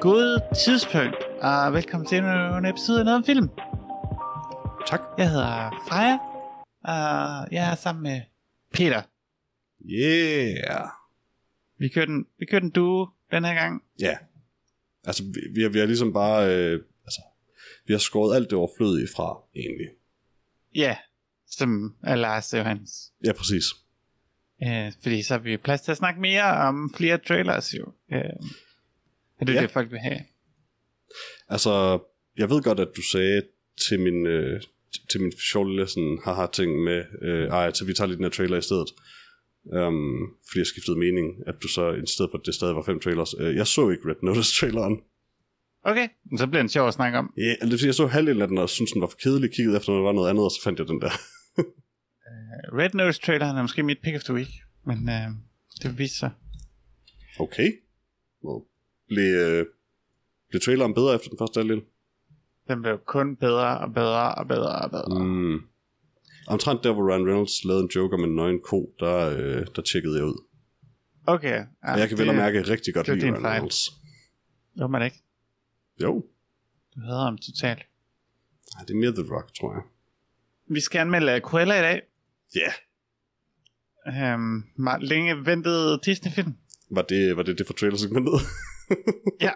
God tidspunkt, og velkommen til endnu en episode af Noget om Film. Tak. Jeg hedder Freja, og jeg er sammen med Peter. Yeah. Vi kører den, vi kører den duo den her gang. Ja. Altså, vi, vi, har, vi har ligesom bare... Øh, vi har skåret alt det overflødige fra, egentlig. Ja, som er Lars Johans. Ja, præcis. Øh, fordi så har vi plads til at snakke mere om flere trailers jo. Øh, og det er Ja. det, folk vil have. Altså, jeg ved godt, at du sagde til min, øh, til min sjove lille sådan, haha ting med, øh, ej, så vi tager lige den her trailer i stedet. Um, fordi jeg skiftede mening, at du så i stedet for, at det stadig var fem trailers. Øh, jeg så ikke Red Notice traileren. Okay, så bliver den sjov at snakke om. Ja, yeah, det vil sige, jeg så halvdelen af den, og syntes, den var for kedelig, kiggede efter, når der var noget andet, og så fandt jeg den der. Red Notice traileren er måske mit pick of the week, men øh, det viser sig. Okay. Well, blev, øh, blev traileren bedre efter den første halvdel? Den blev kun bedre og bedre og bedre og bedre. Mm. Omtrent der, hvor Ryan Reynolds lavede en joke om en nøgen ko, der, øh, der tjekkede jeg ud. Okay. Ja, og jeg kan vel og mærke rigtig godt det lide Ryan fejl. Reynolds. Jo, men ikke. Jo, Du hader ham totalt. Ej, det er mere The Rock, tror jeg. Vi skal anmelde Cruella i dag. Ja, Um, meget længe ventet Disney-film. var det var det, det for trailersegmentet? Ja.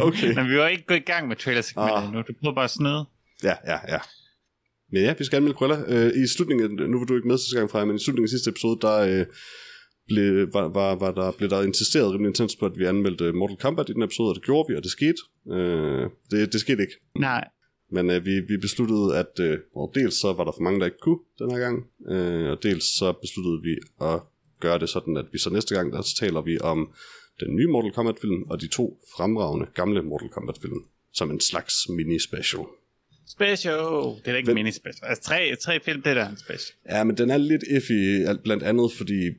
Okay. Men vi var ikke gået i gang med trailer Ah. nu. Du prøver bare at snyde. ja, ja, ja. Men ja, vi skal anmelde Cruella. Øh, I slutningen, nu var du ikke med sidste gang fra, men i slutningen af sidste episode, der øh, blev, var, var, var der, blev der insisteret rimelig intens på, at vi anmeldte Mortal Kombat i den episode, og det gjorde vi, og det skete. Øh, det, det skete ikke. Nej. Men øh, vi, vi besluttede, at øh, dels så var der for mange, der ikke kunne den her gang, øh, og dels så besluttede vi at gøre det sådan, at vi så næste gang, der så taler vi om den nye Mortal Kombat-film, og de to fremragende gamle Mortal Kombat-film, som en slags mini-special. Special. Det er da ikke Hvem- en mini-special. Altså tre, tre film, det er da en special. Ja, men den er lidt iffy, blandt andet fordi, øh,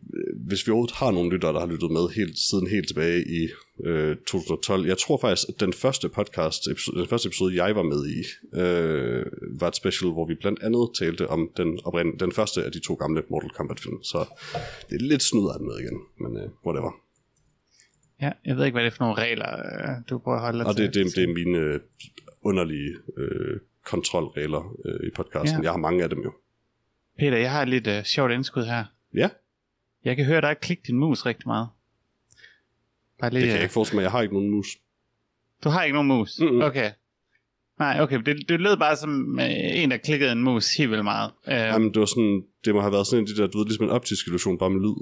hvis vi overhovedet har nogle lyttere, der har lyttet med helt, siden helt tilbage i øh, 2012. Jeg tror faktisk, at den første podcast, episode, den første episode, jeg var med i, øh, var et special, hvor vi blandt andet talte om den, oprind, den første af de to gamle Mortal Kombat-film. Så det er lidt snyd af med igen, men øh, whatever. Ja, jeg ved ikke, hvad det er for nogle regler, øh, du prøver at holde dig Og det, til. det, det er mine øh, underlige øh, kontrolregler øh, i podcasten. Ja. Jeg har mange af dem jo. Peter, jeg har et lidt uh, sjovt indskud her. Ja, Jeg kan høre dig klikke din mus rigtig meget. Bare lige, det kan jeg øh, ikke forestille mig. Jeg har ikke nogen mus. Du har ikke nogen mus? Mm-mm. Okay. Nej, okay. Det, det lød bare som øh, en, der klikkede en mus helt vildt meget. Øh, Jamen, det var sådan, det må have været sådan en de der, du ved, ligesom en optisk illusion, bare med lyd.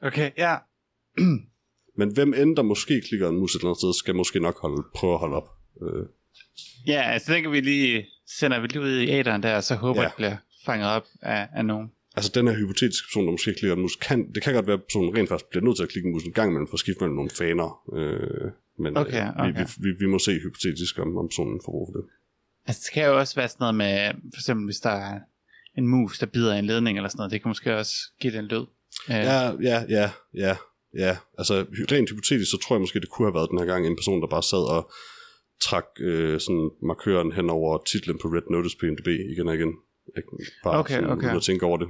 okay, ja. Men hvem end der måske klikker en mus et eller andet sted, skal måske nok holde, prøve at holde op. Øh, Ja, altså den kan vi lige, sender vi lige ud i æderen der, og så håber Ja. det bliver fanget op af, af nogen. altså den her hypotetiske person, der måske klikker en mus, kan, det kan godt være, at personen rent faktisk bliver nødt til at klikke en mus en gang imellem for at skifte mellem nogle faner. Øh, men Okay, øh, vi, okay. vi, vi, vi, må se hypotetisk, om, om personen får brug for det. Altså det kan jo også være sådan noget med, for eksempel hvis der er en mus, der bider en ledning eller sådan noget, det kan måske også give den lyd. Øh, Ja, ja, ja, ja, ja. Altså rent hypotetisk, så tror jeg måske, det kunne have været den her gang en person, der bare sad og trak øh, sådan markøren hen over titlen på Red Notice på IMDb igen og igen. Ikke? Bare Okay, sådan, okay. at tænke over det.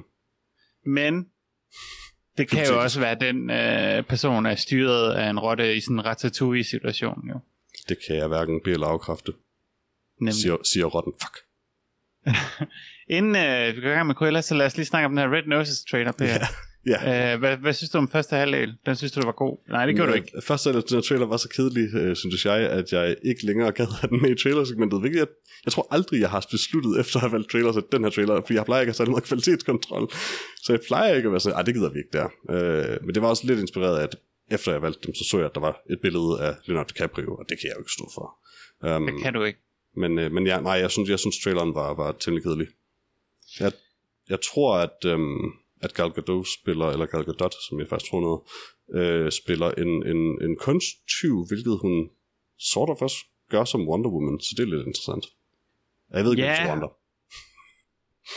Men det kan jo også være, at den øh, person er styret af en rotte i sådan en ratatouille-situation. Jo. Det kan jeg hverken bede eller afkræfte, Nemlig. siger, siger rotten. Fuck. Inden øh, vi går i gang med Cruella, så lad os lige snakke om den her Red Noses trailer. Peter. Ja. Øh, hvad, hvad synes du om første halvdel? Den synes du, det var god? Nej, det gjorde du ikke. Først af alt, den her trailer var så kedelig, øh, synes jeg, at jeg ikke længere gad have den med i trailersegmentet. Hvilket jeg, jeg tror aldrig, jeg har besluttet efter at have valgt trailers, at den her trailer, fordi jeg plejer ikke at have særlig meget kvalitetskontrol. Så jeg plejer ikke at være sådan, ej, det gider vi ikke der. Øh, men det var også lidt inspireret af, at efter jeg valgte dem, så så jeg, at der var et billede af Leonardo DiCaprio, og det kan jeg jo ikke stå for. Um, Det kan du ikke. Men, øh, men ja, nej, jeg synes, jeg synes traileren var, var temmelig kedelig. Jeg, jeg tror, at, øhm, at Gal Gadot spiller, eller Gal Gadot, som jeg faktisk tror noget, øh, spiller en, en, en kunsttyv, hvilket hun sort of også gør som Wonder Woman, så det er lidt interessant. Jeg ved ikke, yeah. Wonder.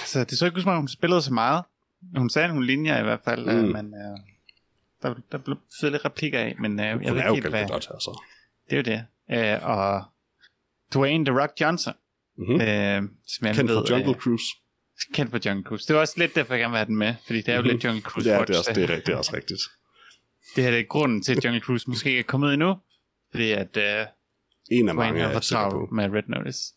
Altså, det så ikke ud som om, hun spillede så meget. Hun sagde nogle linjer i hvert fald, mm. Mm. men øh, der, der blev lidt replikker af, men øh, jeg Hun ved er ikke jo helt, hvad... Altså. Det er jo det. Øh, og Dwayne The Rock Johnson. Mm-hmm. Øh, som jeg Kendt ved, fra Jungle øh, Cruise. Kendt for Jungle Cruise. Det var også lidt derfor, jeg gerne vil have den med, fordi det er jo Mhm. lidt Jungle Cruise Ja, watch. det er, også, det, er, det er også rigtigt. det her det er grunden til, at Jungle Cruise måske ikke er kommet endnu, fordi at uh, En af mange er på. travlt med Red Notice.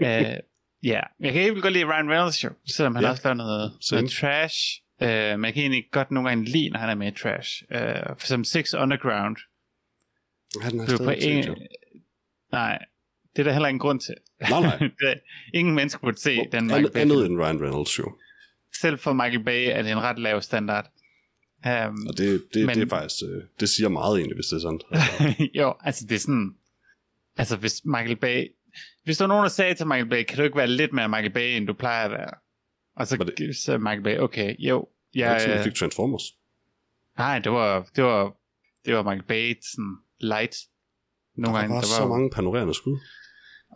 uh, ja, jeg kan ikke godt lide Ryan Reynolds jo, selvom han Ja. også laver noget, Same. noget trash. Uh, men jeg kan egentlig godt nogle gange lide, når han er med i trash. Uh, for eksempel Six Underground. Den er var på jo. Nej, det er der heller ingen grund til. Nej, nej. ingen mennesker burde se den Michael Andet, Bay. andet end Ryan Reynolds jo. Selv for Michael Bay er det en ret lav standard. Um, Og det, det, Men- det er faktisk, øh, det siger meget egentlig, hvis det er sandt. Altså, jo, altså det er sådan... Altså hvis Michael Bay... Hvis der var nogen, der sagde til Michael Bay, kan du ikke være lidt mere Michael Bay, end du plejer at være? Og så det- sagde Michael Bay, okay, jo. det er Jeg, ikke sådan, øh, jeg fik Transformers. nej, det var, det var, det var Michael Bay sådan light. Nogle Der gange, var der så var, mange panorerende skud.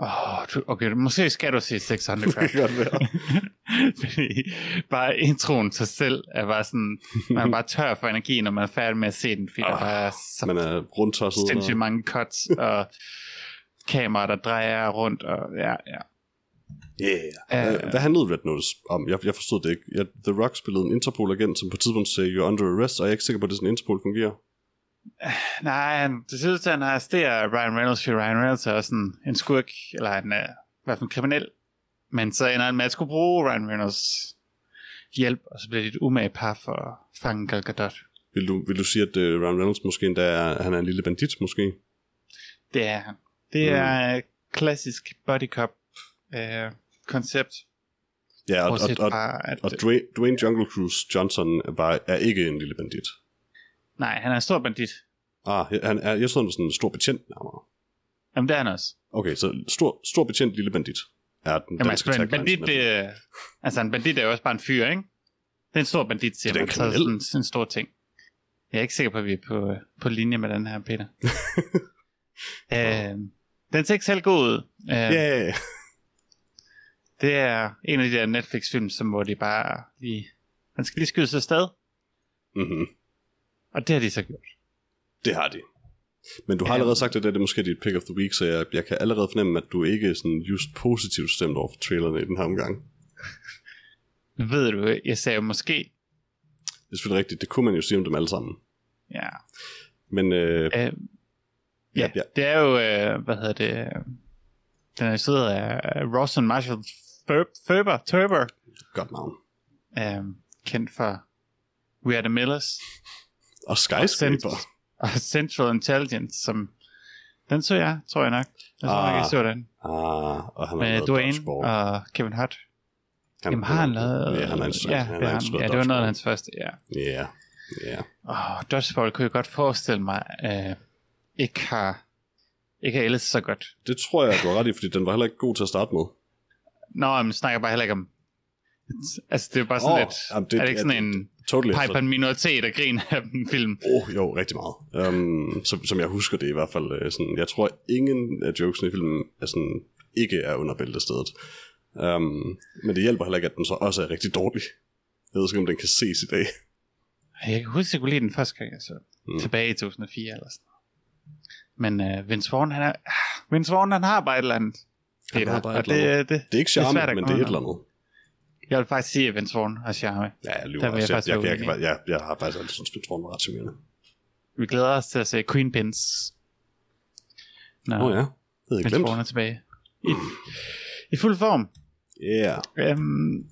Åh, du, okay, måske skal du se 600 Det kan godt være. Fordi bare introen til sig selv er bare sådan, man er bare tør for energi, når man er færdig med at se den, fordi der Ah, bare er så Man er rundtosset. sindssygt mange cuts, og kameraer, der drejer rundt, og ja, ja. Yeah. Uh, hvad handlede Red Notice om? Jeg, jeg forstod det ikke. Jeg, The Rock spillede en Interpol-agent, som på et tidspunkt sagde, you're under arrest, og jeg er ikke sikker på, at det sådan, Interpol fungerer. Nej, han, det synes, at han arresterer Ryan Reynolds, fordi Ryan Reynolds er også en, en skurk, eller en, uh, i hvert fald en kriminel. Men så ender han med at skulle bruge Ryan Reynolds hjælp, og så bliver det et umage par for at fange Gal Gadot. Vil du, vil du sige, at uh, Ryan Reynolds måske endda er, han er en lille bandit, måske? Det er han. Det er et klassisk body cop øh, koncept. Ja, og, og, og, fra, at, og Dwayne, Dwayne Jungle Cruise Johnson var, er ikke en lille bandit. Nej, han er en stor bandit. Ah, han er, jeg troede, han var sådan en stor betjent nærmere. Jamen, det er han også. Okay, så stor, stor betjent, lille bandit er den Jamen, danske altså, en bandit, er- det, er- altså, en bandit er jo også bare en fyr, ikke? Det er en stor bandit, siger Det er man. en Så er sådan, sådan en stor ting. Jeg er ikke sikker på, at vi er på, på linje med den her, Peter. øh, den ser ikke selv god ud. Øh, Yeah. Det er en af de der Netflix-film, som hvor de bare lige... Man skal lige skyde sig afsted, Mm-hmm. Og det har de så gjort. Det har de. Men du har Ja. allerede sagt, at det er måske dit pick of the week, så jeg, jeg kan allerede fornemme, at du ikke er sådan just positivt stemt over for trailerne i den her omgang. Nu ved du, jeg sagde jo måske, Det er selvfølgelig rigtigt, det kunne man jo sige om dem alle sammen. ja, Men øh, Øh, ja, Ja, ja. det er jo, øh, hvad hedder det, øh, den er instrueret af øh, Rawson Marshall Ferber, Turber, godt navn. øh, kendt for We Are The Millers, Og Skyscraper. og Central Intelligence, som, den så jeg, tror jeg nok. Jeg tror Ah, nok, jeg så den. Ah, og han Med Dwayne og Kevin Hart. Jamen har han lavet... Ja, han har ja, han instrueret han. ja, det var noget af hans første, ja. Ja, ja. Åh, Dodgeball kunne jeg godt forestille mig, øh, ikke har, ikke har ældet så godt. Det tror jeg, du har ret i, fordi den var heller ikke god til at starte med. Nå, men snakker bare heller ikke om... Altså, det er bare sådan oh, lidt... jamen, det- det, er det ikke sådan en Totally. på en minoritet og grin af en film? Oh, jo, rigtig meget. Um, som, som jeg husker det i hvert fald. øh, Sådan, jeg tror, ingen af jokesene i filmen er sådan, ikke er under bæltestedet. Um, men det hjælper heller ikke, at den så også er rigtig dårlig. Jeg ved ikke, om den kan ses i dag. Jeg kan huske, at jeg kunne lide den første gang, altså. Mm. Tilbage i 2004 eller sådan. Men uh, Vince Vaughn, han er... Vince Vaughn, han har bare et eller andet. Han Peter, har bare et eller det, det, Det er ikke charme, men det er et eller andet. Jeg vil faktisk sige, Vaughn har charme. Ja, jeg lyver også. Jeg, jeg, jeg, jeg, jeg, jeg, har faktisk altid Vince Vaughn var ret charmerende. Vi glæder os til at se Queen Pins. Nå, oh, ja, det havde jeg glemt. Er tilbage. I, I fuld form. Ja. Um,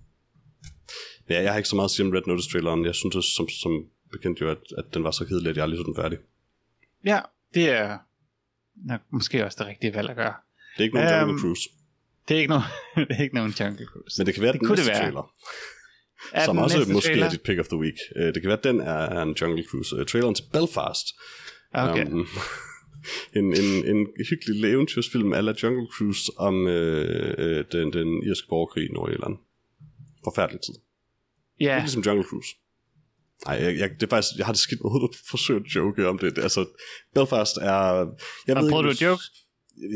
ja, jeg har ikke så meget at sige om Red Notice-traileren. Jeg synes som, som bekendt jo, at, at den var så kedelig, at jeg aldrig så den færdig. ja, det er nok måske også det rigtige valg at gøre. Det er ikke nogen Øhm, Jungle Cruise, Det er ikke nogen, det er ikke nogen Jungle Cruise. men det kan være, det den kunne næste det være. trailer. Er som også måske trailer? er dit pick of the week. Uh, det kan være, at den er, en Jungle Cruise. Uh, traileren til Belfast. Okay. Um, en, en, en hyggelig lille eventyrsfilm ala Jungle Cruise om uh, uh, den, den irske borgerkrig i Nordirland. Forfærdelig tid. ja, Lidt ligesom Jungle Cruise. Nej, jeg, jeg, det er faktisk, jeg har det skidt med at forsøge at joke om det. altså, Belfast er... Jeg ved prøvede ikke, du at joke?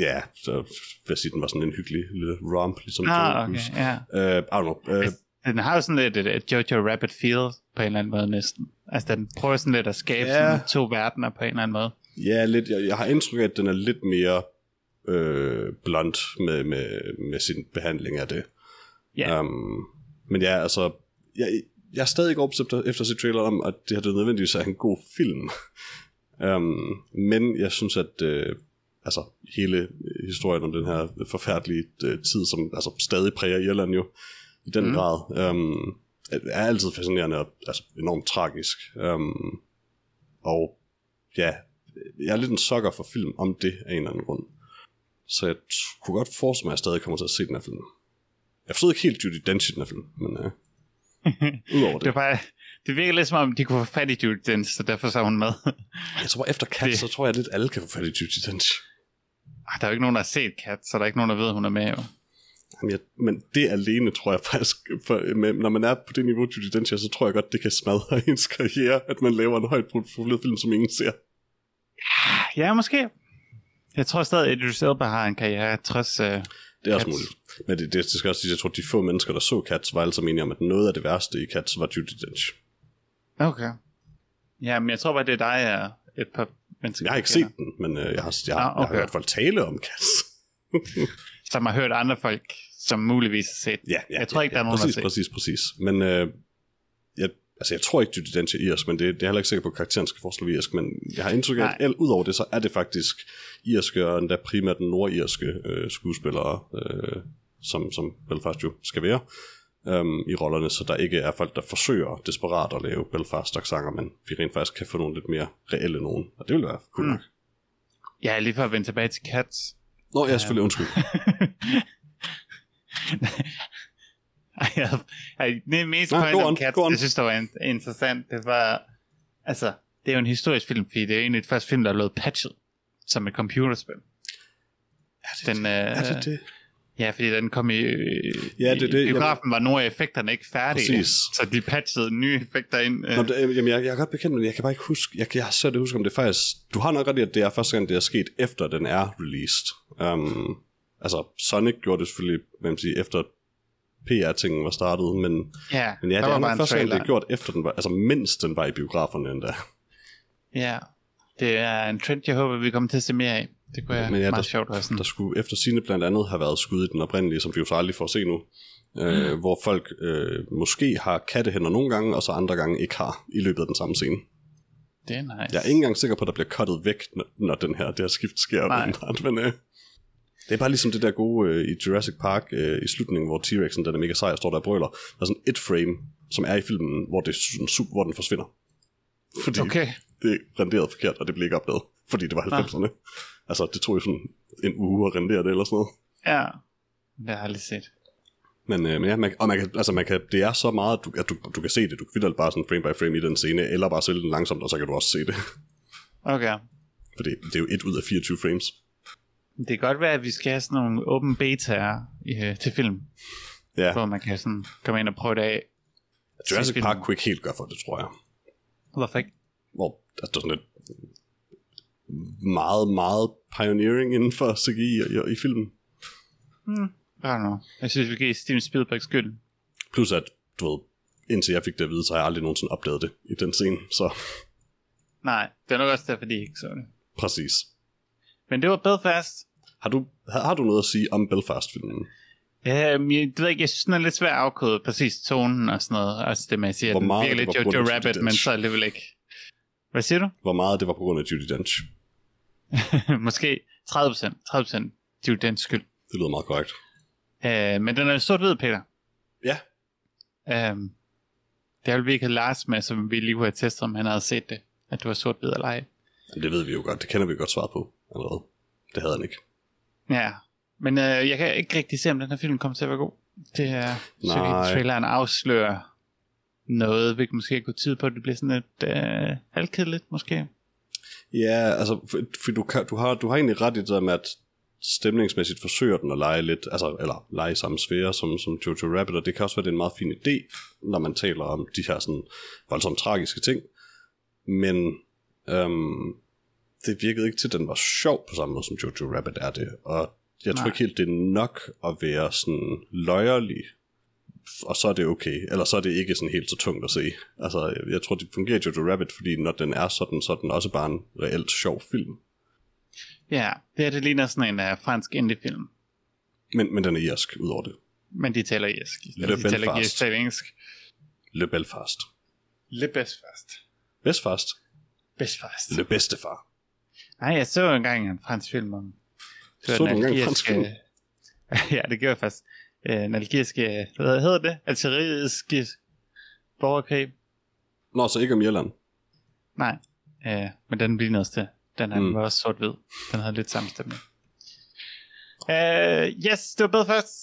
Ja, så vil sige, den var sådan en hyggelig lille romp, ligesom ah, okay, Cruise. ja. Uh, I don't know. Uh, Den har jo sådan lidt et, et Jojo Rabbit feel på en eller anden måde næsten. Altså den prøver sådan lidt at skabe Ja. sådan to verdener på en eller anden måde. Ja, lidt. Jeg, jeg har indtryk af, at den er lidt mere øh, blunt med, med, med sin behandling af det. Ja. Um, men ja, altså, jeg, jeg er stadig ikke overbevist efter, efter at se trailer om, at det her det nødvendigvis er en god film. um, men jeg synes, at øh, altså, hele historien om den her forfærdelige øh, tid, som altså, stadig præger Irland jo, i den mm. grad, um, er altid fascinerende og altså, enormt tragisk. Um, og ja, jeg er lidt en sokker for film om det af en eller anden grund. Så jeg kunne godt forestille mig, at jeg stadig kommer til at se den her film. Jeg forstod ikke helt Judy Dench i den her film, men uh, udover det. det, bare, det virker lidt som om, de kunne få fat i Judy Dench, så derfor så hun med. jeg tror, efter Kat, det... så tror jeg lidt, alle kan få fat i Judy Dench. Ej, der er jo ikke nogen, der har set Kat, så der er ikke nogen, der ved, at hun er med. Jo. Jamen, jeg, men det alene tror jeg faktisk, for, med, når man er på det niveau, Judy Dench, så tror jeg godt, det kan smadre ens karriere, at man laver en højt profileret film, som ingen ser. Ja, måske. Jeg tror stadig, at Idris Elba har en karriere, trods... Uh, det er også muligt. Men det, det, det skal også sige, jeg tror, at de få mennesker, der så Cats, var altså enige om, at noget af det værste i Cats var Judy Dench. Okay. Ja, men jeg tror bare, det er dig og et par mennesker. Jeg har ikke set den, men uh, jeg, har, jeg, ah, okay. jeg har hørt folk tale om Cats. som har hørt andre folk, som muligvis har set. Ja, ja, jeg tror ikke, ja, der er nogen, præcis, der har set. Præcis, præcis. Men uh, jeg, altså, jeg tror ikke, Judy Dench er irsk, men det, det er heller ikke sikker på, at karakteren skal forestå irsk, men jeg har indtryk af, at ud over det, så er det faktisk irske, og endda primært den nordirske øh, skuespillere, øh, som, som Belfast jo skal være, øhm, i rollerne, så der ikke er folk, der forsøger desperat at lave Belfast-aksanger, men vi rent faktisk kan få nogle lidt mere reelle nogen, og det vil være cool nok. Mm. Ja, lige for at vende tilbage til Cats. Nå, jeg er selvfølgelig undskyld. jeg, det mest Nej, point om Cats, jeg synes, det var interessant, det var, altså, det er jo en historisk film, fordi det er egentlig det første film, der er lavet patchet som et computerspil. Er det den, det? Øh, er det det? Ja, fordi den kom i, ja, det, det, biografen, var nogle af effekterne ikke færdige. Præcis. Så de patchede nye effekter ind. Nå, det, jamen, jeg, jeg er godt bekendt, men jeg kan bare ikke huske, jeg, jeg har svært at huske, om det faktisk, du har nok ret i, at det er første gang, det er sket, efter den er released. Um, altså, Sonic gjorde det selvfølgelig, hvad man siger, efter PR-tingen var startet, men ja, men ja det er nok første gang, det er gjort, efter den var, altså mens den var i biograferne endda. Ja, det er en trend, jeg håber, vi kommer til at se mere af. Det kunne ja, men ja, meget der, sjovt være sådan. Der skulle efter sine blandt andet have været skud i den oprindelige, som vi jo så aldrig får se nu. Øh, mm. hvor folk øh, måske har kattehænder nogle gange, og så andre gange ikke har i løbet af den samme scene. Det er nice. Jeg er ikke engang sikker på, at der bliver cuttet væk, når, når den her, det her skift sker. Nej. Men, øh, det er bare ligesom det der gode øh, i Jurassic Park øh, i slutningen, hvor T-Rexen, den er mega sej, står der og brøler. Der er sådan et frame, som er i filmen, hvor, det, sådan, hvor den forsvinder. Fordi okay. det er renderet forkert, og det bliver ikke opdaget. Fordi det var 90'erne. Ah. Altså, det tog jo sådan en uge at rendere det eller sådan noget. Ja, det har jeg aldrig set. Men, øh, men ja, man, og man kan, altså man kan, det er så meget, at du, at du, du kan se det. Du kan vildt bare sådan frame by frame i den scene, eller bare spille den langsomt, og så kan du også se det. Okay. Fordi det er jo et ud af 24 frames. Det kan godt være, at vi skal have sådan nogle open betaer øh, til film. Ja. Hvor man kan sådan komme ind og prøve det af. Jurassic Park kunne ikke helt gøre for det, tror jeg. Hvorfor ikke? Hvor altså, der er sådan et meget, meget pioneering inden for CGI i, i filmen. Hmm, I don't know. Jeg synes, vi giver Steven Spielberg skyld. Plus at, du ved, indtil jeg fik det at vide, så har jeg aldrig nogensinde oplevet det i den scene, så... Nej, det er nok også derfor, de ikke så det. Præcis. Men det var Belfast. Har du, har, har du noget at sige om Belfast-filmen? Men jeg, det ved ikke, jeg synes, den er lidt svært at afkode præcis tonen og sådan noget. Altså det med at sige, at den virker lidt Jojo Rabbit, men så alligevel ikke. Hvad siger du? Hvor meget det var på grund af Judy Dench? Måske 30%. 30% Judy Dench skyld. Det lyder meget korrekt. Uh, men den er sort-hvid, Peter. Ja. Um, det er jo vi ikke Lars med, som vi lige kunne have testet, om han havde set det. At du var sort-hvid eller ej. Det ved vi jo godt. Det kender vi godt svaret på allerede. Det havde han ikke. Ja, men uh, jeg kan ikke rigtig se, om den her film kommer til at være god. Det er, så traileren afslører noget, hvilket måske kunne tyde på, at det bliver sådan et øh, halvkedeligt måske. Ja, altså, for, for du, kan, du, har, du har egentlig ret i det med, at stemningsmæssigt forsøger den at lege lidt, altså, eller lege i samme sfære som, som Jojo Rabbit, og det kan også være, det er en meget fin idé, når man taler om de her sådan voldsomt tragiske ting. Men øhm, det virkede ikke til, at den var sjov på samme måde, som Jojo Rabbit er det, og jeg Nej. tror ikke helt, det er nok at være sådan løjerlig og så er det okay, eller så er det ikke sådan helt så tungt at se. Altså, jeg tror, det fungerer Jojo Rabbit, fordi når den er sådan, så er den også bare en reelt sjov film. Ja, det her det ligner sådan en uh, fransk indie-film. Men, men den er irsk, udover det. Men de taler irsk. Le de taler irsk, taler engelsk. Le Belfast. Le Belfast. Belfast. Belfast. Le bedste far. Nej, jeg så engang en fransk film om... Så den du engang en fransk film? ja, det gjorde jeg faktisk. Øh, En algeriske... Hvad hedder det? Algeriske borgerkrig. Nå, så ikke om Irland. Nej, øh, men den bliver noget til. Den her Mm. var også sort-hvid. Den havde lidt samme stemning. Uh, yes, det var bedre først.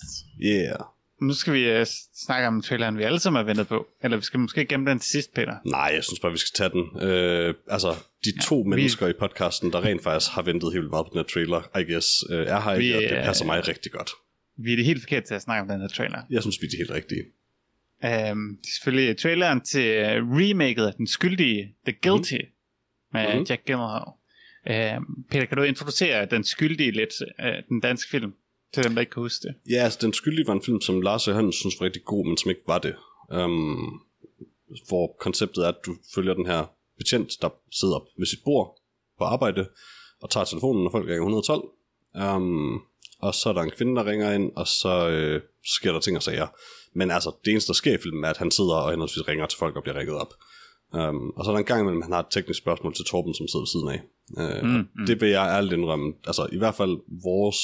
Yeah. Nu skal vi uh, snakke om traileren, vi alle sammen har ventet på. Eller vi skal måske gemme den til sidst, Peter. Nej, jeg synes bare, vi skal tage den. Øh, altså, de to vi- mennesker i podcasten, der rent faktisk har ventet helt meget på den her trailer, I guess, øh, er her Vi, ikke, og det passer mig rigtig godt. Vi er det helt forkert til at snakke om den her trailer. Jeg synes, vi er de helt rigtige. Um, det er selvfølgelig traileren til uh, remaket af Den Skyldige, The Guilty, mm. med Mhm. mm. Jack Gyllenhaal. Um, Peter, kan du introducere Den Skyldige lidt, uh, den danske film, til dem, der ikke kan huske det? Ja, altså, Den Skyldige var en film, som Lars og Hans synes var rigtig god, men som ikke var det. Um, hvor konceptet er, at du følger den her betjent, der sidder ved sit bord på arbejde, og tager telefonen, når folk ringer 112. Um, og så er der en kvinde, der ringer ind, og så øh, sker der ting og sager. Men altså, det eneste, der sker i filmen, er, at han sidder og henholdsvis ringer til folk og bliver ringet op. Um, og så er der en gang imellem, han har et teknisk spørgsmål til Torben, som sidder ved siden af. Uh, mm, mm. Det vil jeg ærligt indrømme. Altså, i hvert fald vores,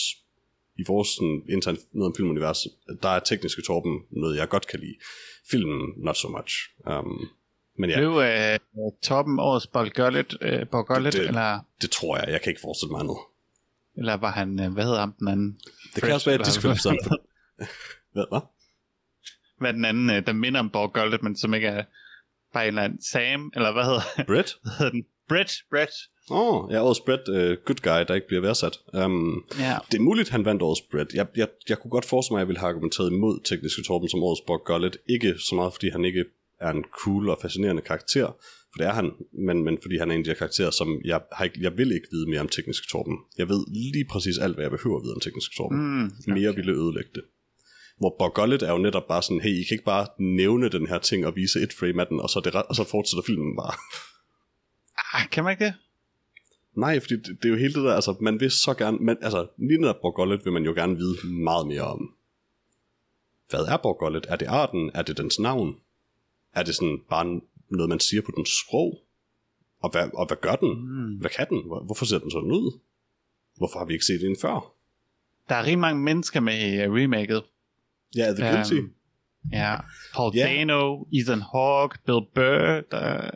i vores sådan, interne noget om filmunivers, der er tekniske Torben noget, jeg godt kan lide. Filmen, not so much. Um, men ja, Blev uh, Torben årets Bolgørlet, uh, Bolgørlet Det- det- eller, det tror jeg. Jeg kan ikke forestille mig andet. Eller var han, uh, hvad hedder ham den anden? Det kan også være, finde sådan. Hvad? Hvad? Hvad den anden, uh, der minder om Bolgørlet, men som ikke er bare en eller anden Sam, eller hvad hedder, Brett? hvad hedder den? Brett, Brett. Åh, oh, ja, årets Brett, uh, good guy, der ikke bliver værdsat. Um, Ja. det er muligt, han vandt årets Brett. Jeg, jeg, jeg kunne godt forestille mig, at jeg ville have argumenteret imod tekniske Torben som årets Borg Gullet. Ikke så meget, fordi han ikke er en cool og fascinerende karakter, for det er han, men, men fordi han er en af de her karakterer, som jeg, har ikke, jeg vil ikke vide mere om tekniske Torben. Jeg ved lige præcis alt, hvad jeg behøver at vide om tekniske Torben. Mm, Mere ville ødelægge det. Hvor Borg Gullet er jo netop bare sådan, hey, I kan ikke bare nævne den her ting og vise et frame af den, og så, det, og så fortsætter filmen bare. Ah, kan man ikke det? Nej, fordi det, det er jo hele det der, altså man vil så gerne, man, altså lige netop Borgollet vil man jo gerne vide meget mere om. Hvad er Borgollet? Er det arten? Er det dens navn? Er det sådan bare noget, man siger på dens sprog? Og hvad, og hvad gør den? Mm. Hvad kan den? Hvor- Hvorfor ser den sådan ud? Hvorfor har vi ikke set den før? Der er rigtig mange mennesker med i uh, remaket. Ja, The Guilty. Øhm, Ja, Paul Ja. Dano, Ethan Hawke, Bill Burr, der,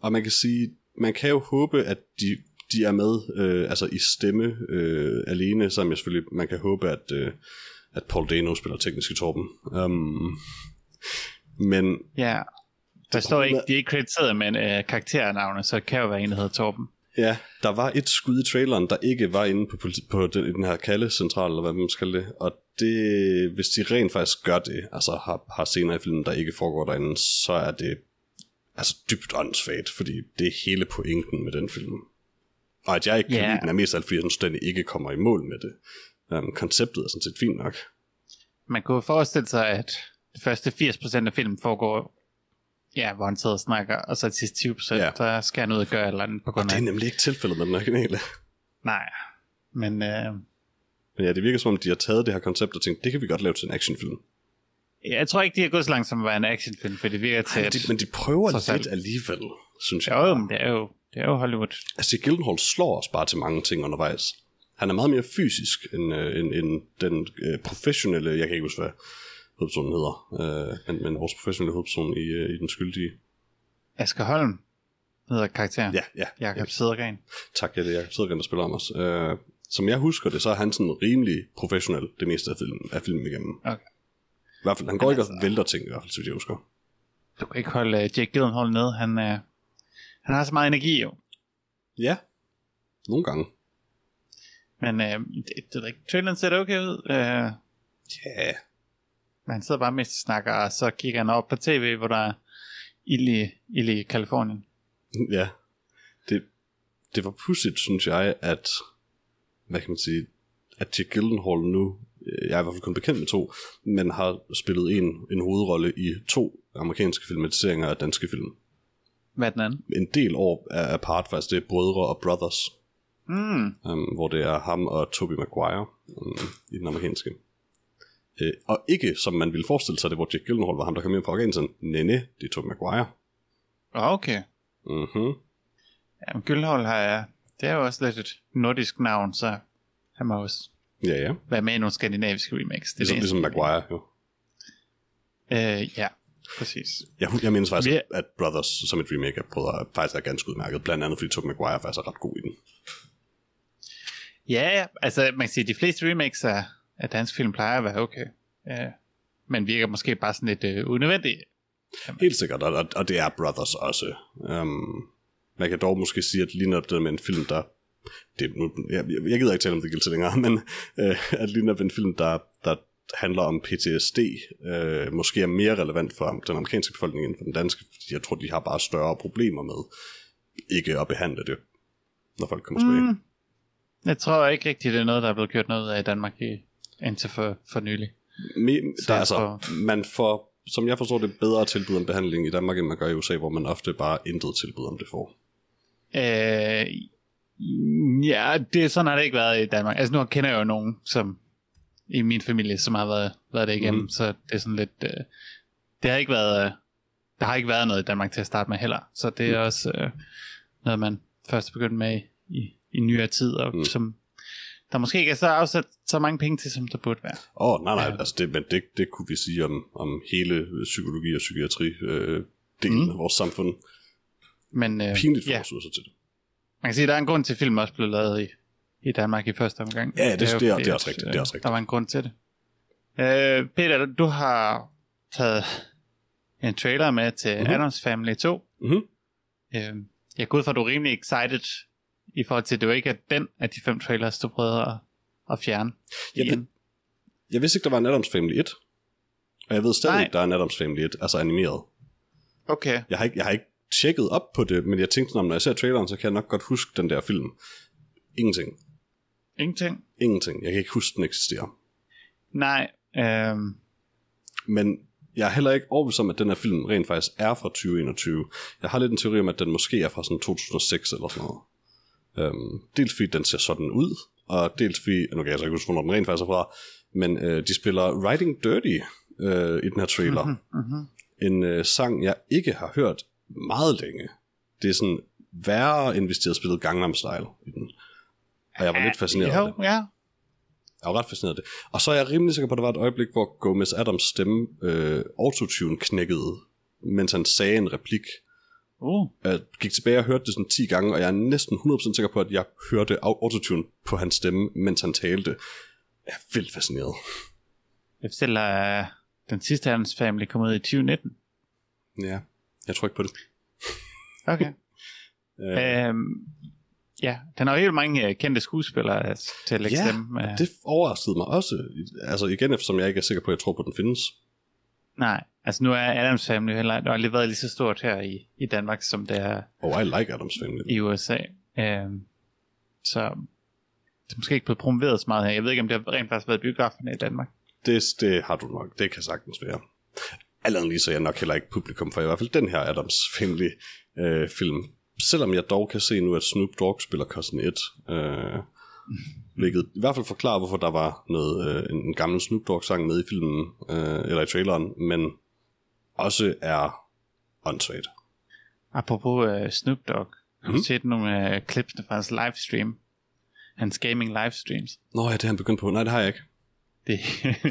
Og man kan sige, man kan jo håbe, at de, de er med øh, altså i stemme øh, alene, som jeg selvfølgelig, man kan håbe, at, øh, at Paul Dano spiller tekniske Torben. Um, men ja, der står problemet ikke, de er ikke krediteret med uh, karakternavne, så det kan jo være en, der hedder Torben. ja, der var et skud i traileren, der ikke var inde på, politi- på den, den her Kalle-central, eller hvad man skal det. Og det, hvis de rent faktisk gør det, altså har, har scener i filmen, der ikke foregår derinde, så er det altså dybt åndssvagt, fordi det er hele pointen med den film. Og at jeg ikke kan lide den, er mest alt, fordi jeg synes, den ikke kommer i mål med det. Um, konceptet er sådan set fint nok. Man kunne forestille sig, at de første 80% af filmen foregår, ja, hvor han sidder og snakker, og så de sidste 20%, Ja. ja. der skal han ud og gøre et eller andet på grund Det af. er nemlig ikke tilfældet med den originale. Nej, men uh, Men ja, det virker som om, de har taget det her koncept og tænkt, det kan vi godt lave til en actionfilm. jeg tror ikke, de har gået så langt som at være en actionfilm, for det virker til, Men at... de, men de prøver lidt selv. alligevel, synes jeg. Jo, men det er jo, det er jo Hollywood. Altså, Gyllenhaal slår os bare til mange ting undervejs. Han er meget mere fysisk end, øh, end, end den øh, professionelle, jeg kan ikke huske, hvad hovedpersonen hedder, øh, men, men vores professionelle hovedperson i, øh, i Den Skyldige. Asger Holm hedder karakteren. Ja, ja. Jakob Sedergren. Tak, ja, det er Jacob Sødgren, der spiller om os. Øh, som jeg husker det, så er han sådan rimelig professionel det meste af filmen, af filmen igennem. Okay. I hvert fald, han går Men ikke og altså- vælter ting, i hvert fald, så jeg husker. Du kan ikke holde uh, Jake Gyllenhaal ned. Han, uh, han har så meget energi jo. Ja, nogle gange. Men uh, det, det, det, traileren ser okay ud. Uh, Ja, men han sidder bare mest og snakker, og så kigger han op på tv, hvor der er ild i, ild i Kalifornien. Ja, det, det var pudsigt, synes jeg, at, hvad kan man sige, at Jake Gyllenhaal nu, øh, jeg er i hvert fald kun bekendt med to, men har spillet en, en hovedrolle i to amerikanske filmatiseringer af danske film. Hvad er den anden? En del år er apart faktisk, det er Brødre og Brothers. Mm. um, hvor det er ham og Tobey Maguire um, i den amerikanske. Uh, og ikke, som man ville forestille sig, det hvor Jack Gyllenhaal var ham, der kom ind fra Afghanistan. Nej, det er Tobey Maguire. Okay. Mhm. Ja, men Gyldhold har jeg... Det er jo også lidt et nordisk navn, så han må også Ja, ja. være med i nogle skandinaviske remakes. Det er Ligesom, det ligesom eneste. Maguire, jo. Øh, ja, præcis. Jeg, jeg mindes faktisk, Vi- at, Brothers som et remake er, prøvet, at faktisk er ganske udmærket. Blandt andet, fordi Tobey Maguire faktisk er ret god i den. Ja, ja, altså man kan sige, at de fleste remakes af, af dansk film plejer at være okay. Ja, men virker måske bare sådan lidt øh, unødvendigt. Helt sikkert, og, og, det er Brothers også. Um, man kan dog måske sige, at lige netop det med en film, der... Det, nu, jeg, jeg, gider ikke tale om det gildt længere, men øh, at lige netop en film, der, der handler om PTSD, øh, måske er mere relevant for den amerikanske befolkning end for den danske, fordi jeg tror, de har bare større problemer med ikke at behandle det, når folk kommer tilbage. Mm. Jeg tror ikke rigtigt, det er noget, der er blevet gjort noget af i Danmark i, indtil for, for nylig. Me, der, altså, tror- man får, som jeg forstår det, bedre tilbud om behandling i Danmark, end man gør i USA, hvor man ofte bare intet tilbud om det får. Øh, ja, det, sådan har det ikke været i Danmark. Altså nu kender jeg jo nogen, som i min familie, som har været, været det igennem, mm. så det er sådan lidt... Øh, det har ikke været... Øh, der har ikke været noget i Danmark til at starte med heller, så det er Mm. også øh, noget, man først er begyndt med i, i, nyere tid, og mm. som der måske ikke er så afsat så mange penge til, som der burde være. Åh, oh, nej, nej, Ja. altså det, men det, det kunne vi sige om, om hele psykologi og psykiatri øh, delen Mm. af vores samfund. Men øh, Pinligt for ja, ressourcer til det. man kan sige, at der er en grund til, at film også blev lavet i, i Danmark i første omgang. Ja, det- det er- jo det er fordi, også at, rigtigt, det er også øh, rigtigt. Der var en grund til det. Øh, Peter, du har taget en trailer med til Mhm. mm-hmm. Adams Family 2. Mhm. Øh, jeg går ud fra, at du er rimelig excited i forhold til, at det jo ikke er den af de fem trailers, du prøvede at, at fjerne. Jeg, ved, jeg vidste ikke, der var en Adams Family 1. Og jeg ved stadig Nej. ikke, der er en Adams Family 1, altså animeret. Okay. Jeg har ikke, jeg har ikke tjekket op på det, men jeg tænkte, når jeg ser traileren, så kan jeg nok godt huske den der film. Ingenting. Ingenting? Ingenting. Jeg kan ikke huske, den eksisterer. Nej. Øh, Men jeg er heller ikke overbevist om, at den her film rent faktisk er fra 2021. Jeg har lidt en teori om, at den måske er fra sådan 2006 eller sådan noget. Øhm, dels fordi den ser sådan ud, og dels fordi, nu kan jeg så ikke huske, hvornår den rent faktisk er fra, men øh, de spiller Riding Dirty øh, i den her trailer. mm-hmm. En øh, sang, jeg ikke har hørt meget længe. Det er sådan værre, end hvis de havde spillet Gangnam Style i den. Og jeg var lidt fascineret af det. Jo, ja. Jeg var ret fascineret af det. Og så er jeg rimelig sikker på, at der var et øjeblik, hvor Gomez Adams stemme øh, autotune knækkede, mens han sagde en replik. Uh, Jeg gik tilbage og hørte det sådan 10 gange, og jeg er næsten 100% sikker på, at jeg hørte au- autotune på hans stemme, mens han talte. Jeg er vildt fascineret. jeg fortæller, at den sidste Adams Family kom ud i 2019. Ja, jeg tror ikke på det. Okay. Øh, Øhm, ja, den har helt mange øh, kendte skuespillere altså, til at lægge ja, stemme. Øh, det overraskede mig også. Altså igen, eftersom jeg ikke er sikker på, at jeg tror på, at den findes. Nej, altså nu er Adams Family heller har aldrig været lige så stort her i, i Danmark, som det er Oh, I like Adams Family. i USA. Øhm, så det er måske ikke blevet promoveret så meget her. Jeg ved ikke, om det har rent faktisk været biograferne i Danmark. Det, det har du nok. Det kan sagtens være. Allerede lige så er jeg nok heller ikke publikum for i hvert fald den her Adams Family øh, film. Selvom jeg dog kan se nu, at Snoop Dogg spiller Cousin Ed. Øh, hvilket i hvert fald forklarer, hvorfor der var noget, øh, en, en gammel Snoop Dogg sang med i filmen, øh, eller i traileren, men også er åndssvagt. Apropos uh, Snoop Dogg. Har du Mhm. set nogle uh, clips fra hans livestream? Hans gaming livestreams. Nå ja, det har han begyndt på. Nej, det har jeg ikke. Det,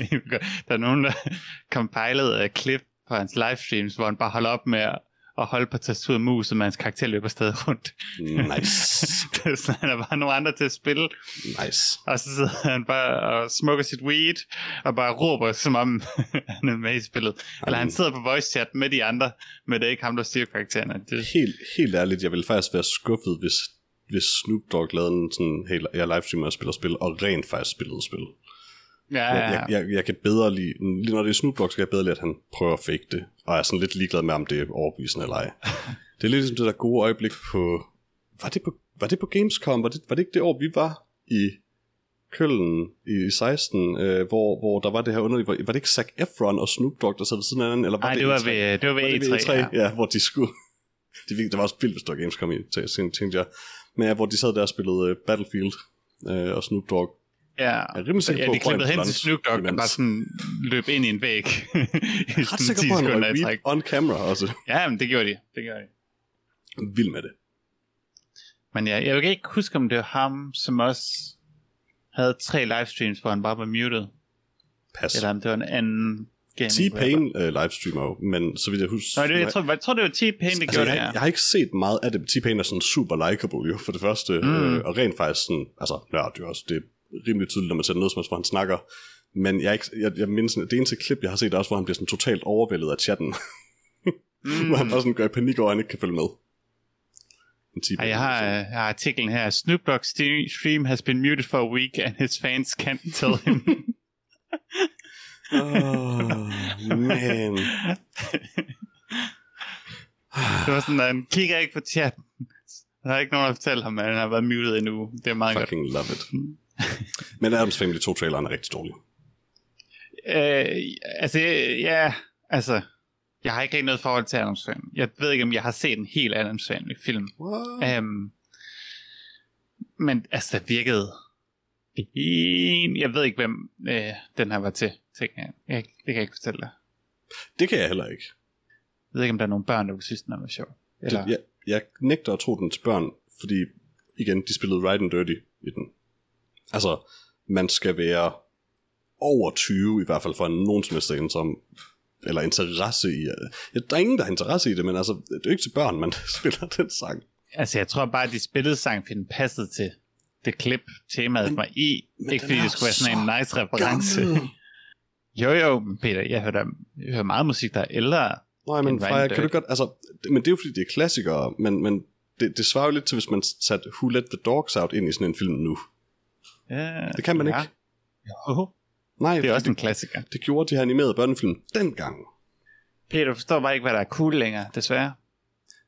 der er nogen, der compiled uh, klip på hans livestreams, hvor han bare holder op med at, at holde på tastatur og mus, og hans karakter løber stadig rundt. Nice. så han er bare nogle andre til at spille. nice. Og så sidder han bare og smukker sit weed, og bare råber, som om han er med i spillet. Eller han sidder på voice chat med de andre, men det er ikke ham, der styrer karaktererne. Det, Helt, helt ærligt, jeg ville faktisk være skuffet, hvis, hvis Snoop Dogg lavede en sådan, hey, jeg livestreamer og spiller spil, og rent faktisk spillede spil. Ja, Jeg, ja, jeg, jeg, jeg kan bedre lide, lige når det er Snoop Dogg, så kan jeg bedre lide, at han prøver at fake det, og er sådan lidt ligeglad med, om det er overbevisende eller ej. Det er lidt ligesom det der gode øjeblik på, var det på, var det på Gamescom? Var det, var det ikke det år, vi var i Køln i 16, øh, hvor, hvor der var det her underlige, var, var det ikke Zac Efron og Snoop Dogg, der sad ved siden af hinanden, eller var det, det var E3? ved, det var ved Var det E3. ved E3? Ja. Ja. ja, hvor de skulle, det, det var også vildt, hvis der var Gamescom i, tænkte jeg. Men ja, hvor de sad der og spillede uh, Battlefield uh, og Snoop Dogg. Ja, Jeg er rimelig sikker ja på, de Brian klippede hen til Snoop Dogg, der bare sådan løb ind i en væg. I ret sådan sikker 10 på, at han var on camera også. Ja, men det gjorde de. Det gjorde de. Vild med det. Men ja, jeg kan ikke huske, om det var ham, som også havde tre livestreams, hvor han bare var muted. Pas. Eller om det var en anden T-Pain uh, livestreamer jo, men så vidt jeg husker... Nå, det, jeg, tror, jeg tror, det var T-Pain, der altså, gjorde jeg, det, ja. jeg, har ikke set meget af det. T-Pain er sådan super likable jo, for det første. Mm. Øh, og rent faktisk sådan, altså, nørd jo også, det er rimelig tydeligt, når man ser noget som hvor han snakker. Men jeg, ikke, jeg, jeg mindes, det eneste klip, jeg har set, er også, hvor han bliver sådan totalt overvældet af chatten. Mm. hvor han bare sådan går i panik over, at han ikke kan følge med. Ej, jeg har, jeg har artiklen her. Snoop Dogg's st- stream has been muted for a week, and his fans can't tell him. Åh, man. det var sådan, at han kigger ikke på chatten. Der er ikke nogen, der fortæller ham, at han har været muted en uge. Det er meget godt. Fucking love it. Men Adams Family 2 traileren er rigtig dårlig. Øh, altså, ja, altså, jeg har ikke rigtig noget forhold til Adams Family. Jeg ved ikke, om jeg har set en helt Adams Family film. What? Um, men altså, det virkede fin. Jeg ved ikke, hvem øh, den her var til. tænker jeg. jeg. Det kan jeg ikke fortælle dig. Det kan jeg heller ikke. Jeg ved ikke, om der er nogle børn, der vil synes, den var sjov. Eller, Det, jeg, jeg nægter at tro den til børn, fordi igen, de spillede Right and Dirty i den. Altså, man skal være over 20 i hvert fald for en nogen som helst som eller interesse i ja, der er ingen der har interesse i det men altså det er jo ikke til børn man spiller den sang Altså, jeg tror bare, at de spillede sang, fordi den passede til det klip, temaet Men- var i. men Ikke fordi det skulle være sådan en nice reference. Gammel. Jo, jo, Peter, jeg hører, jeg hører meget musik, der er ældre. Nej, men En Freja, kan du godt, altså, det, men det er jo fordi, det er klassikere, men, men det, det svarer jo lidt til, hvis man satte Who Let the Dogs Out ind i sådan en film nu. Ja, Det kan man ja. ikke. Jo, Nej, det er også det, en klassiker. det gjorde de her animerede børnefilm dengang. Peter, forstår bare ikke, hvad der er cool længere, desværre.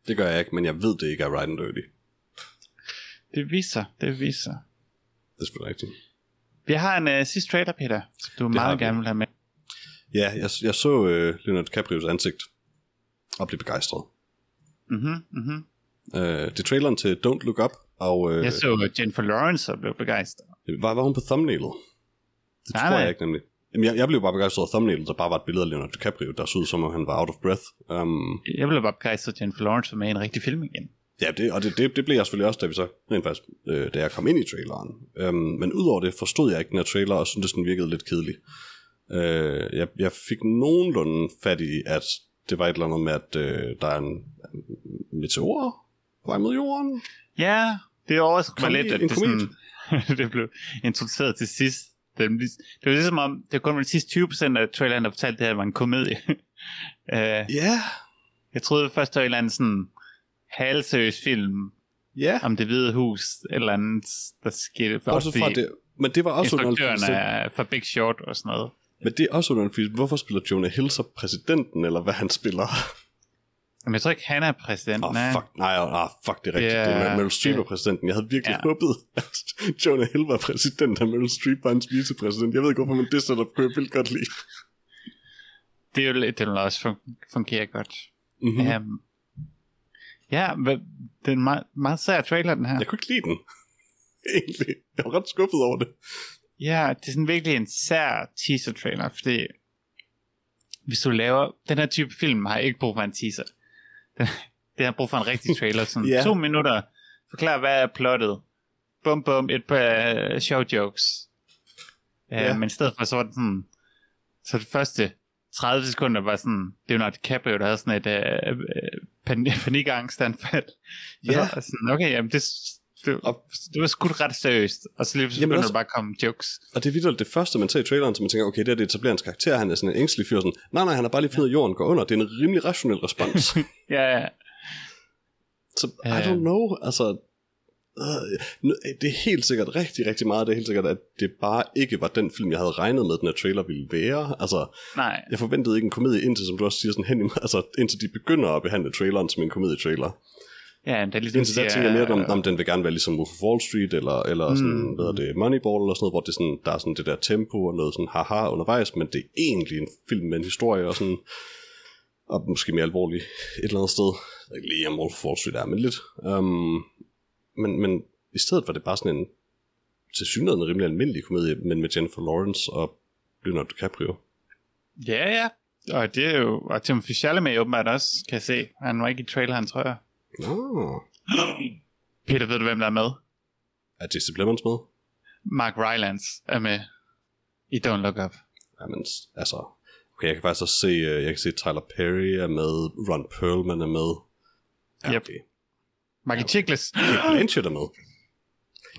Det gør jeg ikke, men jeg ved, det ikke er Right and Dirty. Det viser, det viser. Det er selvfølgelig rigtigt. Vi har en uh, sidste trailer, Peter, som du har meget gerne vil have med. Ja, jeg, jeg så øh, Leonardo DiCaprios ansigt og blev begejstret. Mhm, mhm. Øh, det er traileren til Don't Look Up, og øh, Jeg så Jennifer Lawrence og blev begejstret. Var, var hun på thumbnailet? Det Nej, tror nej. jeg ikke nemlig. Jamen, jeg, jeg blev bare begejstret af thumbnailet, der bare var et billede af Leonardo DiCaprio, der så ud som om han var out of breath. Um, Jeg blev bare begejstret, at Jennifer Lawrence med i en rigtig film igen. Ja, det, og det, det, det blev jeg selvfølgelig også, da vi så rent faktisk, øh, da jeg kom ind i traileren. Øhm, men udover det forstod jeg ikke den her trailer, og syntes, den virkede lidt kedelig. Øh, jeg, jeg fik nogenlunde fat i, at det var et eller andet med, at øh, der er en meteor på vej mod jorden. Ja, det mig Komet, lidt, at en det, komet. sådan, det blev introduceret til sidst. Det, det var ligesom om, det var kun de sidste 20% af traileren, der fortalte, at det her var en komedie. uh, Ja, jeg troede først, det var en eller anden sådan halvseriøs film ja. om det hvide hus, eller andet, der skete. Bortset fra det, men det var også Instruktøren underligt, er fra Big Short og sådan noget. men det er også underligt, fordi hvorfor spiller Jonah Hill så præsidenten, eller hvad han spiller? Men jeg tror ikke, han er præsident. Åh, oh, nej. fuck, nej, oh, fuck, det er rigtigt. Yeah, det er Meryl Streep er præsidenten. Jeg havde virkelig Ja. håbet, at Jonah Hill var præsident, og Meryl Streep var hans vicepræsident. Jeg ved ikke, hvorfor, men det setup kunne jeg vildt godt lide. Det, er jo, lidt- det vil også fun- fungere godt. Mm-hmm. Mm. Um, ja, det er en meget, meget sær trailer, den her. Jeg kunne ikke lide den. Egentlig. Jeg var ret skuffet over det. Ja, det er sådan virkelig en sær teaser-trailer, fordi hvis du laver den her type film, har jeg ikke brug for en teaser. Den, det har brug for en rigtig trailer, sådan yeah. to minutter, forklar hvad er plottet, bum bum, et par uh, show jokes. Uh, Ja. Men i stedet for, så var det sådan, så det første 30 sekunder var sådan, Leonardo DiCaprio, der havde sådan et uh, pan- panikangestanfald. Ja. Og sådan, okay, jamen det, det, det var sgu ret seriøst, og så lige pludselig også- der bare komme jokes. Og det er vildt det første, man ser i traileren, så man tænker, okay, det er det etablerer hans karakter, han er sådan en ængstelig fyr, sådan, nej, nej, han har bare lige fundet, at jorden går under. Det er en rimelig rationel respons. Ja, ja. så I Ja. don't know, altså, øh, det er helt sikkert rigtig, rigtig meget, det er helt sikkert, at det bare ikke var den film, jeg havde regnet med, den her trailer ville være. Altså, Nej, jeg forventede ikke en komedie indtil, som du også siger, sådan hen, altså, indtil de begynder at behandle traileren som en komedietrailer. Ja, det er ligesom der tænker jeg mere, om, om den vil gerne være ligesom Wolf of Wall Street, eller, eller sådan, mm. hvad er det, Moneyball, eller sådan noget, hvor det er sådan, der er sådan det der tempo, og noget sådan haha undervejs, men det er egentlig en film med en historie, og sådan, og måske mere alvorlig et eller andet sted. Jeg ved ikke lige, om Wolf of Wall Street er, men lidt. Um, men, men i stedet var det bare sådan en til synligheden rimelig almindelig komedie, men med Jennifer Lawrence og Leonardo DiCaprio. Ja, ja. Og det er jo... Og Timothy Chalamet åbenbart også, kan jeg se. Han var ikke i traileren, tror jeg. Nå, Peter, ved du, hvem der er med? er Jesse Plemons med? Mark Rylance er med i Don't Look Up. Jamen, altså... Okay, jeg kan faktisk også se, øh, jeg kan se Tyler Perry er med, Ron Perlman er med. Ja, Yep. okay. Michael Chiklis. Kate Blanchett er med.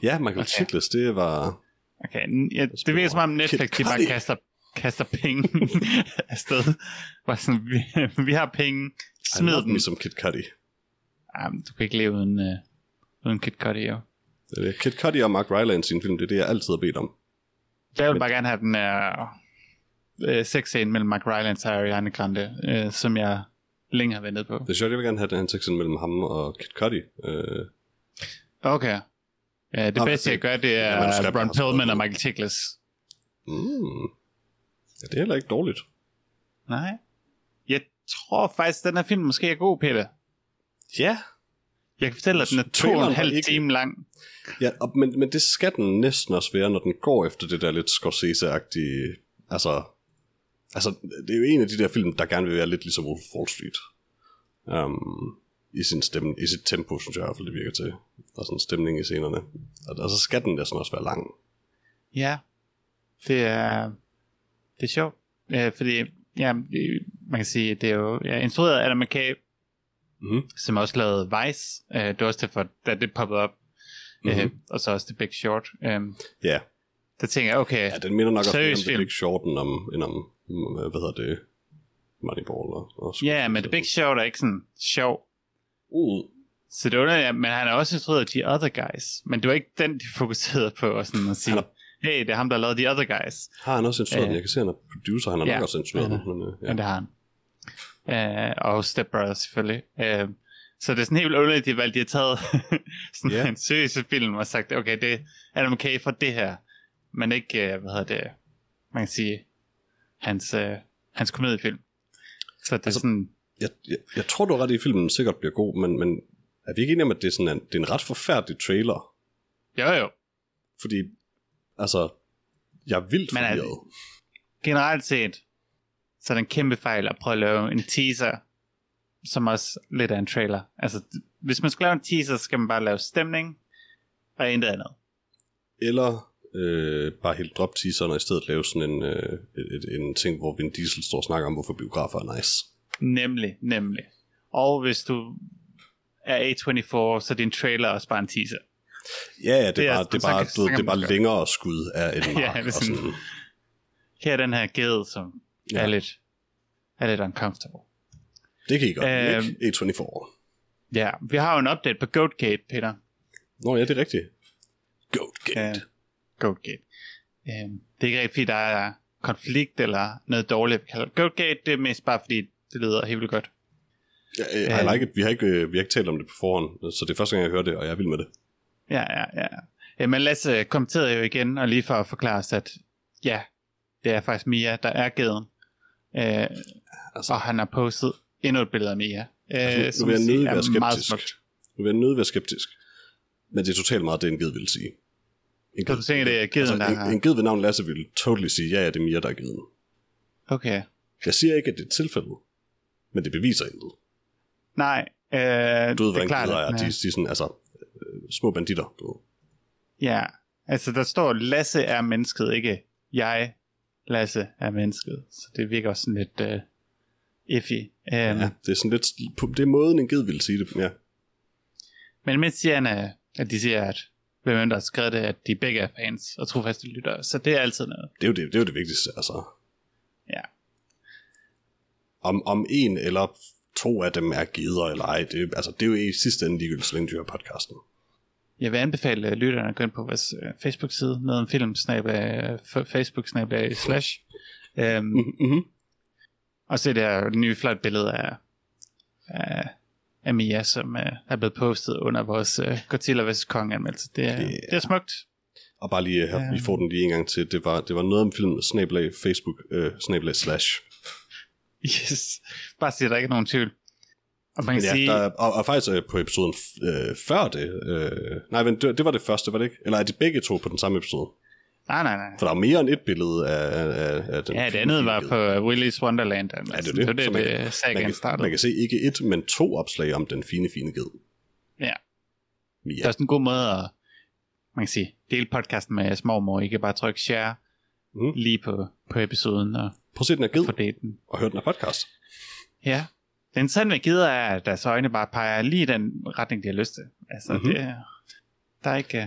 Ja, Michael Okay. Chiklis, det var... Okay, ja, det virker som om Netflix de bare kaster, kaster penge afsted. Bare sådan, vi, vi har penge, smid dem. som Kid Cudi. Jamen, du kan ikke leve uden, uh, uden Kid Cudi, jo. Er Kid Cudi og Mark Rylance i sin film, det er det, jeg altid har bedt om. Jeg vil bare gerne have den uh, uh, sexscene mellem Mark Rylance og Ariana Grande, uh, som jeg længe har ventet på. Det er sjovt, jeg vil gerne have den sektion mellem ham og Kid Cudi. Øh, Okay. Ja, det Nå, bedste, jeg gør, det ja, er manuskriptet Ron Perlman og. Michael Chiklis. mm, ja, det er heller ikke dårligt. Nej. Jeg tror faktisk, den her film måske er god, Peter. Ja, Jeg kan fortælle, at den er to og en halv ikke- time lang. ja og, men, men det skal den næsten også være, når den går efter det der lidt Scorsese-agtige... Altså, altså, det er jo en af de der film, der gerne vil være lidt ligesom Wolf of Wall Street. Um, I sin stemme, i sit tempo, synes jeg i hvert fald, det virker til. Der er sådan en stemning i scenerne. Og, og så skal den næsten også være lang. Ja, det er, det er sjovt. Ja, fordi, ja, man kan sige, det er jo ja, instrueret af Adam McKay, Mhm. som også lavede Vice. Uh, det var også derfor, da det poppede op. Mm-hmm. Uh, Mhm. og så også The Big Short. Um, Ja, der tænker jeg, okay, ja den minder nok også mere om The. Big Short, end om, end om mm, hvad hedder det, Moneyball og, og ja, men The Big Short er ikke sådan sjov. Uh, Så det var, men han er også instrueret The Other Guys. Men det var ikke den, de fokuserede på, og sådan at sige, hey, det er ham, der lavet The Other Guys. har han også instrueret Øh. den? Jeg kan se, han er producer, han har Ja, nok også instrueret han den. Men, øh, Ja. ja. Men det har han. Uh, og Step Brothers selvfølgelig. Uh, så det er sådan helt underligt, de valgte, de har taget sådan Ja. en seriøs film og sagt, okay, det er Adam McKay for det her. Men ikke, uh, hvad hedder det, man kan sige, hans, uh, hans komediefilm. Så det er Altså- sådan, jeg, jeg, jeg tror, du har ret i, at filmen sikkert bliver god, men, men er vi ikke enige om, at det er, sådan en, det er en ret forfærdelig trailer? jo jo. Fordi, altså, jeg er vildt Men er forvirret. Generelt set, så er det en kæmpe fejl at prøve at lave en teaser, som også lidt er en trailer. Altså, hvis man skal lave en teaser, så skal man bare lave stemning, og intet andet. Eller øh, bare helt droppe teaseren, og i stedet lave sådan en, øh, et, et, en ting, hvor Vin Diesel står og snakker om, hvorfor biografer er nice. Nemlig, nemlig. Og hvis du er A24, så er din trailer også bare en teaser. Ja, ja, det er, Det er- bare, det er bare, du det er bare længere skud af en Ja, mark. det er sådan- Her er den her ged, som ja. Er, lidt, er lidt uncomfortable. det kan I godt, Øhm, ikke? A24. Ja, vi har jo en update på Goatgate, Peter. Nå ja, det er rigtigt. Goatgate. Ja. Goatgate. Um, det er ikke rigtig, fordi der er konflikt eller noget dårligt, vi kalder. Goatgate, det er mest bare fordi, det lyder helt vildt godt. Ja, øh, I like it. Vi har, ikke, øh, vi har ikke talt om det på forhånd, så det er første gang, jeg hører det, og jeg er vild med det. Ja, ja, ja. ja men Lasse kommenterede jo igen, og lige for at forklare os, at ja, det er faktisk Mia, der er geden. Øh, Altså, og han har postet endnu et billede af Mia. Øh, Altså, nu som vil jeg er være meget skeptisk. Nu vil jeg nødt være skeptisk. Men det er totalt meget det, en ged vil sige. En Så du tænker, det er geden, altså, der en, har- en ged ved navn Lasse vil totally sige, ja, ja, det er Mia, der er geden. Okay. Jeg siger ikke, at det er tilfældet, men det beviser intet. Nej, øh, Du ved, det er klart, er. De, de sådan, altså, øh, små banditter, du. Ja, altså der står, Lasse er mennesket, ikke jeg, Lasse er mennesket. Så det virker også sådan lidt uh, iffy. Um, ja. Ja, det er sådan lidt, det er måden, en ged vil sige det. Ja, Men mens siger han, øh, at de siger, at hvem der har skrevet det, at de begge er fans og trofaste lyttere. Så det er altid noget. det er jo det, det, er jo det vigtigste, altså. Ja. Om, om en eller to af dem er gider eller ej, det, altså, det er jo i sidste ende ligegyldigt, så længe hører podcasten. Jeg vil anbefale øh, lytterne at gå ind på vores øh, Facebook-side, med en film facebook slash, um, Mm-hmm. og se det her nye flot billede af, af, af Mia, som uh, er blevet postet under vores uh, Godzilla vs. Kong anmeldelse. Det er, Yeah. det er smukt. Og bare lige her, vi får den lige en gang til. Det var, det var noget om film, snablag, Facebook, øh, snablag, slash. Yes. Bare siger, der ikke er nogen tvivl. Og man kan Ja, sige, der, og, og faktisk øh, på episoden øh, før det, øh, nej, men det, det var det første, var det ikke? Eller er de begge to på den samme episode? nej, nej, nej. For der er mere end et billede af, af, af den Ja, det andet var på Willy's Wonderland. Altså. Ja, det er det. Var det, Så man det man, kan, man kan se ikke et, men to opslag om den fine, fine ged. Ja. Mia. Det er også en god måde at man kan sige, dele podcasten med småmor, ikke bare trykke share Mm. lige på, på episoden og Prøv at se den her ged, den. og hør den her podcast. Ja. Ved gider er, at deres øjne bare peger lige i den retning, de har lyst til. Altså, Mhm. mm-hmm. det er, der er ikke... øh,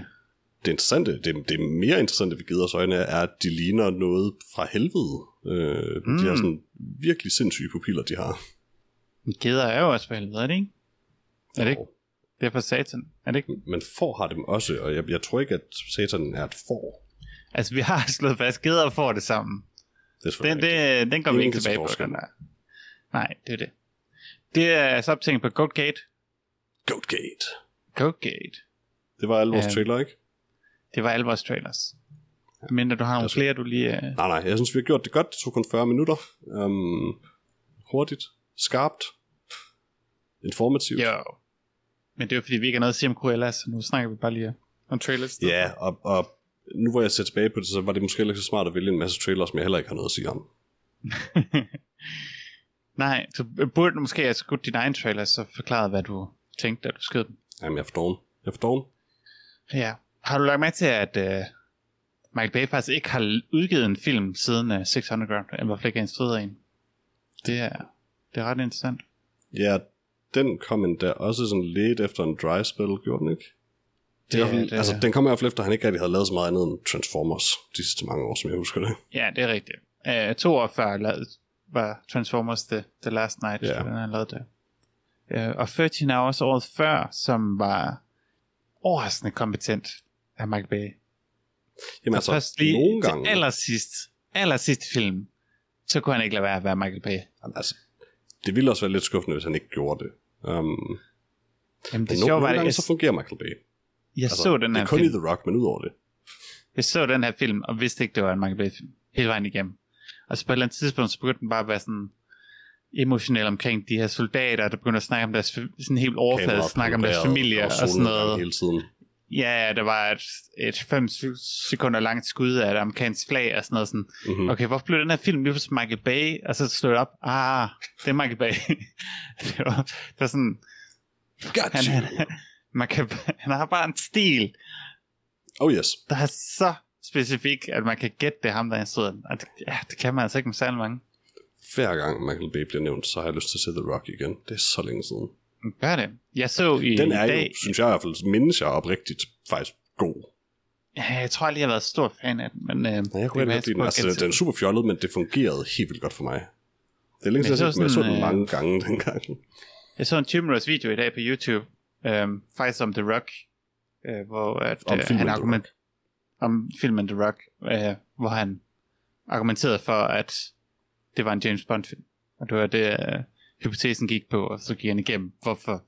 Det interessante, det, det mere interessante ved geders øjne, er, at de ligner noget fra helvede. Øh, mm. De har Mm. sådan virkelig sindssyge pupiller, de har. Gider er jo også for helvede, er det ikke? Er det ikke? Det er for satan. Er det ikke? Men får har dem også, og jeg, jeg tror ikke, at satan er et får. Altså, vi har slået fast, gider får det sammen. Det Den, det, den går vi ikke tilbage på. Den. Nej, det er det. Det er så optænkt på Goat Gate. Goatgate. Goat Gate. Det var alle vores Ja. trailer, ikke? Det var alle vores trailers. Men du har nogle Altså- flere, du lige... Uh... Nej, nej, jeg synes, vi har gjort det godt. Det tog kun 40 minutter. Um, hurtigt, skarpt, informativt. Jo. Men det er jo fordi, vi ikke har noget at sige om Cruella, så nu snakker vi bare lige om trailers. Ja, og, og nu hvor jeg ser tilbage på det, så var det måske ikke så smart at vælge en masse trailers, som jeg heller ikke har noget at sige om. Nej, du burde måske have skudt din egen trailer, så forklaret, hvad du tænkte, da du skød dem. Jamen, jeg er for doven. Jeg er for doven. Ja. Har du lagt med til, at uh, Michael Bay faktisk ikke har udgivet en film siden uh, 600 Ground, eller i hvert fald ikke instrueret en? Det er, det er ret interessant. Ja, den kom endda også sådan lidt efter en dry spell, gjorde den ikke? Det, Det- det, altså, den kom i hvert fald efter, at han ikke rigtig havde lavet så meget andet end Transformers de sidste mange år, som jeg husker det. Ja, det er rigtigt. Uh, to år før lavede, var Transformers The, The Last Night, yeah. den har lavet det. Uh, og 13 Hours året før, som var overraskende kompetent af Michael Bay. Jamen Altså, altså, først lige nogle til gange... allersidst, allersidste film, så kunne han ikke lade være at være Michael Bay. Jamen, altså, det ville også være lidt skuffende, hvis han ikke gjorde det. Um, Jamen men det sjove var, jeg, så fungerer Michael Bay. jeg Altså, så den det her er kun film. i The Rock, men udover det. Jeg så den her film, og vidste ikke, det var en Michael Bay film. Hele vejen igennem. Og så på et eller andet tidspunkt, så begyndte den bare at være sådan emotionel omkring de her soldater, der begynder at snakke om deres, sådan helt overfladet, Kameraet snakke om deres familie og og sådan noget. Hele tiden. Ja, ja, der var et, et 5 sekunder langt skud af et amerikansk flag og sådan noget. Sådan, Mm-hmm. okay, hvorfor blev den her film lige pludselig Michael Bay? Og så slog det op, ah, det er Michael Bay. det, var, det var sådan, Got han, you. han, man kan, han har bare en stil, Oh yes. der er så specifik, at man kan gætte det ham, der er instrueret den. Og det, ja, det kan man altså ikke med særlig mange. Hver gang Michael Bay bliver nævnt, så har jeg lyst til at se The Rock igen. Det er så længe siden. Gør det. Jeg så i Den er dag, jo, synes jeg i hvert fald, mindes jeg oprigtigt faktisk god. ja, jeg tror aldrig, jeg har været stor fan af den, men øh, Ja, jeg kunne det lide den. Altså, den er super fjollet, men det fungerede helt vildt godt for mig. Det er længe siden, jeg, så jeg så sådan, den øh, mange gange dengang. Jeg så en 20 minutters video i dag på YouTube, øh, faktisk om The Rock, øh, hvor at, Om øh, han argument, om filmen The Rock, øh, hvor han argumenterede for, at det var en James Bond film. Og det var det, øh, hypotesen gik på, og så gik han igennem, hvorfor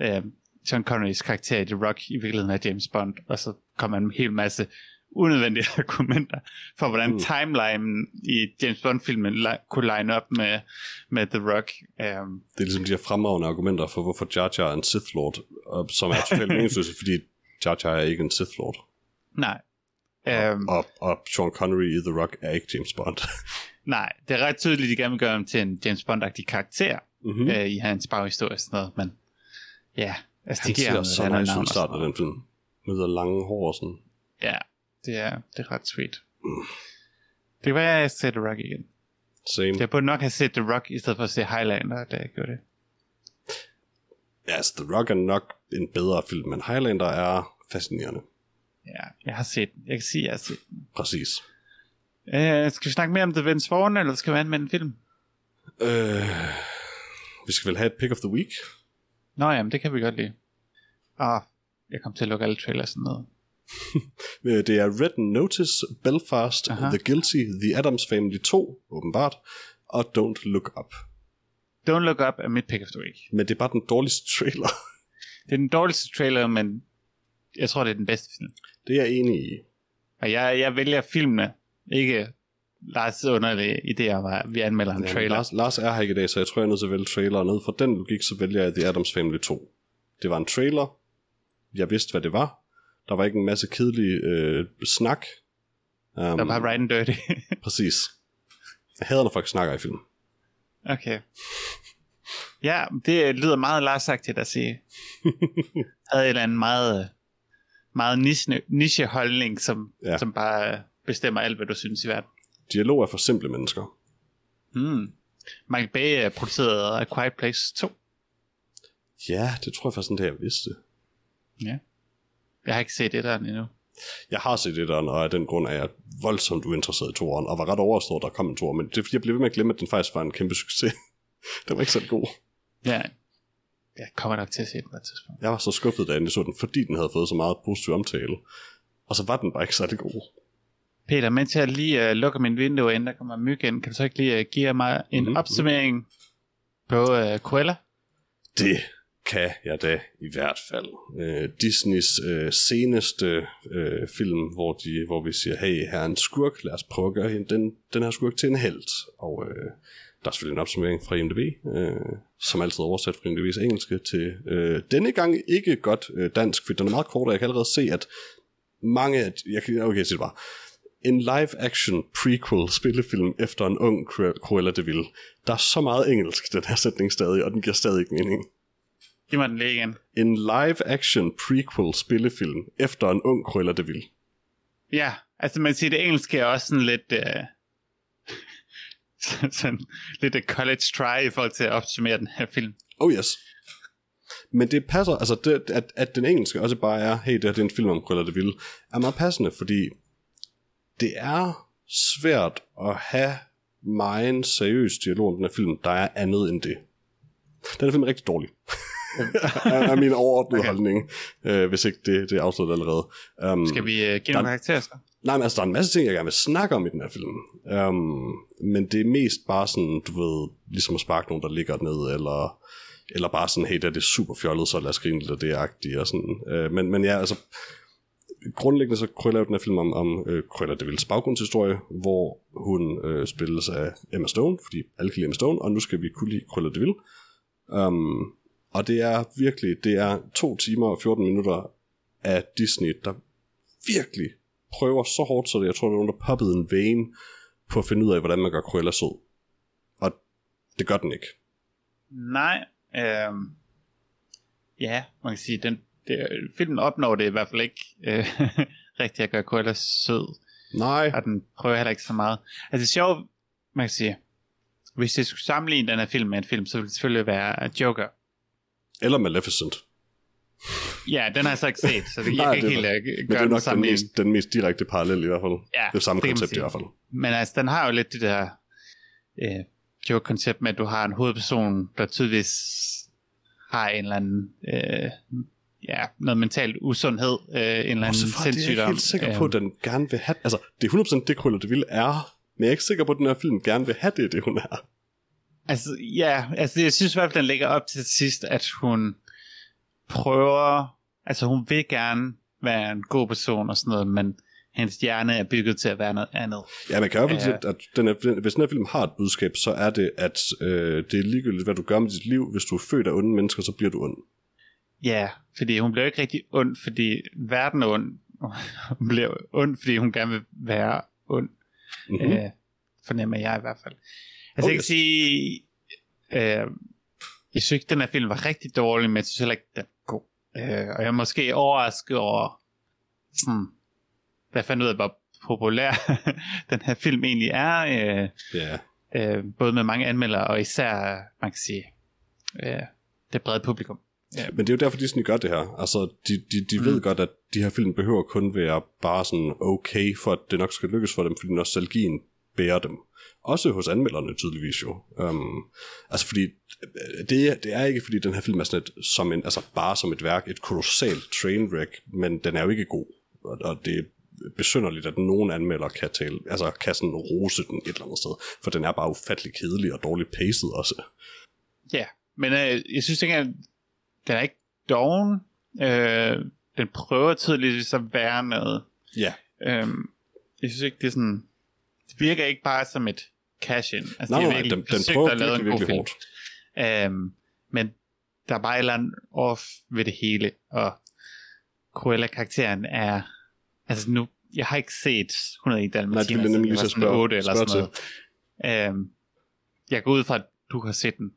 øh, Sean Connerys karakter i The Rock i virkeligheden er James Bond, og så kom han en hel masse unødvendige argumenter for, hvordan mm. timelinen i James Bond-filmen li- kunne line op med, med The Rock. Um, Det er ligesom de her fremragende argumenter for, hvorfor Jar Jar er en Sith Lord, og, som er totalt meningsløse, fordi Jar Jar er ikke en Sith Lord. nej. Um, og, og Sean Connery i The Rock er ikke James Bond. nej, det er ret tydeligt, at de gerne vil gøre ham til en James Bond-agtig karakter mm-hmm. mm. øh, i hans baghistorie og sådan noget, men ja, altså Han de giver ham så nice ud starten af den film. Med det lange hår og sådan. Ja, det er, det er ret sweet. Det kan være, at jeg ser The Rock igen. Same. Jeg burde nok have set The Rock, i stedet for at se Highlander, da jeg gjorde det. Ja, altså, The Rock er nok en bedre film, men Highlander er fascinerende. Ja, jeg har set den. Jeg kan sige, jeg har set den. Præcis. Uh, skal vi snakke mere om The Vince Vaughn, eller skal vi anmelde en film? Øh, vi skal vel have et pick of the week? Nå jamen, det kan vi godt lide. Åh, jeg kom til at lukke alle trailers ned. Øh, Det er Red Notice, Belfast, Aha. The Guilty, The Addams Family 2, åbenbart, og Don't Look Up. Don't Look Up er mit pick of the week. Men det er bare den dårligste trailer. Det er den dårligste trailer, men jeg tror, det er den bedste film. Det er jeg enig i. Og jeg, jeg vælger filmene, ikke Lars underlige idé om, at vi anmelder en Ja, trailer. Lars, Lars er her ikke i dag, så jeg tror, jeg er nødt til at vælge trailer. Ned fra den logik, så vælger jeg The Adams Family 2. Det var en trailer. Jeg vidste, hvad det var. Der var ikke en masse kedelig øh, snak. Um, Der var bare right and dirty. Præcis. Jeg hader, når folk snakker i film. okay. Ja, det lyder meget Lars-agtigt at sige. Havde en eller anden meget, meget niche, niche-holdning, som, Ja. som bare bestemmer alt, hvad du synes i verden. Dialog er for simple mennesker. Mm. Michael Bay producerede A Quiet Place 2. Ja, det tror jeg faktisk det jeg vidste. Ja. Jeg har ikke set det der endnu. Jeg har set det der, og af den grund er jeg voldsomt uinteresseret i toeren, og var ret overrasket, at der kom en toer, men det er fordi, jeg blev ved med at glemme, at den faktisk var en kæmpe succes. den var ikke så god. Ja. Jeg kommer nok til at se den på et tidspunkt. Jeg var så skuffet, da jeg så den, fordi den havde fået så meget positiv omtale. Og så var den bare ikke særlig god. Peter, mens jeg lige uh, lukker min vindue, inden der kommer myg ind, kan du så ikke lige uh, give mig en Mhm. mm-hmm. opsummering på uh, Cruella? Det kan jeg da i hvert fald. Øh, Disneys øh, seneste øh, film, hvor, de, hvor vi siger, hey, her er en skurk, lad os prøve at gøre hende, den, den her skurk til en held. Og øh, der er selvfølgelig en opsummering fra IMDb, øh, som altid er oversat fra IMDb's engelske til øh, denne gang ikke godt øh, dansk, for den er meget kort, og jeg kan allerede se, at mange af... Jeg kan, okay, jeg siger det bare. En live-action prequel spillefilm efter en ung Cru- Cruella de Vil. Der er så meget engelsk den her sætning stadig, og den giver stadig ikke mening Giv mig den lige igen. en live-action prequel spillefilm efter en ung Cruella de Vil. Ja, altså man siger, det engelske er også sådan lidt... Uh, sådan lidt et college try i forhold til at opsummere den her film. Oh yes. Men det passer, altså det, at, at den engelske også bare er, hey, det her det er en film om Cruella de Vil, er meget passende, fordi det er svært at have meget seriøs dialog om den her film, der er andet end det. Den her film er rigtig dårlig. er, min overordnede okay. Holdning, øh, hvis ikke det, det er afsluttet allerede. Um, Skal vi uh, give nogle karakterer så? Nej, men altså, der er en masse ting, jeg gerne vil snakke om i den her film. Um, men det er mest bare sådan, du ved, ligesom at sparke nogen, der ligger ned, eller, eller bare sådan, hey, det er det super fjollet, så lad os grine lidt af det agtigt, og sådan. Uh, men, men ja, altså, grundlæggende så krøller jeg den her film om, om øh, Krøller det Vilds baggrundshistorie, hvor hun øh, spilles af Emma Stone, fordi alle kan lide Emma Stone, og nu skal vi kunne lide Krøller det Vild. Um, øhm, og det er virkelig, det er to timer og 14 minutter af Disney, der virkelig prøver så hårdt, så jeg tror, der er nogen, der poppede en vein på at finde ud af, hvordan man gør Cruella sød. Og det gør den ikke. Nej. Øhm, ja, man kan sige, den, det, filmen opnår det i hvert fald ikke øh, rigtigt at gøre Cruella sød. Nej. Og den prøver heller ikke så meget. Altså det er sjovt, man kan sige, hvis jeg skulle sammenligne den her film med en film, så ville det selvfølgelig være Joker. Eller Maleficent. Ja, den har jeg så ikke set, så det, jeg Nej, kan ikke det helt øh, Men det gøre er den nok den sammenligning. mest, den mest direkte parallel i hvert fald. Ja, det er samme det koncept i hvert fald. Men altså, den har jo lidt det der øh, joke-koncept med, at du har en hovedperson, der tydeligvis har en eller anden, øh, ja, noget mentalt usundhed, øh, en eller anden Og så for det er jeg sindssygdom. ikke helt sikker på, Øh, at den gerne vil have... Altså, det er 100% det, Cruella de Vil er. Men jeg er ikke sikker på, at den her film gerne vil have det, det hun er. Altså, ja, altså jeg synes i hvert fald, den lægger op til sidst, at hun prøver, altså hun vil gerne være en god person og sådan noget, men hendes hjerne er bygget til at være noget andet. Ja, man kan i hvert fald Ja. sige, at, den er, den, hvis den her film har et budskab, så er det, at øh, det er ligegyldigt, hvad du gør med dit liv. Hvis du er født af onde mennesker, så bliver du ond. Ja, fordi hun bliver ikke rigtig ond, fordi verden er ond. Hun bliver ond, fordi hun gerne vil være ond. Mm-hmm. Mm. Øh, fornemmer jeg i hvert fald. Altså Oh, jeg kan yes. sige, øh, jeg synes ikke, den her film var rigtig dårlig, men jeg synes heller ikke, den. Øh, og jeg er måske overrasket over, sådan, hvad fandt ud af, hvor populær den her film egentlig er. Øh, Ja. øh, både med mange anmeldere, og især, man kan sige, øh, det brede publikum. Ja. Men det er jo derfor, Disney gør det her. Altså, de, de, de mm. ved godt, at de her film behøver kun være bare sådan okay, for at det nok skal lykkes for dem, fordi nostalgien bærer dem. Også hos anmelderne tydeligvis jo. Um, altså fordi, øh, det, det er ikke fordi den her film er sådan et, som en, altså bare som et værk, et kolossalt trainwreck, men den er jo ikke god. Og, og det er besynderligt, at nogen anmelder kan tale, altså kan sådan rose den et eller andet sted, for den er bare ufattelig kedelig og dårligt paced også. Ja, men øh, jeg synes ikke, at den er ikke doven. Øh, den prøver tydeligvis at være noget. Ja. Øh, jeg synes ikke, det er sådan det virker ikke bare som et cash-in. Altså, Nej, de nej, virkelig den, den prøver at lave virkelig, en virkelig film. hårdt. Øhm, men der er bare et eller andet off ved det hele, og Cruella-karakteren er, altså nu, jeg har ikke set 101 Dalmatiner, Nej, det ville nemlig lige så spørge, 8 eller spørge sådan noget. Øhm, jeg går ud fra, at du har set den.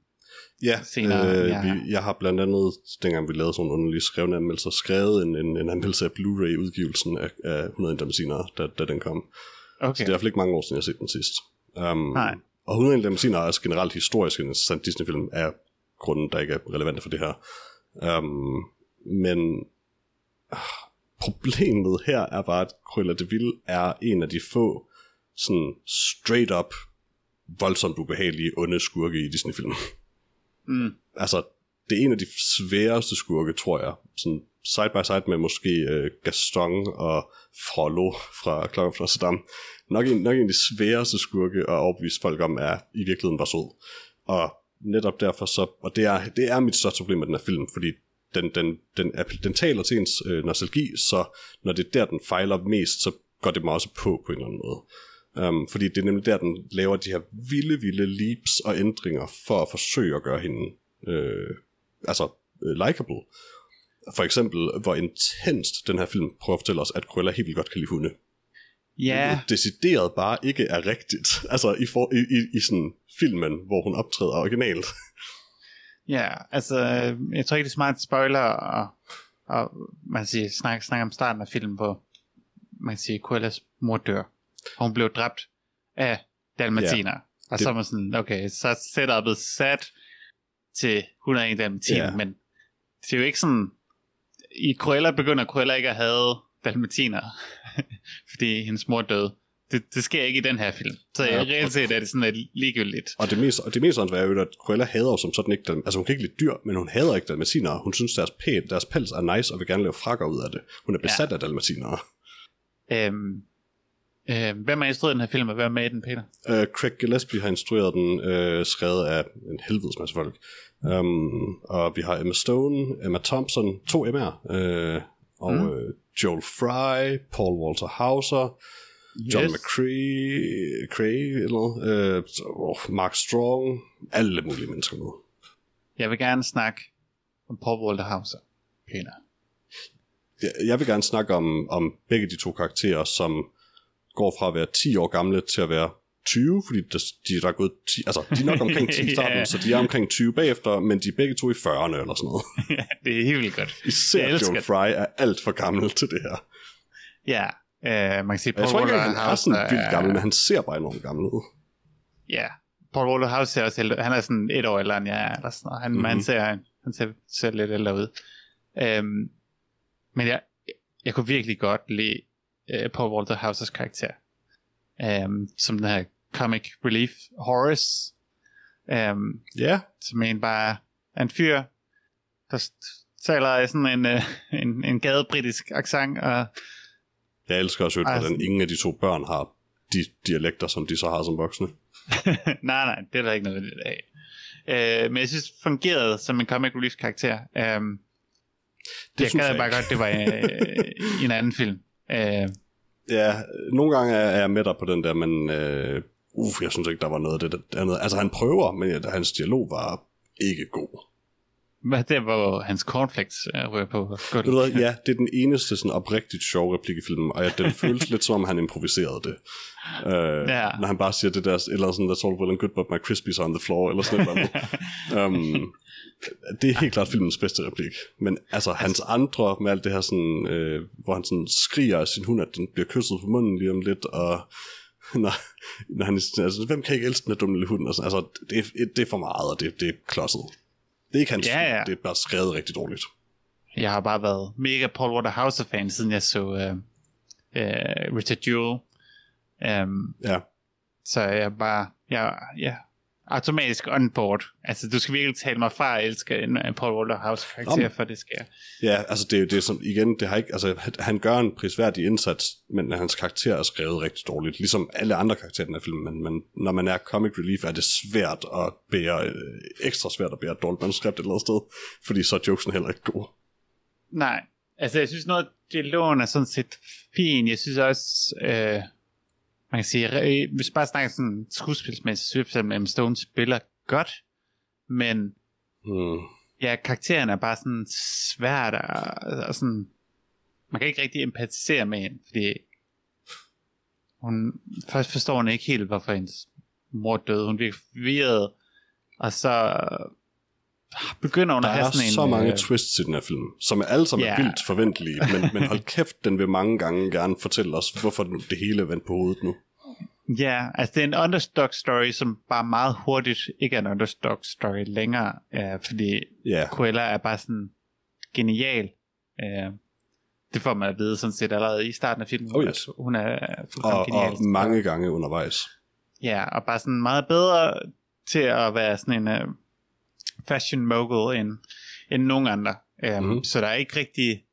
Ja, senere, øh. Vi, jeg har blandt andet, dengang vi lavede sådan nogle underlige skrevne anmeldelser, skrevet en, en, en anmeldelse af Blu-ray-udgivelsen af, af 101 Dalmatiner, da, da den kom. Okay. Så det er i hvert fald ikke mange år siden, jeg har set den sidst. Um, Nej. Og 101 Dalmatiner er også generelt historisk en interessant Disney-film, af grunden, der ikke er relevante for det her. Um, men ah, problemet her er bare, at Cruella de Vil er en af de få sådan straight up voldsomt ubehagelige onde skurke i Disney-film. Mm. altså, det er en af de sværeste skurke, tror jeg. Sådan side by side med måske øh, Gaston og Frollo fra Klokken fra Saddam. Nok en, nok en af de sværeste skurke at overbevise folk om, er i virkeligheden var sød. Og netop derfor så, og det er, det er mit største problem med den her film, fordi den, den, den, den, den taler til ens øh, nostalgi, så når det er der, den fejler mest, så går det mig også på på en eller anden måde. Um, fordi det er nemlig der, den laver de her vilde, vilde leaps og ændringer for at forsøge at gøre hende øh, altså øh, likable. For eksempel, hvor intenst den her film prøver at fortælle os, at Cruella helt vildt godt kan lide hunde. Ja, Hvilket Decideret bare ikke er rigtigt. Altså i, for, i, i, i sådan filmen, hvor hun optræder originalt. ja, altså, jeg tror ikke, det er smart spoiler, og, og man kan sige, snakke, snakke om starten af filmen på, man kan sige, Cruellas mor dør. Hun blev dræbt af Dalmatiner. Ja, og det- så er man sådan, okay, så setupet sat til 101 Dalmatiner, Ja. men det er jo ikke sådan, i Cruella begynder Cruella ikke at have Dalmatiner, fordi hendes mor døde. Det, det sker ikke i den her film. Så Ja, reelt set er det sådan lidt ligegyldigt. Og det mest, og det mest er jo, at Cruella hader som sådan ikke, Dal- altså hun kan ikke lide dyr, men hun hader ikke dalmatiner. Hun synes, deres, pæn, deres pels er nice, og vil gerne lave frakker ud af det. Hun er besat ja. af dalmatiner. Øhm, øhm, hvem har instrueret den her film, og hvem er med i den, Peter? Uh, Craig Gillespie har instrueret den, uh, skrevet af en helvedes masse folk. Um, og vi har Emma Stone, Emma Thompson, to M'er, uh, og Mm. uh, Joel Fry, Paul Walter Hauser, John Yes. McCree, Cray, eller oh, Mark Strong, alle mulige mennesker med. Jeg vil gerne snakke om Paul Walter Hauser, Peter. Jeg, jeg vil gerne snakke om, om begge de to karakterer, som går fra at være 10 år gamle til at være 20, fordi der, de, der er gået 10, altså, de er nok omkring 10 i starten, Ja. så de er omkring 20 bagefter, men de er begge to i 40'erne eller sådan noget. det er helt vildt godt. Især Joel. Fry er alt for gammel til det her. Ja, øh, man kan sige, Og jeg Paul tror ikke, han er sådan vildt gammel, men han ser bare enormt gammel ud. Ja, Paul Walter Hauser ser også ældre. Han er sådan et år ældre end jeg er, eller sådan noget. Han, Mhm. mm-hmm. han, ser, han ser, ser lidt ældre ud. Øhm, men jeg, jeg kunne virkelig godt lide øh, Paul Walter Hausers karakter. Øhm, som den her comic relief Horace. Øhm, Ja, som en bare er en fyr, der taler sådan en, øh, en, en gadebritisk accent, og jeg elsker også, hvordan sådan- ingen af de to børn har de dialekter, som de så har som voksne. nej, nej, det er der ikke noget af. Øh, men jeg synes, det fungerede som en comic relief karakter. Øhm, det jeg gad jeg bare godt, det var øh, en anden film. Øh, Ja, nogle gange er jeg med dig på den der, men uh, uff, jeg synes ikke, der var noget af det der andet. Altså, han prøver, men ja, hans dialog var ikke god hvad det hvor hans cornflakes øh, ryger på. Godt. Ved du hvad, ja, det er den eneste sådan oprigtigt sjove replik i filmen, og ja, den føles lidt som om, han improviserede det. Uh, Ja. Når han bare siger det der, eller sådan, that's all well and good, but my crispies on the floor, eller sådan noget. um, det er helt klart filmens bedste replik. Men altså, hans andre med alt det her sådan, øh, hvor han sådan skriger af sin hund, at den bliver kysset på munden lige om lidt, og når, når han altså, hvem kan ikke elske den her dumme lille hund? Og sådan, altså, det er, det er for meget, og det, det er klodset. Det er ikke hans Ja, ja. det er bare skrevet rigtig dårligt. Jeg har bare været mega Paul Walter Hauser fan, siden jeg så øh, øh, Richard Jewell. Um, Ja. så jeg bare, jeg, jeg automatisk on board. Altså, du skal virkelig tale mig fra at elske en, Paul Walter Hauser karakter, for det sker. Ja, altså det, er det er som, igen, det har ikke, altså han- gør en prisværdig indsats, men hans karakter er skrevet rigtig dårligt, ligesom alle andre karakterer i den her film, men, men når man er comic relief, er det svært at bære, øh, ekstra svært at bære et dårligt manuskript et eller andet sted, fordi så er jokesen heller ikke god. Nej, altså jeg synes noget af dialogen er sådan set fin. Jeg synes også, øh, man kan sige, re- hvis bare snakker sådan skuespilsmæssigt, så synes jeg, at Stone spiller godt, men Hmm. ja, karakteren er bare sådan svært og, og sådan, man kan ikke rigtig empatisere med hende, fordi hun, først forstår hun ikke helt, hvorfor hendes mor døde, hun virker forvirret, og så begynder hun Der at have er sådan en... så mange øh, twists i den her film, som er alle sammen er vildt forventelige, men, men hold kæft, den vil mange gange gerne fortælle os, hvorfor det hele er vendt på hovedet nu. Ja, altså det er en underdog story, som bare meget hurtigt ikke er en underdog story længere, øh, fordi Ja, Cruella er bare sådan genial. Øh, det får man at vide sådan set allerede i starten af filmen. Oh, yes. at Hun er og, genial. og mange gange undervejs. Ja, og bare sådan meget bedre til at være sådan en uh, fashion mogul end, end nogen andre. Um, mm-hmm. Så der er ikke rigtig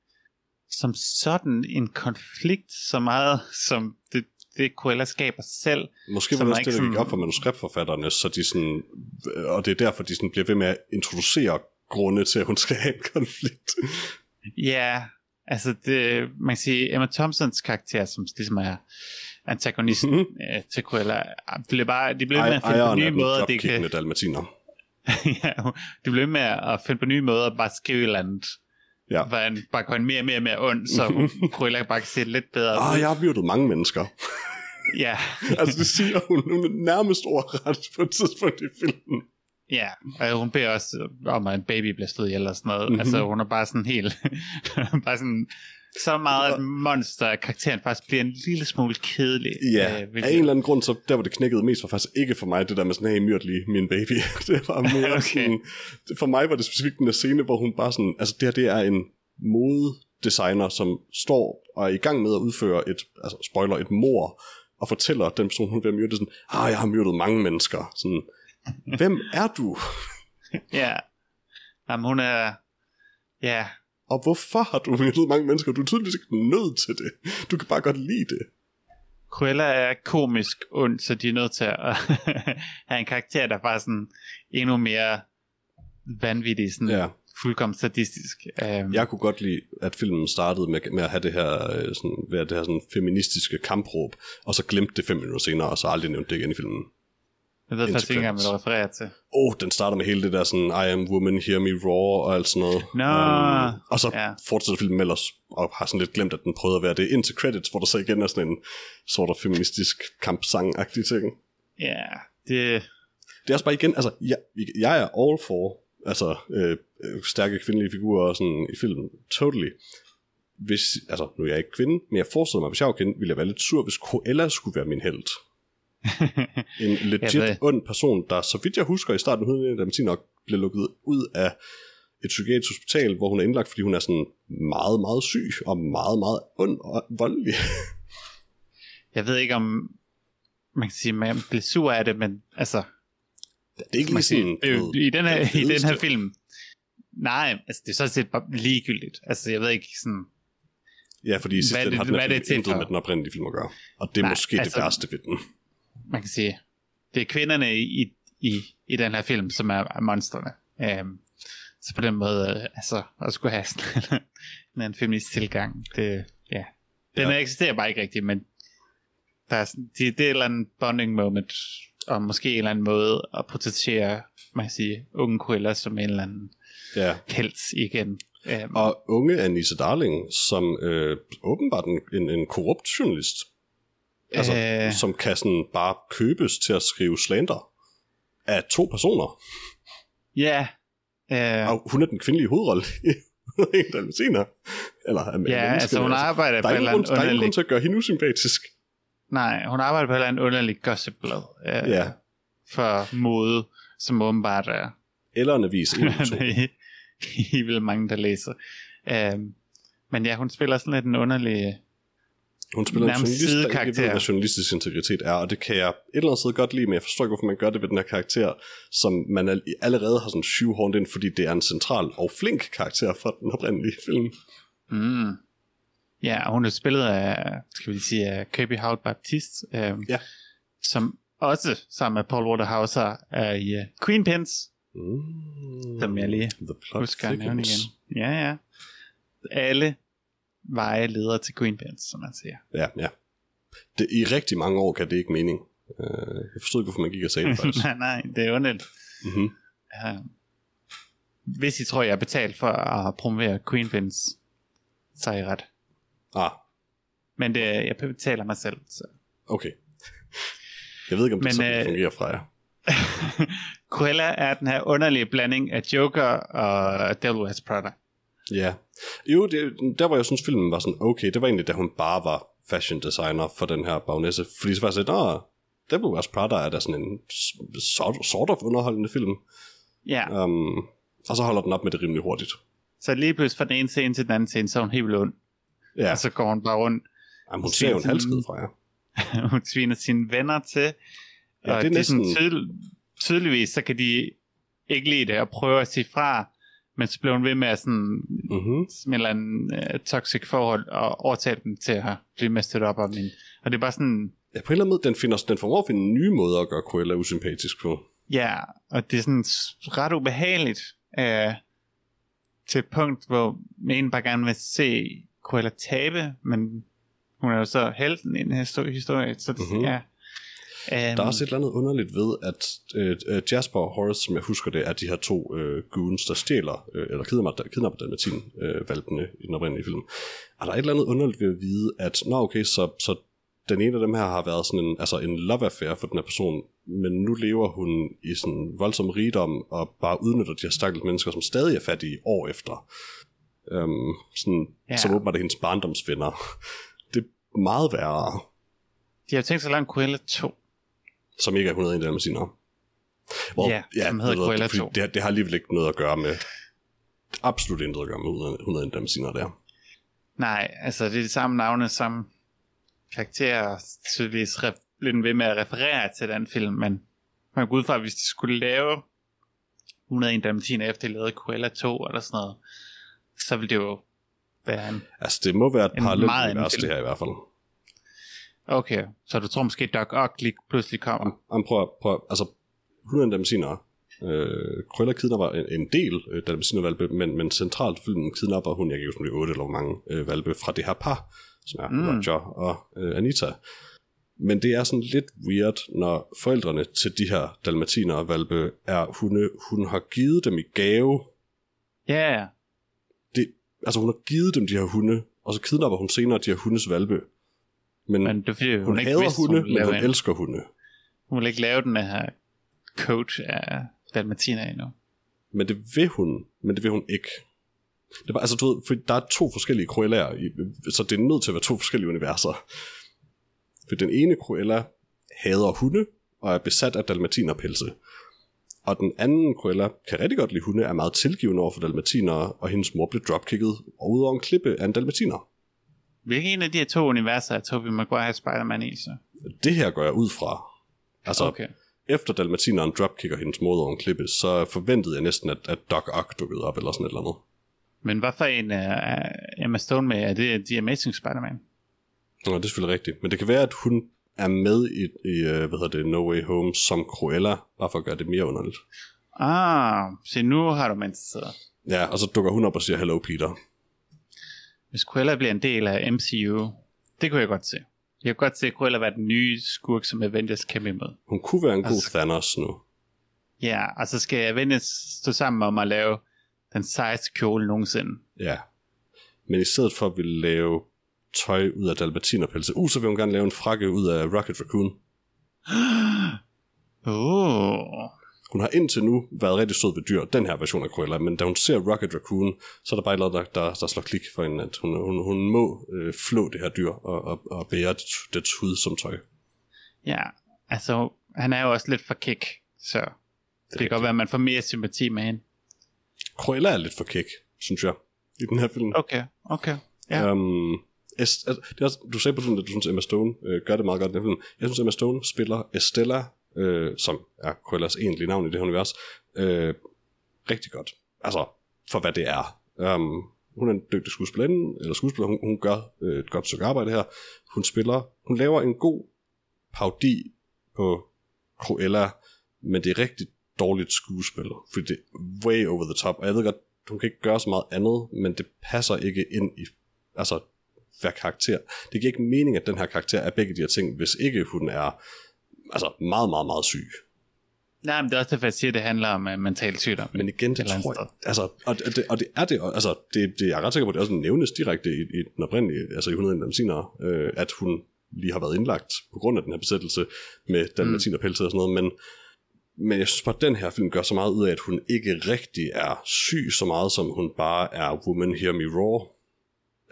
som sådan en konflikt så meget, som det, det Cruella skaber selv. Måske var det også det, der gik op for manuskriptforfatterne, så de sådan, og det er derfor, de sådan bliver ved med at introducere grunde til, at hun skal have en konflikt. Ja, altså det, man kan sige, Emma Thompsons karakter, som ligesom er antagonisten Mhm. mm-hmm. øh, til Cruella, bliver bare, de bliver ved med at finde nye måder, de jobkiggende kan, dalmatiner. ja, bliver ved med at finde på nye måder at bare skrive et eller andet, Ja. hvor han bare går mere og mere og mere ond, så Cruella bare kan se lidt bedre Ah, jeg har myrdet mange mennesker. Ja, altså, det siger hun nu nærmest ordret på et tidspunkt i filmen. ja, og hun beder også om, at en baby bliver slået ihjel og sådan noget. Mhm. Mm-hmm. Altså, hun er bare sådan helt, bare sådan, så meget et monster, at karakteren faktisk bliver en lille smule kedelig. Ja, øh, af en eller anden grund, så der hvor det knækkede mest, var faktisk ikke for mig det der med sådan, hey, myrd lige min baby. det var mere Okay. sådan, for mig var det specifikt den der scene, hvor hun bare sådan, altså det her, det er en modedesigner, som står og er i gang med at udføre et, altså spoiler, et mor, og fortæller den person, hun vil myrde, sådan, ah, jeg har myrdet mange mennesker. Sådan, hvem er du? Ja. Jamen, hun er... Ja, Og hvorfor har du myrdet mange mennesker? Du er tydeligvis ikke nødt til det. Du kan bare godt lide det. Cruella er komisk ond, så de er nødt til at have en karakter, der bare sådan endnu mere vanvittig, sådan Ja. fuldkommen sadistisk. Um, Jeg kunne godt lide, at filmen startede med, med at have det her, øh, sådan, være det her sådan feministiske kampråb, og så glemte det fem minutter senere, og så aldrig nævnte det igen i filmen. Jeg ved faktisk ikke engang, hvad du refererer til. Oh, den starter med hele det der sådan, I am woman, hear me roar, og alt sådan noget. Nå, og så ja. fortsætter filmen ellers, og har sådan lidt glemt, at den prøvede at være det indtil credits, hvor der så igen er sådan en sort of feministisk kampsang-agtig ting. Ja, det... det er også bare igen, altså, jeg, jeg er all for, altså, øh, øh, stærke kvindelige figurer og sådan i filmen, totally. Hvis, altså, nu er jeg ikke kvinde, men jeg forestiller mig, hvis jeg var kvinde, ville jeg være lidt sur, hvis Cruella skulle være min held. En legit ved- ond person, der, så vidt jeg husker, i starten af 100 nok blev lukket ud af et psykiatrisk hospital, hvor hun er indlagt, fordi hun er sådan meget, meget syg, og meget, meget ond og voldelig. Jeg ved ikke, om man kan sige, man bliver sur af det, men altså, Det er ikke lige sige, i, den her, den i den her film, nej, altså det er sådan set bare ligegyldigt. Altså jeg ved ikke sådan, Ja, fordi i sidste ende har den her er film intet med den oprindelige film at gøre. Og det er Nej, måske altså- det værste ved den. Man kan sige, det er kvinderne i, i, i den her film, som er, er monstrene. Um, så på den måde, øh, altså, at skulle have sådan en, en feminist tilgang, det, ja. Den Ja. eksisterer bare ikke rigtigt, men der er sådan, det, det er et eller andet bonding moment, og måske en eller anden måde at potentiere, man kan sige, unge Cruella som en eller anden Ja. held igen. Um, Og unge Anissa Darling, som øh, åbenbart en, en, en korrupt journalist, altså, Øh. øh... som kan sådan bare købes til at skrive slander af to personer. ja, øh, Og hun er den kvindelige hovedrolle en dalmatiner. Eller af ja, menneskene, altså hun arbejder der på er et eller andet der er ingen underligt grund til at gøre hende usympatisk. Nej, hun arbejder på et eller andet underligt gossipblad. Øh, Ja. For mode, som åbenbart er Eller en avis. En i, vil mange, der læser. Um, men ja, hun spiller sådan lidt en underlig... Hun spiller en journalist, der ikke ved, hvad journalistisk integritet er, og det kan jeg et eller andet sted godt lide, men jeg forstår ikke, hvorfor man gør det ved den her karakter, som man al- allerede har sådan shoehorned ind, fordi det er en central og flink karakter fra den oprindelige film. Mm. Ja, og hun er spillet af, skal vi sige, af Kirby Howard Baptiste, um, Ja. som også sammen med Paul Waterhouse er i uh, Queen Pins, Mm. Som jeg lige The plot husker at nævne igen. Ja, ja. Alle veje leder til Queen Pins, som man siger. Ja, ja. det, i rigtig mange år kan det ikke mening. Uh, jeg forstod ikke, hvorfor man gik og sagde det faktisk. nej, nej, det er underligt. mm-hmm. Ja. Hvis I tror, jeg er betalt for at promovere Queen Pins, så er I ret. Ah, Men det, jeg betaler mig selv. Så. okay. Jeg ved ikke, om det Men, sådan øh, fungerer fra jer. Cruella er den her underlige blanding af Joker og Devil Wears Prada. Ja. Jo, det, der hvor jeg synes, filmen var sådan, okay, det var egentlig, da hun bare var fashion designer for den her bagnæsse. Fordi så var jeg sådan, åh, Devil Wears Prada er da sådan en sort, sort of underholdende film. Ja, Um, og så holder den op med det rimelig hurtigt. så lige pludselig fra den ene scene til den anden scene, så er hun helt ond. Ja, Og så går hun bare rundt. Jamen, hun ser jo en halskid fra jer. hun sviner sine venner til. Ja, og det er de sådan næsten... tydel, tydeligvis, så kan de ikke lide det og prøve at sige fra. Men så bliver hun ved med at sådan, Mm-hmm. en eller anden uh, toxic forhold og overtale dem til at blive med støtte op om hende. Og det er bare sådan, Ja, på en eller anden måde, den, finder, den formår at finde nye måder at gøre Cruella usympatisk på. ja, og det er sådan ret ubehageligt uh, til et punkt, hvor man bare gerne vil se Cruella tabe, men hun er jo så helten i den her histo- historie, så det, Mhm. mm-hmm. ja. Um, Der er også et eller andet underligt ved, at øh, øh, Jasper og Horace, som jeg husker det, er de her to øh, goons, der stjæler, øh, eller kidnapper, kidnapper Dalmatin øh, valpene i den oprindelige film. Er der et eller andet underligt ved at vide, at nå okay, så, så den ene af dem her har været sådan en, altså en love affair for den her person, men nu lever hun i sådan voldsom rigdom, og bare udnytter de her stakkels mennesker, som stadig er fattige år efter. Um, sådan, Ja. Som åbenbart er hendes barndomsvenner. Det er meget værre, de har tænkt lave en Cruella 2. som ikke er 101 dalmatiner. Ja, som hedder Cruella fordi 2. Det, har- det har alligevel ikke noget at gøre med, absolut intet at gøre med 100 101 dalmatiner der. Nej, altså det er de samme navne som karakterer tydeligvis ref- lidt ved med at referere til den film, men man går ud fra, at hvis de skulle lave 101 Dalmatiner efter de lavede Cruella 2 eller sådan noget, så ville det jo være en... Altså, det må være et En parallelt univers, film. det her i hvert fald. Okay, så du tror måske Doc Ock lige pludselig kommer? Jamen, prøv, at- prøv, at- altså, 100 dalmatiner, øh, Krøller kidnapper en, en del øh, dalmatinervalpe, men, men centralt filmen kidnapper hun, jeg kan ikke huske, om det er 8 eller hvor mange øh, valpe fra det her par, som er mm. Roger og øh, Anita. Men det er sådan lidt weird, når forældrene til de her dalmatiner og valpe er hunde, hun har givet dem i gave. Ja, yeah. Det, altså hun har givet dem de her hunde, og så kidnapper hun senere de her hundes valpe. Men, men det er fordi, hun, hun, ikke hader vidste, hunde, hun, men hun en, elsker hunde. hun vil ikke lave den her coach af Dalmatiner endnu. Men det vil hun, men det vil hun ikke. Det er bare, altså, du ved, for der er to forskellige Cruellaer, så det er nødt til at være to forskellige universer. For den ene Cruella hader hunde, og er besat af dalmatinerpelse. Og den anden Cruella kan rigtig godt lide hunde, er meget tilgivende over for dalmatiner, og hendes mor blev dropkicket og ud over en klippe af en dalmatiner. Hvilken en af de her to universer er Tobey Maguire Spider-Man i, så? Det her går jeg ud fra. Altså, okay. Efter dalmatineren dropkicker hendes mor ud over en klippe, så forventede jeg næsten, at, at Doc Ock dukkede op, eller sådan et eller andet. Men hvad for en er Emma Stone med? Er det The Amazing Spider-Man? Ja, det er selvfølgelig rigtigt. Men det kan være, at hun er med i, i øh, hvad hedder det, No Way Home som Cruella, bare for at gøre det mere underligt. Ah, se nu har du mig interesseret. Ja, og så dukker hun op og siger, Hello Peter. Hvis Cruella bliver en del af MCU, det kunne jeg godt se. Jeg kunne godt se Cruella være den nye skurk, som Avengers kæmper imod. Hun kunne være en god Altså- Thanos nu. Ja, og så skal Avengers stå sammen om at lave den sejeste kjole nogensinde. Ja. Men i stedet for at ville lave tøj ud af dalmatinerpelse, uh, så vil hun gerne lave en frakke ud af Rocket Raccoon. Oh. Hun har indtil nu været rigtig sød ved dyr, den her version af Cruella, men da hun ser Rocket Raccoon, så er der bare noget, der, der, der slår klik for hende, at hun, hun, hun må øh, flå det her dyr og, og, og bære dets, dets hud som tøj. Ja, altså han er jo også lidt for kick, så det, det kan godt være, at man får mere sympati med hende. Cruella er lidt for kæk, synes jeg, i den her film. Okay, okay. Ja. Um, es, altså, det er, også- du sagde på sådan, at du synes, Emma Stone øh, gør det meget godt i den film. Jeg synes, Emma Stone spiller Estella, øh, som er Cruellas egentlige navn i det her univers, øh, rigtig godt. Altså, for hvad det er. Um, hun er en dygtig skuespillerinde, eller skuespiller, hun, hun gør øh, et godt stykke arbejde her. Hun spiller, hun laver en god paudi på Cruella, men det er rigtig dårligt skuespil, fordi det er way over the top, og jeg ved godt, hun kan ikke gøre så meget andet, men det passer ikke ind i, altså, hver karakter. Det giver ikke mening, at den her karakter er begge de her ting, hvis ikke hun er altså meget, meget, meget syg. Nej, men det er også derfor, jeg siger, at det handler om uh, mental sygdom. Men igen, det tror jeg, altså, og, det, og det er det, altså, det, det, jeg er ret sikker på, at det også nævnes direkte i, i den oprindelige, altså i 100 senere, øh, at hun lige har været indlagt på grund af den her besættelse med dalmatiner mm. og sådan noget, men, men jeg synes bare, at den her film gør så meget ud af, at hun ikke rigtig er syg så meget, som hun bare er woman hear me roar.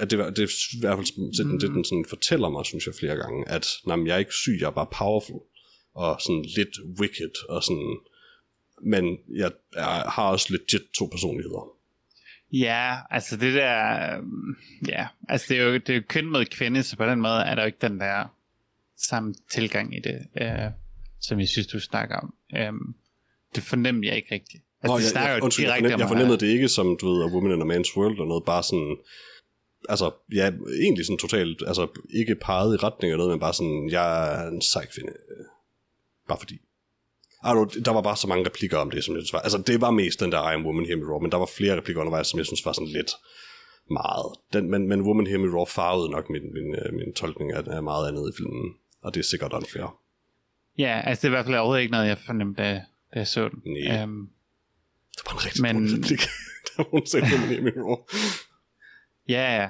At det, det er i hvert fald det, mm. det, den sådan fortæller mig, synes jeg flere gange, at nej, jeg er ikke syg, jeg er bare powerful, og sådan lidt wicked, og sådan, men jeg, jeg har også legit to personligheder. Ja, altså det der, ja, altså det er jo, det er jo køn mod kvinde, så på den måde er der jo ikke den der samme tilgang i det, øh, som jeg synes, du snakker om. Um, det fornemmer jeg ikke rigtigt. Altså, det jeg, snakker jeg, undskyld, jeg, direkte fornem, jeg fornemmede det ikke som, du ved, A Woman in a Man's World eller noget, bare sådan, altså, ja, egentlig sådan totalt, altså, ikke peget i retning eller noget, men bare sådan, jeg er en sej kvinde, øh, bare fordi. Know, der var bare så mange replikker om det, som jeg synes var, altså, det var mest den der I am woman, hear me roar, men der var flere replikker undervejs, som jeg synes var sådan lidt meget. Den, men, men Woman Hear Me Roar farvede nok min, min, øh, min tolkning af, af meget andet i filmen, og det er sikkert unfair. Ja, altså det er i hvert fald overhovedet ikke noget, jeg fornemte, da, da jeg så den. Nej. Um, Det var en rigtig Men- men... replik. der var hun sagde Woman Hear Me Roar. ja, ja,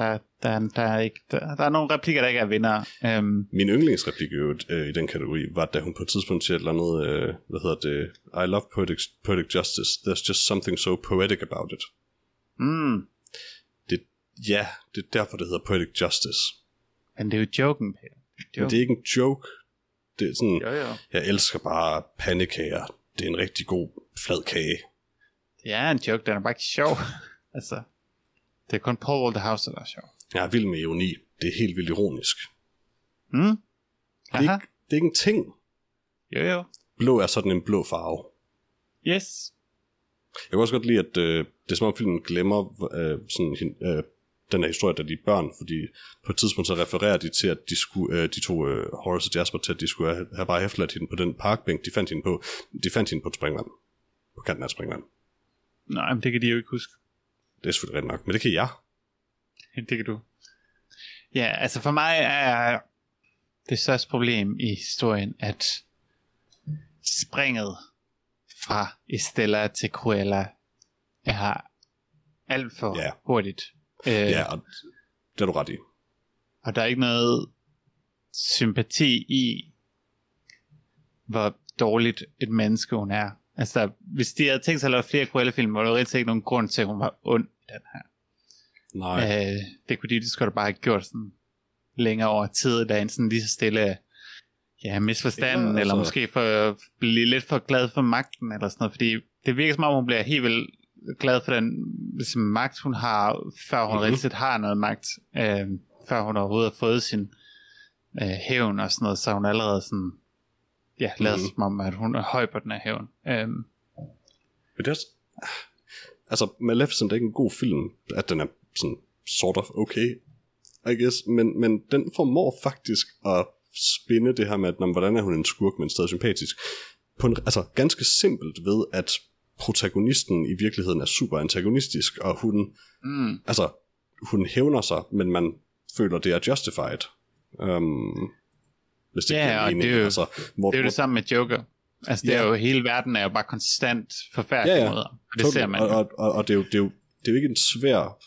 der, der, der, er ikke, der, der er nogle replikker, der ikke er vinder. Um, Min yndlingsreplik i, øh, i den kategori var, da hun på et tidspunkt siger et eller andet, øh, hvad hedder det, I love poetic, poetic justice, there's just something so poetic about it. mm, Det, ja, det er derfor, det hedder poetic justice. men det er jo joken, Peter. Det er Men det er ikke en joke. Det er sådan, Jo, jo. jeg elsker bare pandekager. Det er en rigtig god flad kage. Det er en joke, den er bare ikke sjov. altså, det er kun Paul Walterhouse, der er sjov. Jeg er vild med ironi. Det er helt vildt ironisk. Mm? Det er, ikke, det er ikke en ting. Jo, jo. Blå er sådan en blå farve. Yes. Jeg kan også godt lide, at øh, det er som om filmen glemmer øh, sådan, øh, den her historie, da de er børn, fordi på et tidspunkt så refererer de til, at de, skulle, øh, de to øh, Horace og Jasper til, at de skulle have, have bare efterladt hende på den parkbænk, de fandt hende på. De fandt hende på et springvand. På kanten af et springvand. Nej, men det kan de jo ikke huske. Det er selvfølgelig rigtigt nok, men det kan jeg. Det kan du. Ja, altså for mig er det største problem i historien, at springet fra Estella til Cruella er alt for Ja. hurtigt. Øh, Ja, og det er du ret i. Og der er ikke noget sympati i, hvor dårligt et menneske hun er. Altså, hvis de havde tænkt sig at lave flere Cruella-film, var der rigtig ikke nogen grund til, at hun var ond i den her. Nej. Øh, det kunne de, det skulle da bare have gjort sådan længere over tid, da en sådan lige så stille ja, misforstanden, Eller, altså- eller måske for, blive lidt for glad for magten, eller sådan noget, fordi det virker som om, hun bliver helt vildt glad for den ligesom, magt, hun har, før hun Mhm. mm-hmm. rigtig har noget magt, øh, før hun overhovedet har fået sin øh, hævn og sådan noget, så hun allerede sådan, ja, Mhm. mm-hmm. som om, at hun er høj på den her hævn. Øh, Men det er også... Altså, Maleficent er ikke en god film, at den er sådan sort of okay, I guess, men, men den formår faktisk at spinde det her med, at, hvordan er hun en skurk, men stadig sympatisk, på en, altså ganske simpelt ved, at protagonisten i virkeligheden er super antagonistisk, og hun, mm, altså, hun hævner sig, men man føler, det er justified. Um, hvis det Ja, giver mening. det er jo- altså, hvor, det er jo det samme med Joker. Altså, det Ja. er jo, hele verden er jo bare konstant forfærdelig Ja, ja, måder. Og det Totally. ser man Og, og, og, og det, er jo, det, er jo, det er jo ikke en svær,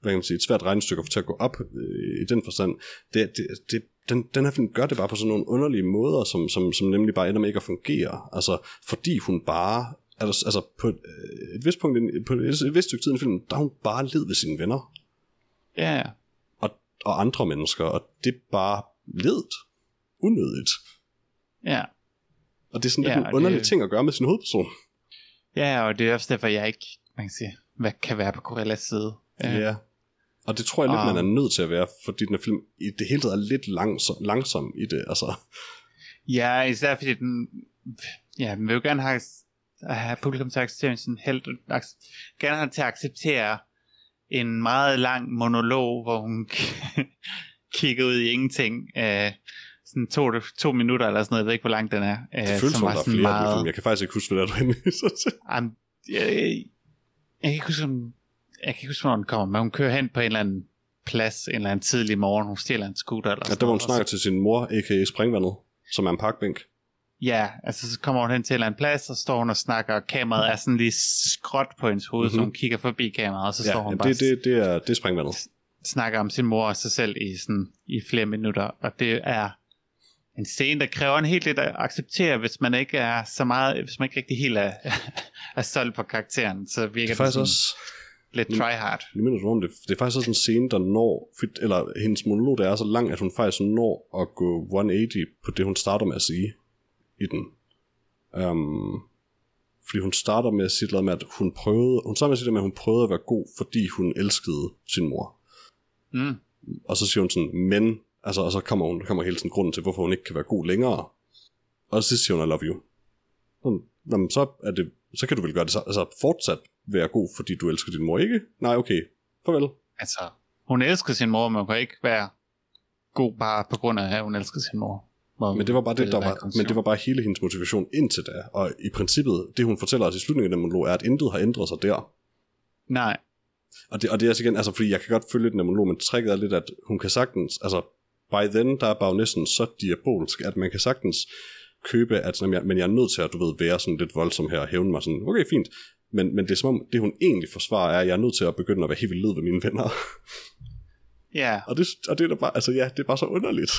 hvad kan man sige, et svært regnestykke at få til at gå op øh, i den forstand. Det, det, det, den, den her film gør det bare på sådan nogle underlige måder, som, som, som nemlig bare ender med ikke at fungere. Altså, fordi hun bare, altså, altså på et, øh, et vist punkt, på et, et vist stykke tid i filmen, der er hun bare led ved sine venner Ja, ja. og, og andre mennesker, og det bare ledet. Unødigt. ja. Og det er sådan Ja, lidt en og underlig det- ting at gøre med sin hovedperson. Ja, og det er også derfor, jeg ikke, man kan sige, hvad kan være på Corellas side. Ja. ja. Og det tror jeg lidt, Og- man er nødt til at være, fordi den her film i det hele taget er lidt langsom, langsom i det. Altså, Ja, især fordi den, ja, den vil jo gerne have, have publikum til at acceptere sin held, gerne have til at acceptere en meget lang monolog, hvor hun kigger ud i ingenting, øh, sådan to, to minutter eller sådan noget, jeg ved ikke, hvor lang den er. Øh, det føles som, der er flere af de film. Jeg kan faktisk ikke huske, hvad det er, henviser til. Um, jeg, jeg kan ikke huske, om, jeg kan ikke huske, hvornår den kommer, men hun kører hen på en eller anden plads en eller anden tidlig morgen. Hun stjæler en scooter eller Ja, sådan der hvor hun snakker til sin mor, a.k.a. Springvandet, som er en parkbænk. Ja, altså så kommer hun hen til en eller anden plads, og står hun og snakker, og kameraet er sådan lige skråt på hendes hoved, mm-hmm. så Mhm. hun kigger forbi kameraet, og så Ja, står hun jamen, bare det, det, det, er, det er Springvandet. snakker om sin mor og sig selv i, sådan, i flere minutter, og det er en scene, der kræver en helt lidt at acceptere, hvis man ikke er så meget, hvis man ikke rigtig helt er, er solgt på karakteren, så Det virker er det, faktisk sådan også, lidt tryhard. nu mener du om det, det er faktisk også en scene, der når, eller hendes monolog, der er så lang, at hun faktisk når at gå 180 på det, hun starter med at sige i den. Um, fordi hun starter med at sige noget med, at hun prøvede, hun starter med at sige det med, at hun prøvede at være god, fordi hun elskede sin mor. Mm. Og så siger hun sådan, men, altså, og så kommer hun kommer hele tiden grunden til, hvorfor hun ikke kan være god længere. Og så siger hun, I love you. Sådan, Nå, men så, er det, så kan du vel gøre det så, altså fortsat være god, fordi du elsker din mor, ikke? Nej, okay. Farvel. Altså, hun elsker sin mor, men hun kan ikke være god bare på grund af, at hun elsker sin mor. Men det var bare det, der var, men det var bare hele hendes motivation indtil da. Og i princippet, det hun fortæller os i slutningen af den monolog, er, at intet har ændret sig der. Nej, Og det, og det er altså igen, altså fordi jeg kan godt følge den her monolog, men tricket er lidt, at hun kan sagtens, altså by then, der er bagnæsten så diabolsk, at man kan sagtens købe, at sådan, men jeg er nødt til at, du ved, være sådan lidt voldsom her og hævne mig sådan, okay, fint. Men, men det er som om, det hun egentlig forsvarer er, at jeg er nødt til at begynde at være helt vildt led ved mine venner. ja, og, det, og det er da bare, altså ja, det er bare så underligt.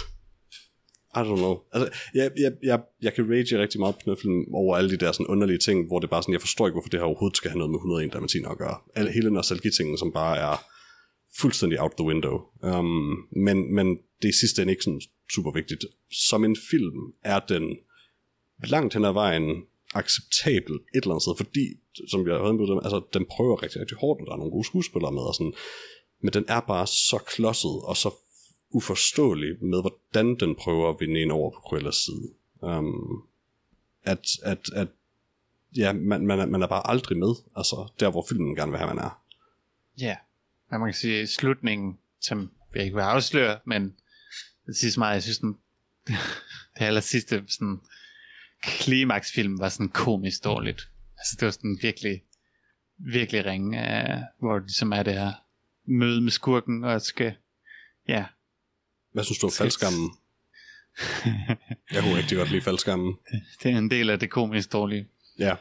I don't know. Altså, jeg, jeg, jeg, jeg kan rage rigtig meget på den film over alle de der sådan underlige ting, hvor det bare sådan, jeg forstår ikke, hvorfor det her overhovedet skal have noget med 101 dalmatiner at gøre. Alle, hele nostalgitingen, som bare er fuldstændig out the window. Um, men, men det er sidste ende ikke sådan super vigtigt. Som en film er den langt hen ad vejen acceptabel et eller andet sted, fordi, som jeg har hørt altså den prøver rigtig, rigtig hårdt, og der er nogle gode skuespillere med, og sådan, men den er bare så klodset, og så uforståelig med, hvordan den prøver at vinde en over på Cruellas side. Um, at, at, at ja, man, man, er, man er bare aldrig med, altså der, hvor filmen gerne vil have, man er. ja. Men man kan sige, slutningen, som jeg ikke vil afsløre, men det sidste meget, jeg synes, den, det aller sidste sådan, klimaksfilm var sådan komisk dårligt. Altså det var sådan virkelig, virkelig ringe, uh, hvor det ligesom er det her møde med skurken, og skal, ja, Hvad synes du om faldskammen? Jeg kunne rigtig godt lide faldskammen. det er en del af det komisk dårlige. Ja.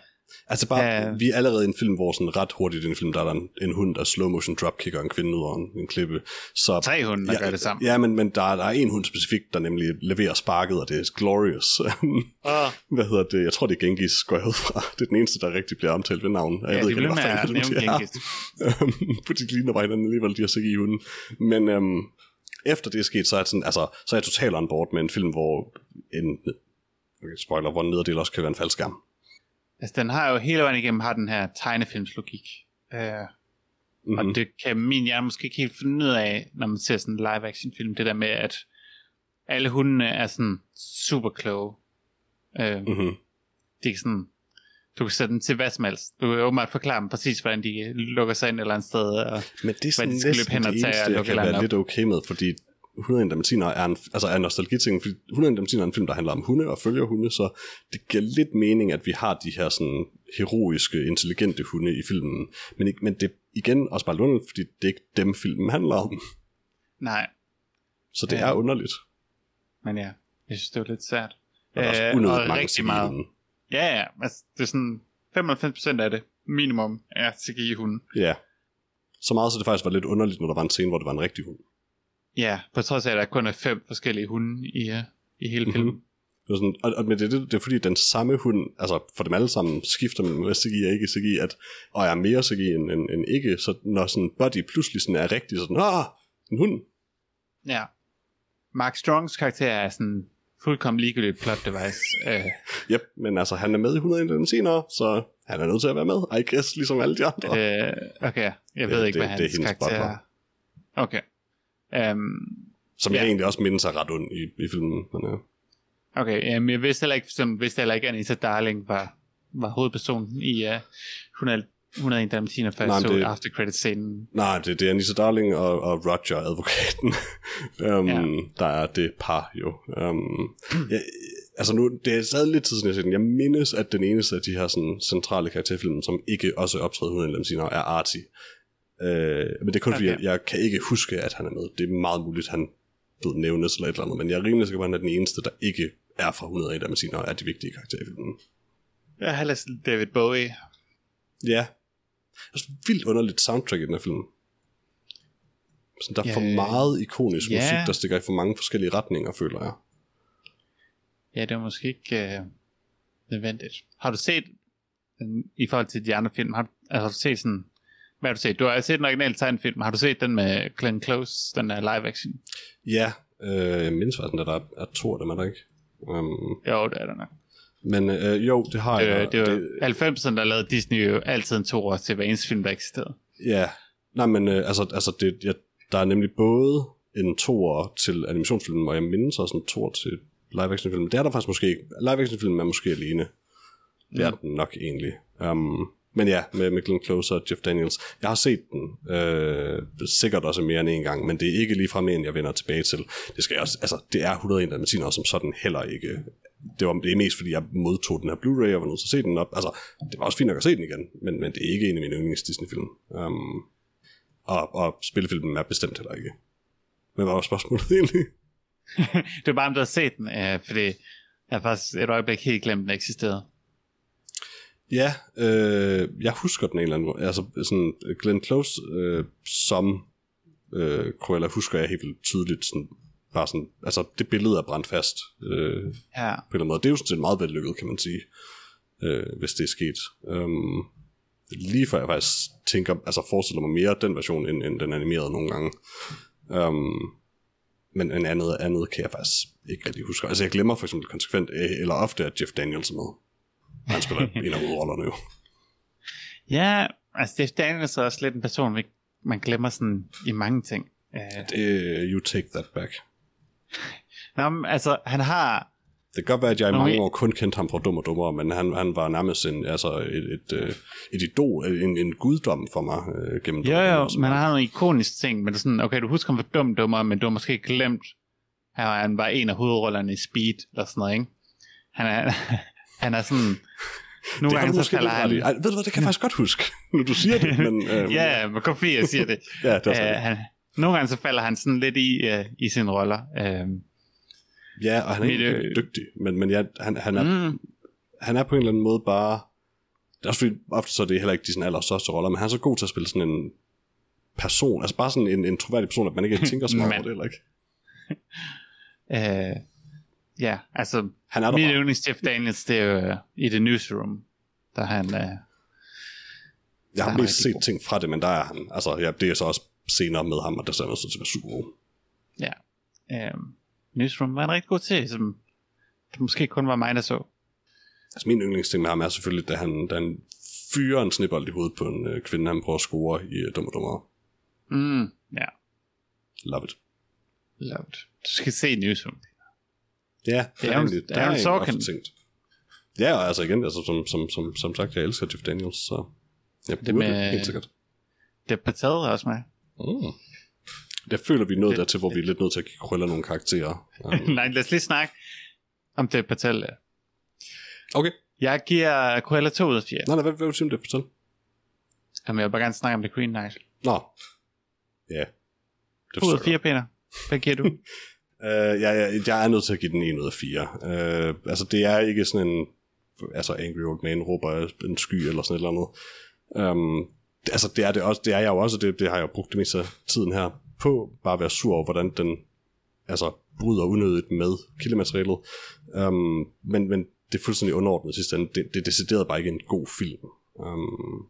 Altså bare, Ja. vi er allerede i en film, hvor sådan ret hurtigt i en film, der er der en, en hund, der slow motion dropkicker en kvinde ud over en, en klippe. Så, Tre hunde, der ja, gør det sammen. Ja, men, men der, er- der er en hund specifikt, der nemlig leverer sparket, og det er glorious. Oh, Hvad hedder det? Jeg tror, det er Genghis, går jeg ud fra. Det er den eneste, der rigtig bliver omtalt ved navn. Ja, jeg ved det ikke, bliver hvad med at nævne de. Genghis. Fordi de ligner bare hinanden alligevel, de har sig i hunden. Men øhm, efter det er sket, så er, sådan, altså, så er jeg totalt on board med en film, hvor en okay, spoiler, hvor en nederdel også kan være en faldskærm. Altså, den har jo hele vejen igennem har den her tegnefilmslogik. Uh, Mm-hmm. Og det kan min hjerne måske ikke helt finde ud af, når man ser sådan en live-action film, det der med, at alle hundene er sådan super kloge. Uh, Mm-hmm. De er sådan, du kan sætte dem til hvad som helst. Du kan åbenbart forklare dem præcis, hvordan de lukker sig ind et eller andet sted. Og, Men det er sådan de skal løbe hen og tage og jeg kan være op. lidt okay med, fordi 101 Dalmatiner er en, altså er en nostalgiting, fordi 101 Dalmatiner er en film, der handler om hunde og følger hunde, så det giver lidt mening, at vi har de her sådan heroiske, intelligente hunde i filmen. Men, men det er igen også bare lundet, fordi det er ikke dem, filmen handler om. nej, Så det Ja. er underligt. men ja, jeg synes, det var lidt svært. Og der er også Øh, unødigt mange rigtig meget. Ja, ja, altså, det er sådan 95% af det minimum er CGI-hunden. Ja. Så meget, så det faktisk var lidt underligt, når der var en scene, hvor det var en rigtig hund. Ja, på trods af, at der kun er fem forskellige hunde i, uh, i hele filmen. Mhm. Det er sådan, og, og men det, det, det er fordi, den samme hund, altså for dem alle sammen, skifter mellem CGI og ikke CGI, at, og er mere CGI end, end, end ikke, så når sådan Buddy pludselig sådan er rigtig sådan, ah, en hund. Ja. Mark Strongs karakter er sådan fuldkommen ligegyldigt plot device. Uh, Yep, men altså, han er med i 101 den senere, så han er nødt til at være med, I guess, ligesom alle de andre. uh, okay, jeg ved Det- ikke, det- hvad det er hans karakter er. Okay. Um, som ja. jeg egentlig også mindes er ret ond i, i filmen. Men, ja. okay, um, jeg vidste heller ikke, som, vidste heller ikke, at Anita Darling var, var hovedpersonen i uh, 100, 101 Dalmatiner, før jeg så det- after credit scenen. Nej, det, det er Anissa Darling og, og Roger, advokaten, um, Ja. der er det par jo. Um, jeg, altså nu, det er stadig lidt tid siden, jeg set den. Jeg mindes, at den eneste af de her sådan, centrale karakterfilm, som ikke også optræder uden dem siger, er Artie. Øh, men det er kun okay. fordi, jeg, jeg kan ikke huske, at han er med. Det er meget muligt, han ved, nævnes eller et eller andet, men jeg er rimelig sikker på, at han er den eneste, der ikke er fra 101 Dalmatiner og er de vigtige karakterer i filmen. Har læst David Bowie. Ja. Det er vildt underligt soundtrack i den her film. Sådan, der er Ja, for meget ikonisk ja. musik, der stikker i for mange forskellige retninger, føler jeg. Ja, det var måske ikke uh, nødvendigt. Har du set, i forhold til de andre film, har, altså, har du set sådan, hvad har du set? Du har set den originale tegnefilm. Har du set den med Glenn Close, den der live action? Ja, øh, jeg mindes faktisk, at der er, er to af dem, er der ikke? Um, Jo, det er der nok. men øh, jo, det har Det, jeg. var- det var 90'erne, der lavede Disney jo altid en to år til hver eneste film, der eksisterede. Ja, nej, men øh, altså, altså det, ja, der er nemlig både en toer til animationsfilmen, og jeg mindes også en toer til live action filmen. Det er der faktisk måske ikke. Live action filmen er måske alene. Det er Mm. den nok egentlig. Um, men ja, med, med Glenn Close og Jeff Daniels. Jeg har set den øh, sikkert også mere end en gang, men det er ikke lige fra en, jeg vender tilbage til. Det skal jeg også, altså, det er 101 Dalmatiner som sådan heller ikke. Det var det er mest fordi, jeg modtog den her Blu-ray og var nødt til at se den op. Altså, det var også fint nok at se den igen, men, men det er ikke en af mine yndlings Disney-film. Um, og, og spillefilmen er bestemt heller ikke. Men hvad var spørgsmålet egentlig? det var bare, om du har set den, øh, fordi jeg har faktisk et øjeblik helt glemt, den eksisterede. Ja, øh, jeg husker den en eller anden måde. Altså sådan Glenn Close øh, som øh, Cruella husker jeg helt vildt tydeligt sådan, bare sådan, altså det billede er brændt fast øh, på en Ja. eller anden måde. Det er jo sådan set meget vellykket, kan man sige, øh, hvis det er sket. Um, lige før jeg faktisk tænker, altså forestiller mig mere den version, end, end den animerede nogle gange. Um, men en andet, andet kan jeg faktisk ikke rigtig huske. Altså jeg glemmer for eksempel konsekvent, øh, eller ofte, at Jeff Daniels er med. Han spiller en af hovedrollerne jo. ja, altså Jeff Daniels er også lidt en person, man glemmer sådan i mange ting. Øh, Det, you take that back. nå, men, altså, han har... Det kan godt være, at jeg i mange år kun kendte ham fra Dum og Dummere, men han, han var nærmest en, altså et, et, øh, et idol, en, en guddom for mig øh, gennem Jo, Dummere, jo, men han har nogle ikoniske ting, men det er sådan, okay, du husker ham for dum dummer, men du har måske glemt, at han var en af hovedrollerne i Speed, eller sådan noget, ikke? Han er, han er sådan... Nogle det gange så falder han... Ej, ved du hvad, det kan jeg faktisk godt huske, når du siger det. Men, øh, ja, men fordi jeg siger det. ja, det er sådan. han, nogle gange så falder han sådan lidt i, uh, i sine roller. Uh, Ja, og han er ikke øh, øh, dygtig, men, men ja, han, han, er, mm, han er på en eller anden måde bare... Det er også fordi, ofte så er det heller ikke de sådan allerstørste roller, men han er så god til at spille sådan en person, altså bare sådan en, en troværdig person, at man ikke tænker så meget over det, eller ikke? uh, ja, altså, Han er mit yndlings Jeff Daniels, det er jo uh, i The Newsroom, der han... Uh, Jeg Der har mest set god. ting fra det, men der er han. Altså, ja, det er så også senere med ham, og der er til at være super god. Ja. Øhm, Newsroom var en rigtig god serie, som det måske kun var mig, der så. Altså, min yndlingsting med ham er selvfølgelig, da han, da han fyrer en snibbold i hovedet på en øh, kvinde, han prøver at score i øh, Dum og Dummere. Mm, ja, Love it. loved. Du skal se Newsroom. Ja, Det er jo- det er en Sorkin. tænkt. Ja, og altså igen, altså, som, som, som, som sagt, jeg elsker Jeff Daniels, så jeg det med- med... helt sikkert. Det Patel er også med. Mm. Der føler vi nået Det- dertil, hvor vi er lidt nødt til at give krøller nogle karakterer. Um, Nej, lad os lige snakke om det Patel. okay. Jeg giver Cruella 2 ud af 4. Nej, nej, hvad, hvad vil du sige om det, fortæl? Jamen, jeg vil bare gerne snakke om The Green Knight. Nå. Ja. Det 2 ud af forstår 4, Peter. Hvad giver du? Øh, uh, jeg, jeg, jeg er nødt til at give den 1 ud af 4. Uh, øh, altså, det er ikke sådan en... Altså, Angry Old Man råber en sky eller sådan et eller andet. Um, altså, det er, det, også, det er jeg jo også, og det, det har jeg jo brugt det meste af tiden her på. Bare at være sur over, hvordan den altså, bryder unødigt med kildematerialet. Um, men, men det er fuldstændig underordnet sidste ende. Det, det er decideret bare ikke en god film. Um,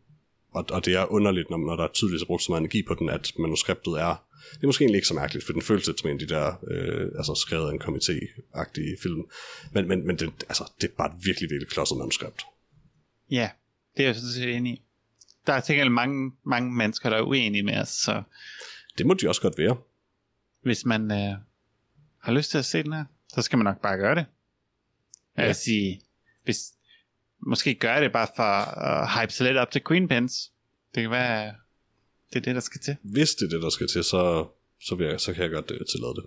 og, og det er underligt, når, når der er tydeligt brugt så meget energi på den, at manuskriptet er... Det er måske egentlig ikke så mærkeligt, for den føles lidt som en af de der, øh, altså skrevet af en komité-agtige film. Men, men, men det, altså, det er bare et virkelig, virkelig klodset manuskript. ja, det er jeg sådan set enig i. Der er gengæld mange, mange mennesker, der er uenige med os, så Det må de også godt være. hvis man øh, har lyst til at se den her, så skal man nok bare gøre det. Jeg Ja. vil sige, hvis, måske gøre det bare for at hype sig lidt op til Queen Pins. Det kan være, det er det, der skal til. Hvis det er det, der skal til, så, så, vil jeg, så kan jeg godt øh, tillade det.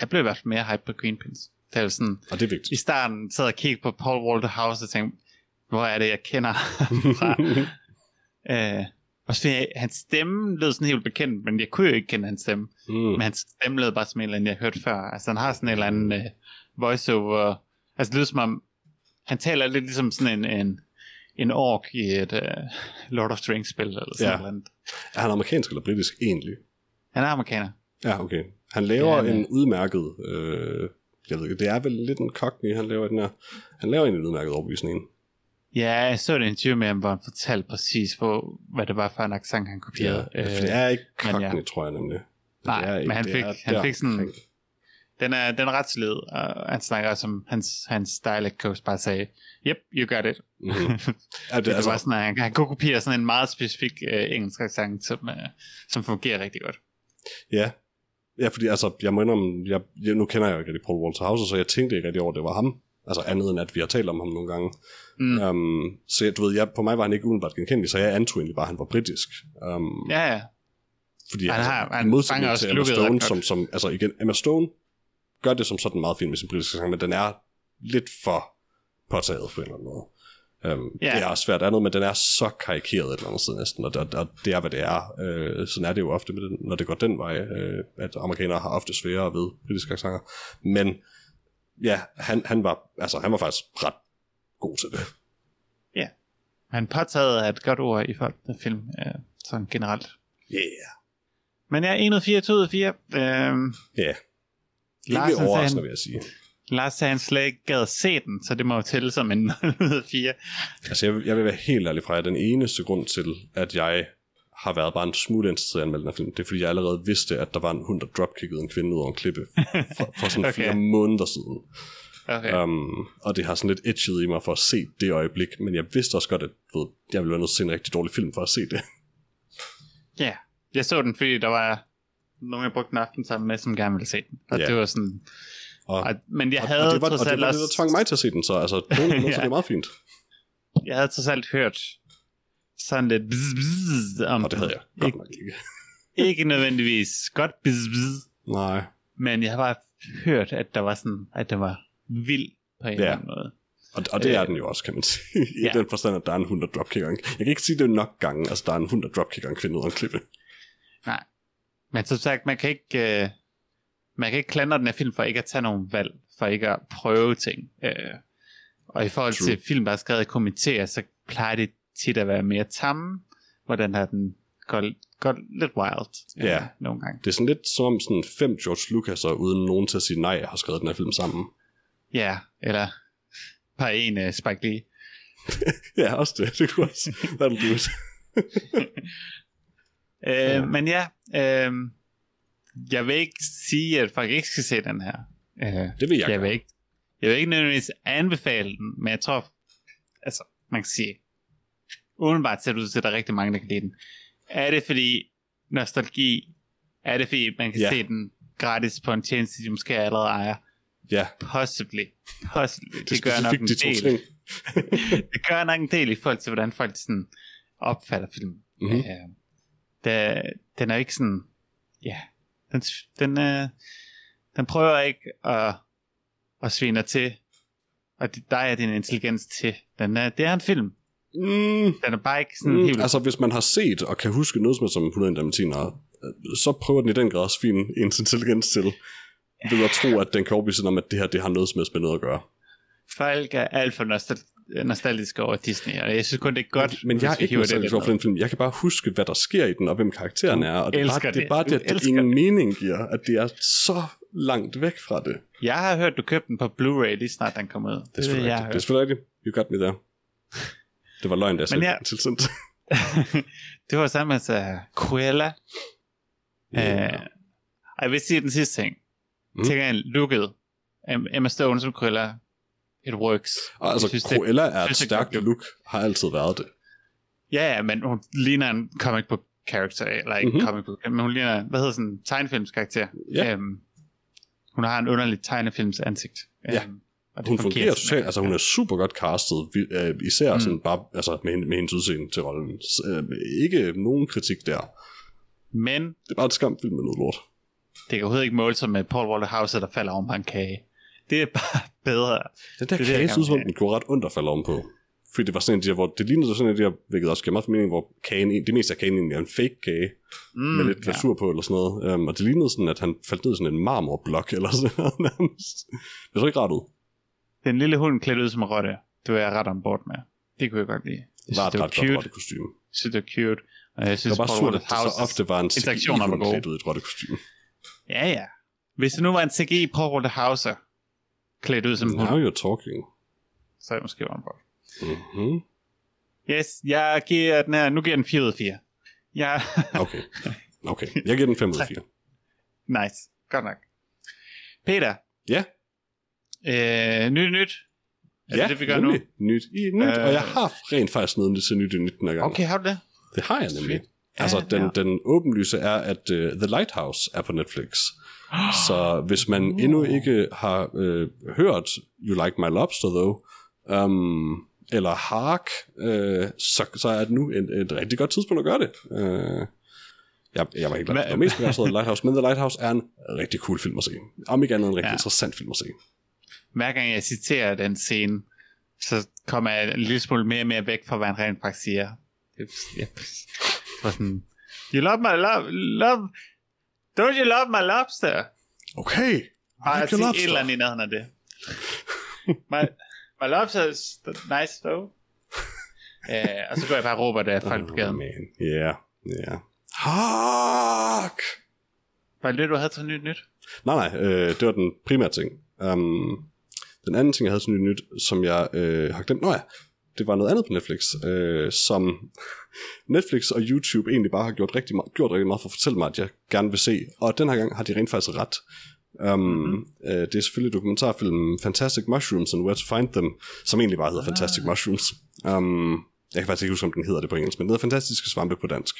Jeg blev i hvert fald mere hype på Queen Pins. Det er jo sådan, Og det er vigtigt. i starten sad jeg og kiggede på Paul Walter House og tænkte, hvor er det, jeg kender fra? øh, Og så hans stemme lød sådan helt bekendt, men jeg kunne jo ikke kende hans stemme. Mm. Men hans stemme lød bare som en eller anden, jeg har hørt før. Altså han har sådan en eller anden uh, voiceover. Altså det lyder som om, han taler lidt ligesom sådan en, en, en ork i et uh, Lord of the Rings spil, eller sådan Ja. noget. Er han amerikansk eller britisk egentlig? Han er amerikaner. Ja, okay. Han laver Ja, ja, han en udmærket... Øh, jeg ved ikke, det er vel lidt en cockney, han laver den her. Han laver en udmærket overbevisning. Ja, jeg så et interview med ham, hvor han fortalte præcis, hvor, hvad det var for en accent, han kopierede. Ja, for det er ikke men ja. cockney, tror jeg nemlig. Nej, det men han det fik- er han fik sådan- deromkring. Den er, den er ret solid, og han snakker også om, hans, hans dialect coach bare sagde, yep, you got it. Mhm. Ja, det, det, det altså, var sådan, at han, han kunne kopiere sådan en meget specifik øh, engelsk accent, som, øh, som fungerer rigtig godt. Ja. Ja, fordi altså, jeg må indrømme, jeg, jeg, nu kender jeg jo ikke rigtig Paul Walter Hauser, så jeg tænkte ikke rigtig over, at det var ham. Altså andet end, at vi har talt om ham nogle gange. Mm. Um, så du ved, jeg, på mig var han ikke umiddelbart genkendelig, så jeg antog egentlig bare, at han var britisk. Um, Ja, ja. Fordi Han altså, har- han fanger også til Emma Stone, som, som, altså igen, Emma Stone gør det som sådan meget fint med sin britiske sang, men den er lidt for påtaget på en eller anden måde. Um, Ja. Det er også svært andet, men den er så karikeret et eller andet sted næsten, og, og, og det er, hvad det er. Uh, sådan er det jo ofte, med den, når det går den vej, uh, at amerikanere har ofte sværere ved britiske accenter. Men ja, han, han, var, altså, han var faktisk ret god til det. Han påtaget er et godt ord i folk, der film, øh, sådan generelt. Yeah. Men ja, 1 ud af 4, 2 ud af 4. Øh, Ja, ikke Larsen sagde, overraskende, han, vil jeg sige. Lars sagde, han slet ikke gad se den, så det må jo tælle som en 0 ud af 4. Altså, jeg, vil- jeg vil være helt ærlig fra jer. Den eneste grund til, at jeg har været bare en smule interesseret i at anmelde den film, det er, fordi jeg allerede vidste, at der var en hund, der dropkickede en kvinde ud over en klippe for, for sådan Okay. fire måneder siden. Okay. Um, og det har sådan lidt itchet i mig for at se det øjeblik, men jeg vidste også godt, at ved, jeg ville være nødt til at se en rigtig dårlig film for at se det. Ja, yeah. jeg så den, fordi der var nogen, jeg brugte en aften sammen med, som gerne ville se den. Og Ja. det var sådan... Og, Og, men jeg og, havde og det var, og trods det alt var det, der også... tvang mig til at se den, så altså, på en måde, så Ja. det er meget fint. Jeg havde trods alt hørt sådan lidt bzz, bzz, om Og det havde jeg godt Ikke, nok ikke. ikke nødvendigvis godt bzz, bzz, Nej. men jeg har bare hørt, at der var sådan, at det var vild på en Ja. eller anden måde. Og, og det Øh, er den jo også, kan man sige. I ja. den forstand, at der er en hund, der dropkicker Jeg kan ikke sige det nok gange, altså der er en hund, der dropkicker en kvinde ud af en klippe. Nej. Men som sagt, man kan ikke, øh, man kan ikke klandre den her film for ikke at tage nogle valg, for ikke at prøve ting. Øh, og i forhold True. til film, der er skrevet i komitéer, så plejer det tit at være mere tamme, hvor den her den går, går lidt wild Ja. øh, nogle gange. Det er sådan lidt som om sådan fem George Lucas'er, uden nogen til at sige nej, har skrevet den her film sammen. Ja, eller bare en uh, Spike Lee. Ja, også det. Det kunne også. That'll do it. Øh, Ja. Men ja, øh, jeg vil ikke sige, at folk ikke skal se den her. Øh, Det vil jeg, jeg vil ikke, jeg vil ikke nødvendigvis anbefale den, men jeg tror, altså, man kan sige, udenbart ser det ud til, at der er rigtig mange, der kan lide den. Er det fordi nostalgi? Er det fordi, man kan Ja. se den gratis på en tjeneste, de måske allerede ejer? Ja, Possibly. Possibly. Det, det gør nok en de to del. ting. det gør nok en del i forhold til, hvordan folk sådan opfatter filmen. Mhm. Øh, der, den er ikke sådan, ja, den, den, øh, den prøver ikke at, at svine dig til, og det- der er din intelligens til. Den er, det er en film. Mm, Den er bare ikke sådan mm, helt... altså, hvis man har set og kan huske noget som er som 100 dalmatiner, så prøver den i den grad også fin ens intelligens til ved at tro, at den kan overbevise om, at det her det har noget som helst med noget at gøre. Folk er alt for nostal- nostalgiske over Disney, og jeg synes kun, det er godt, Men jeg er ikke det nostalgisk over for den film. Jeg kan bare huske, hvad der sker i den, og hvem karakteren er. Og det er bare elsker det, er det. bare det, at det ingen det. mening giver, at det er så langt væk fra det. Jeg har hørt, du købte den på Blu-ray lige snart den kom ud. Det er selvfølgelig jeg rigtigt. Det er selvfølgelig rigtigt. You got me there. Det var løgn, da jeg Men ja. tilsendt. det var sammen med uh, Cruella. Ja. Øh, og jeg vil sige den sidste ting. Mm. Tænker jeg lukket. Em- Emma Stone som Cruella. It works. Og altså, synes, det- Cruella er et det er stærkt godt look, har altid været det. Ja, ja, men hun ligner en comic book character, eller ikke Mhm. mm-hmm. comic book, men hun ligner, hvad hedder sådan en tegnefilmskarakter. Ja. Øhm, hun har en underlig tegnefilms ansigt. Ja. Øhm, og det Hun fungerer totalt, altså hun er super godt castet, vi- øh, især Mm. sådan bare, altså med, med hendes udseende til rollen. Så, øh, ikke nogen kritik der. Men Det er bare et skam film med noget lort. det kan overhovedet ikke måle sig med Paul Walter Hauser, der falder oven på en kage. Det er bare bedre. Den der Det er det, kage synes, som den går ret ondt at falde om på. fordi det var sådan en der, hvor det lignede sådan en der, hvilket også giver meget for mening, hvor kagen, det meste af kagen egentlig er en fake kage, mm, med lidt glasur på eller sådan noget. Um, og det lignede sådan, at han faldt ned sådan en marmorblok eller sådan noget. Det så ikke ret ud. Den lille hund klædt ud som rotte, det var jeg ret on board med. Det kunne jeg godt lide. Det var et det ret godt cute. rottekostyme. Jeg synes, det var cute. Og jeg Det synes, var bare surt, at det så ofte var en CGI-hund klædt ud i et rottekostyme. Ja, ja. Hvis det nu var en CGI Paul Walter Hauser klædt ud som en Now hund, you're talking. så er jeg måske on board. Mm-hmm. Yes, jeg giver den her, nu giver jeg den 4 ud af 4. Ja, Okay. Okay, jeg giver den 5 ud af 4. nice. Godt nok. Peter, Ja, øh, nyt nyt. Er ja det det, vi gør nemlig. nu? Nyt i nyt, Øh. og jeg har rent faktisk noget til nyt i nyt den her gang. Okay, har du det? Det har jeg nemlig. Fedt. Altså, den, ja. den åbenlyse er, at uh, The Lighthouse er på Netflix. Så hvis man endnu ikke har øh, hørt You Like My Lobster, though, um, eller Hark, øh, så, så er det nu et, et rigtig godt tidspunkt at gøre det. Øh, jeg, jeg var ikke var mest begejstret af The Lighthouse, men The Lighthouse er en rigtig cool film at se. Om ikke andet en rigtig Ja. interessant film at se. Hver gang jeg citerer den scene, så kommer jeg en lille smule mere og mere væk fra, hvad han rent faktisk siger. Det var sådan, you love my love, love, don't you love my lobster? Okay, Bare I at like sige et eller andet i nærheden af det. my, my lobster is nice though. uh, og så går jeg bare og råber det af folk på gaden. man. Ja, ja. Hark! Var det det, du havde til nyt nyt? Nej, nej, øh, det var den primære ting. Um, den anden ting, jeg havde til nyt nyt, som jeg øh, har glemt, nå ja, det var noget andet på Netflix, øh, som Netflix og YouTube egentlig bare har gjort rigtig, meget, gjort rigtig meget for at fortælle mig, at jeg gerne vil se, og den her gang har de rent faktisk ret. Um, mm-hmm. øh, det er selvfølgelig dokumentarfilmen Fantastic Mushrooms and Where to Find Them, som egentlig bare hedder ah. Fantastic Mushrooms. Um, jeg kan faktisk ikke huske, om den hedder det på engelsk, men det hedder Fantastiske Svampe på dansk.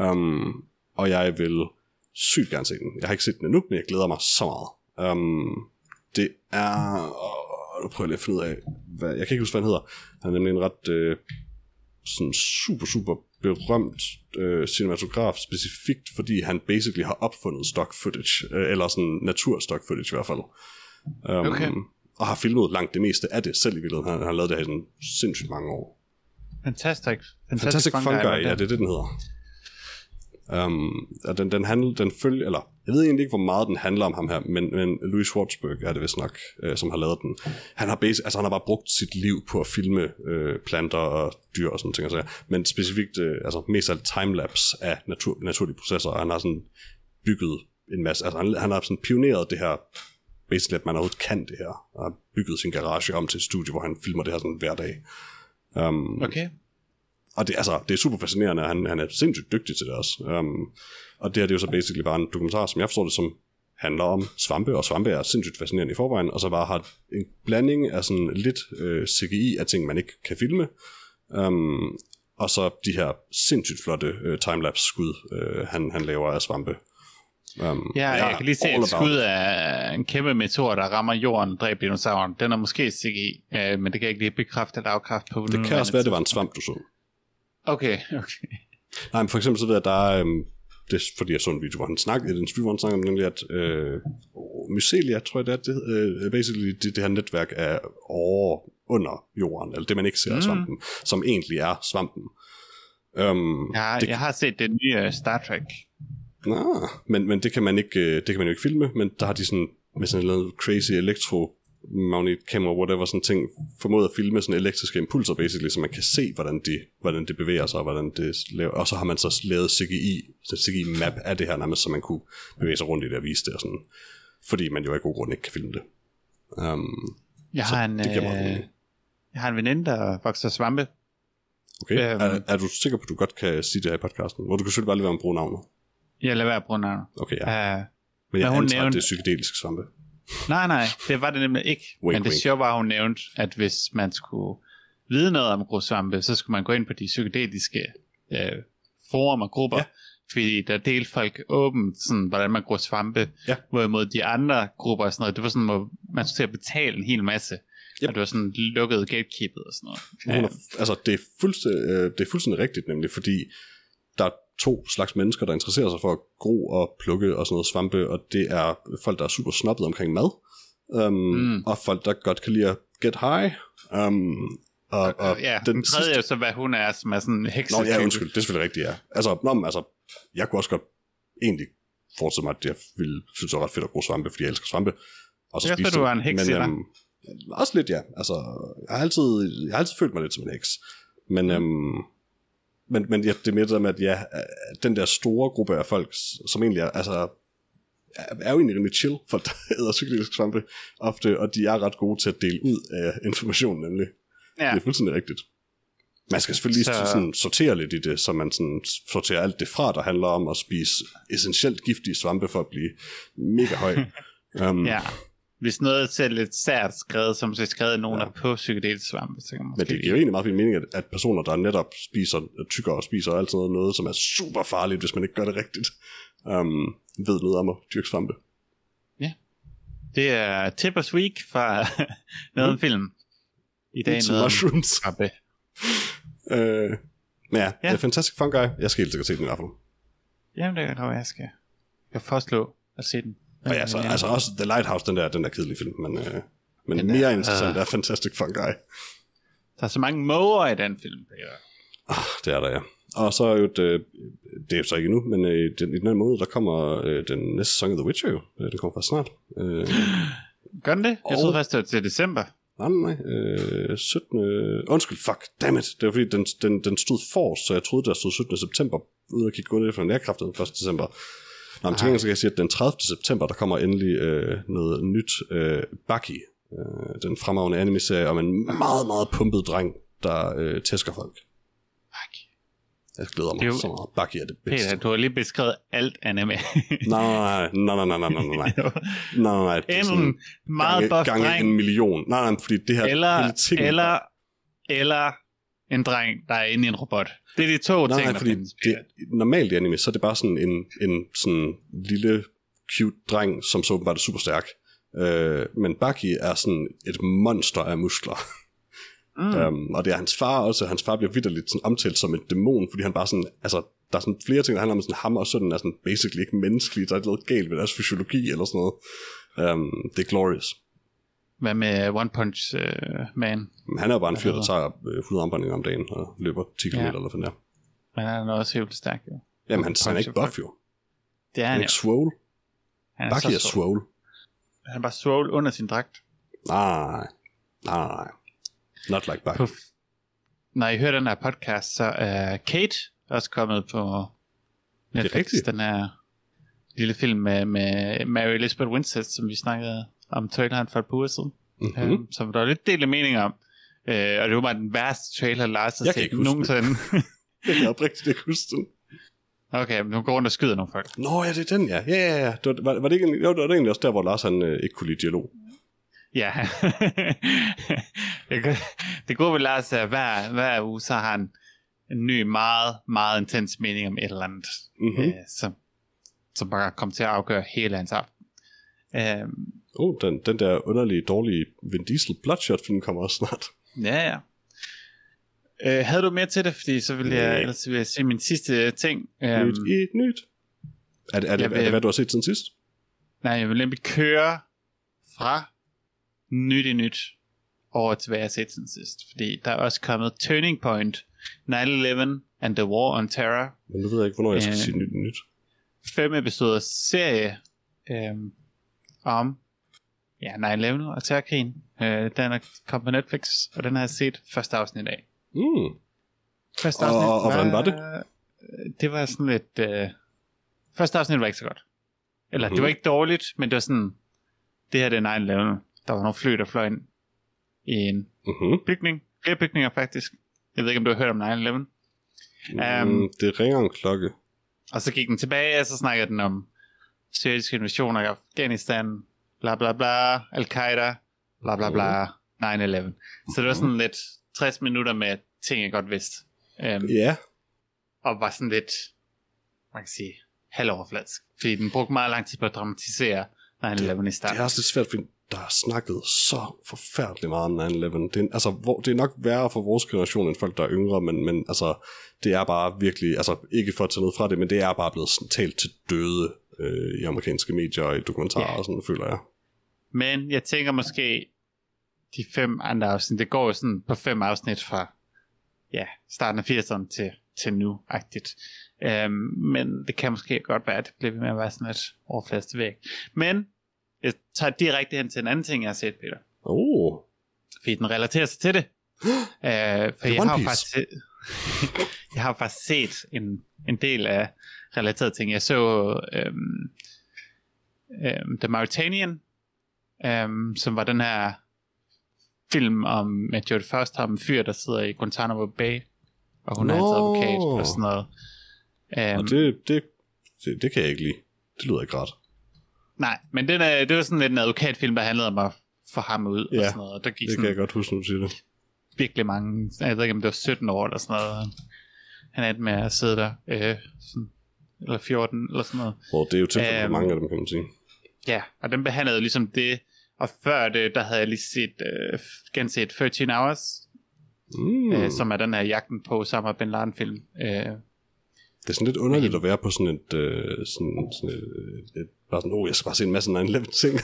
Um, og jeg vil sygt gerne se den. Jeg har ikke set den endnu, men jeg glæder mig så meget. Um, det er... Åh, nu prøver jeg lige at finde ud af, hvad, jeg kan ikke huske, hvad han hedder. Han er nemlig en ret øh, sådan super, super berømt øh, cinematograf, specifikt fordi han basically har opfundet stock footage, øh, eller sådan natur stock footage i hvert fald. Um, Okay. Og har filmet langt det meste af det selv i virkeligheden. Han, han har lavet det her i sådan sindssygt mange år. Fantastic. Fantastic, Fantastic Fungi, var ja, det er det, den hedder. Um, og den, den, handler, den følger, eller jeg ved egentlig ikke, hvor meget den handler om ham her, men, men Louis Schwartzberg er det vist nok, øh, som har lavet den. Han har, basic, altså, han har bare brugt sit liv på at filme øh, planter og dyr og sådan ting. så men specifikt, øh, altså mest alt timelapse af natur, naturlige processer, og han har sådan bygget en masse, altså han, han har sådan pioneret det her, basically at man overhovedet kan det her, og har bygget sin garage om til et studie, hvor han filmer det her sådan hver dag. Um, Okay og det, altså, det er super fascinerende, og han, han er sindssygt dygtig til det også. Um, og det her det er jo så basically bare en dokumentar, som jeg forstår det, som handler om svampe, og svampe er sindssygt fascinerende i forvejen, og så bare har en blanding af sådan lidt øh, CGI af ting, man ikke kan filme, um, og så de her sindssygt flotte øh, timelapse-skud, øh, han, han laver af svampe. Um, Ja, jeg kan lige se et skud af en kæmpe meteor, der rammer jorden og dræber dinosauren. Den er måske CGI, øh, men det kan jeg ikke lige bekræfte eller afkræfte på. Det kan også være, at det var en svamp, du så. Okay, okay. Nej, men for eksempel så ved jeg, at der er, øhm, det er fordi jeg så en video, hvor han snakkede, en interview, hvor han snakkede om nemlig, at øh, Mycelia, tror jeg det er, det, øh, basically det, det her netværk er over under jorden, eller det man ikke ser af Mm. svampen, som egentlig er svampen. Um, har, det, jeg har set det nye øh, Star Trek. nah, men, men det kan man ikke, øh, det kan man jo ikke filme, men der har de sådan, med sådan noget crazy elektro magnet camera, whatever, sådan ting, formået at filme sådan elektriske impulser, basically, så man kan se, hvordan, de, hvordan det bevæger sig, og hvordan det laver. Og så har man så lavet CGI, så CGI-map af det her nærmest, så man kunne bevæge sig rundt i det og vise det, og sådan, fordi man jo af god grund ikke kan filme det. Um, Jeg har en, det øh, jeg har en veninde, der vokser svampe. okay, Øhm. er, er, du sikker på, at du godt kan sige det her i podcasten? Hvor du kan selvfølgelig bare lade være med at bruge navnet. Jeg lader være at bruge navnet. Okay, ja. Uh, Men jeg men hun antager, nævnte- det er psykedeliske svampe. Nej, nej, det var det nemlig ikke. Wink, men det wink. sjove var, at hun nævnte, at hvis man skulle vide noget om grusvampe, så skulle man gå ind på de psykedeliske øh, forum og grupper. Ja. Fordi der delte folk åbent, sådan, hvordan man gror svampe. Ja. Hvorimod de andre grupper og sådan noget, det var sådan, hvor man skulle til at betale en hel masse. Yep. Og det var sådan lukket gatekeepet og sådan noget. Er, altså, det er, fuldstændig, øh, det er fuldstændig rigtigt nemlig, fordi der er to slags mennesker, der interesserer sig for at gro og plukke og sådan noget svampe, og det er folk, der er super snobbet omkring mad, um, Mm. og folk, der godt kan lide at get high. Um, Og, og ja, den, den tredje sidste... er så, hvad hun er, som er sådan en hekse. Nå, ja, undskyld, det er selvfølgelig rigtigt, ja. Altså, nå, men, altså, jeg kunne også godt egentlig forestille mig, at jeg ville synes, det var ret fedt at bruge svampe, fordi jeg elsker svampe. Og så spise du er en heks, men, øhm, også lidt, ja. Altså, jeg har, altid, jeg har altid følt mig lidt som en heks. Men, mm. øhm, men, men ja, det er mere det med, at ja, den der store gruppe af folk, som egentlig er, altså, er jo egentlig rimelig chill, for der æder psykedeliske svampe ofte, og de er ret gode til at dele ud af informationen nemlig. Ja. Det er fuldstændig rigtigt. Man skal selvfølgelig så... sådan sortere lidt i det, så man sådan sorterer alt det fra, der handler om at spise essentielt giftige svampe for at blive mega høj. um, ja. Hvis noget ser lidt sært skrevet, som så skrevet nogen ja. er på psykedelisk svampe, så kan man Men det giver jo egentlig meget fin mening, at, at personer, der netop spiser, tykker og spiser alt sådan noget, noget, som er super farligt, hvis man ikke gør det rigtigt, um, ved noget om at dyrke svampe. Ja. Det er Tippers Week fra noget mm. film. I dag noget mushrooms. Øh, men ja, ja, det er Fantastic Fun Guy. Jeg skal helt sikkert se den i hvert fald. Jamen, det kan godt jeg skal. Jeg foreslå at se den. Og ja, så, altså også The Lighthouse, den der, den der kedelige film, men, øh, men den mere er, interessant uh, er Fantastic Fun Guy. Der er så mange måger i den film. Det er, ah, det er der, ja. Og så er jo det, øh, det er så ikke nu, men øh, den, i den anden måde, der kommer øh, den næste sæson af The Witcher jo. Øh, den kommer faktisk snart. Øh, Gør den det? Jeg og... troede faktisk, det var til december. Nej, nej, øh, 17. Undskyld, fuck, dammit. Det var fordi, den, den, den stod for, så jeg troede, der stod 17. september, ude og kigge godt efter den 1. december. Nå, men til gengæld så kan jeg sige, at den 30. september, der kommer endelig øh, noget nyt øh, Baki. Øh, den fremragende anime-serie om en meget, meget pumpet dreng, der øh, tæsker folk. Jeg glæder mig jo, så meget. Baki er det bedste. Peter, du har lige beskrevet alt anime. nej, nej, nej, nej, nej, nej, nej, nej. nej, nej, det er sådan meget gange, gange en million. Nej, nej, fordi det her eller, hele ting, eller, eller en dreng, der er inde i en robot. Det er de to nej, ting, nej, fordi det, normalt i anime, så er det bare sådan en, en sådan lille cute dreng, som så åbenbart er super stærk. Øh, men Baki er sådan et monster af muskler. Mm. Um, og det er hans far også, hans far bliver vidderligt sådan omtalt som en dæmon, fordi han bare sådan, altså, der er sådan flere ting, der handler om sådan, ham og sådan er sådan basically ikke menneskelige, der er noget galt ved deres fysiologi eller sådan noget. Um, det er glorious. Hvad med One Punch uh, Man? Han er jo bare en fyr, der tager uh, 100 omdrejninger om dagen og løber 10 km ja. eller sådan der. Men han er også helt stærk, jo. Jamen, han, han er ikke buff, jo. Det er han, han er ikke swole. Han er Bucky er swole. Han er bare swole under sin dragt. Nej, nej. Not like Bucky. På, når I hører den her podcast, så er Kate også kommet på Netflix. Det er den her lille film med, med Mary Elizabeth Winstead, som vi snakkede om traileren for et par uger siden. Mm-hmm. Um, som der var lidt delt mening om. Uh, og det var bare den værste trailer, Lars har set nogensinde. jeg kan oprigtigt ikke huske den. Okay, men nu går rundt og skyder nogle folk. Nå ja, det er den, ja. Ja, ja, ja. Det var, var, var det ikke, jo, det var egentlig også der, hvor Lars han, øh, ikke kunne lide dialog. Ja. det gode ved Lars at hver, hver uge, så har han en ny, meget, meget intens mening om et eller andet, mm-hmm. øh, som, som bare kommer til at afgøre hele hans aften. Um, oh, den, den der underlige, dårlige Vin Diesel Bloodshot film kommer også snart. Ja, ja. Uh, havde du mere til det? Fordi så vil jeg, ellers vil jeg se min sidste ting. Um, nyt i nyt. Er det, er, det, vil, er det, hvad du har set siden sidst? Nej, jeg vil nemlig køre fra nyt i nyt over til, hvad jeg har set siden sidst. Fordi der er også kommet Turning Point, 9-11 and the War on Terror. Men nu ved jeg ikke, hvornår jeg skal uh, sige nyt i nyt. Fem episoder serie um, om ja, 9-11 og terrorkrigen. Uh, den er kommet på Netflix, og den har jeg set første afsnit i dag. Mm. Første afsnit og, og, og hvordan var det? Det var sådan lidt... Uh, første afsnit var ikke så godt. Eller mm. det var ikke dårligt, men det var sådan... Det her det er 9-11 der var nogle fly, der fløj ind i en uh-huh. bygning. Flere bygninger faktisk. Jeg ved ikke, om du har hørt om 9-11. Um, mm, øhm, det ringer en klokke. Og så gik den tilbage, og så snakkede den om syriske invasioner i Afghanistan, bla bla bla, Al-Qaida, bla bla bla, 9-11. Så det var sådan lidt 60 minutter med ting, jeg godt vidste. Um, ja. Og var sådan lidt, man kan sige, halvoverfladsk. Fordi den brugte meget lang tid på at dramatisere 9-11 i starten. Det er også lidt svært, fordi der har snakket så forfærdeligt meget om 9-11. Det er, altså, hvor, det er nok værre for vores generation end folk, der er yngre, men, men altså, det er bare virkelig, altså ikke for at tage noget fra det, men det er bare blevet sådan, talt til døde øh, i amerikanske medier og i dokumentarer yeah. og sådan, føler jeg. Men jeg tænker måske, de fem andre afsnit, det går jo sådan på fem afsnit fra ja, starten af 80'erne til, til nu-agtigt. Øhm, men det kan måske godt være, at det bliver ved med at være sådan et overflaste væg. Men jeg tager direkte hen til en anden ting, jeg har set, Peter. Oh. Fordi den relaterer sig til det. øh, for er jeg har, faktisk, jeg har faktisk set en, en del af relaterede ting. Jeg så øhm, øhm, The Mauritanian, øhm, som var den her film om, med Jodie Foster om en fyr, der sidder i Guantanamo Bay, og hun er hans advokat og sådan noget. Øhm, Og det, det, det, det kan jeg ikke lide. Det lyder ikke ret. Nej, men den er, det var sådan lidt en advokatfilm, der handlede om at få ham ud og Ja, sådan noget. Og der gik Det sådan kan jeg godt huske, når du siger det. virkelig mange, jeg ved ikke om det var 17 år eller sådan noget. Han endte med at sidde der, øh, sådan, eller 14 eller sådan noget. Hvor det er jo tilfældet for Øhm, mange af dem, kan man sige. Ja, og den behandlede ligesom det, og før det, der havde jeg lige set, øh, genset 13 Hours, Mm. øh, som er den her jagten på Osama Bin Laden film. Øh, Det er sådan lidt underligt at være på sådan et, øh, sådan, sådan et, et, bare sådan, oh, jeg skal bare se en masse 9-11 ting.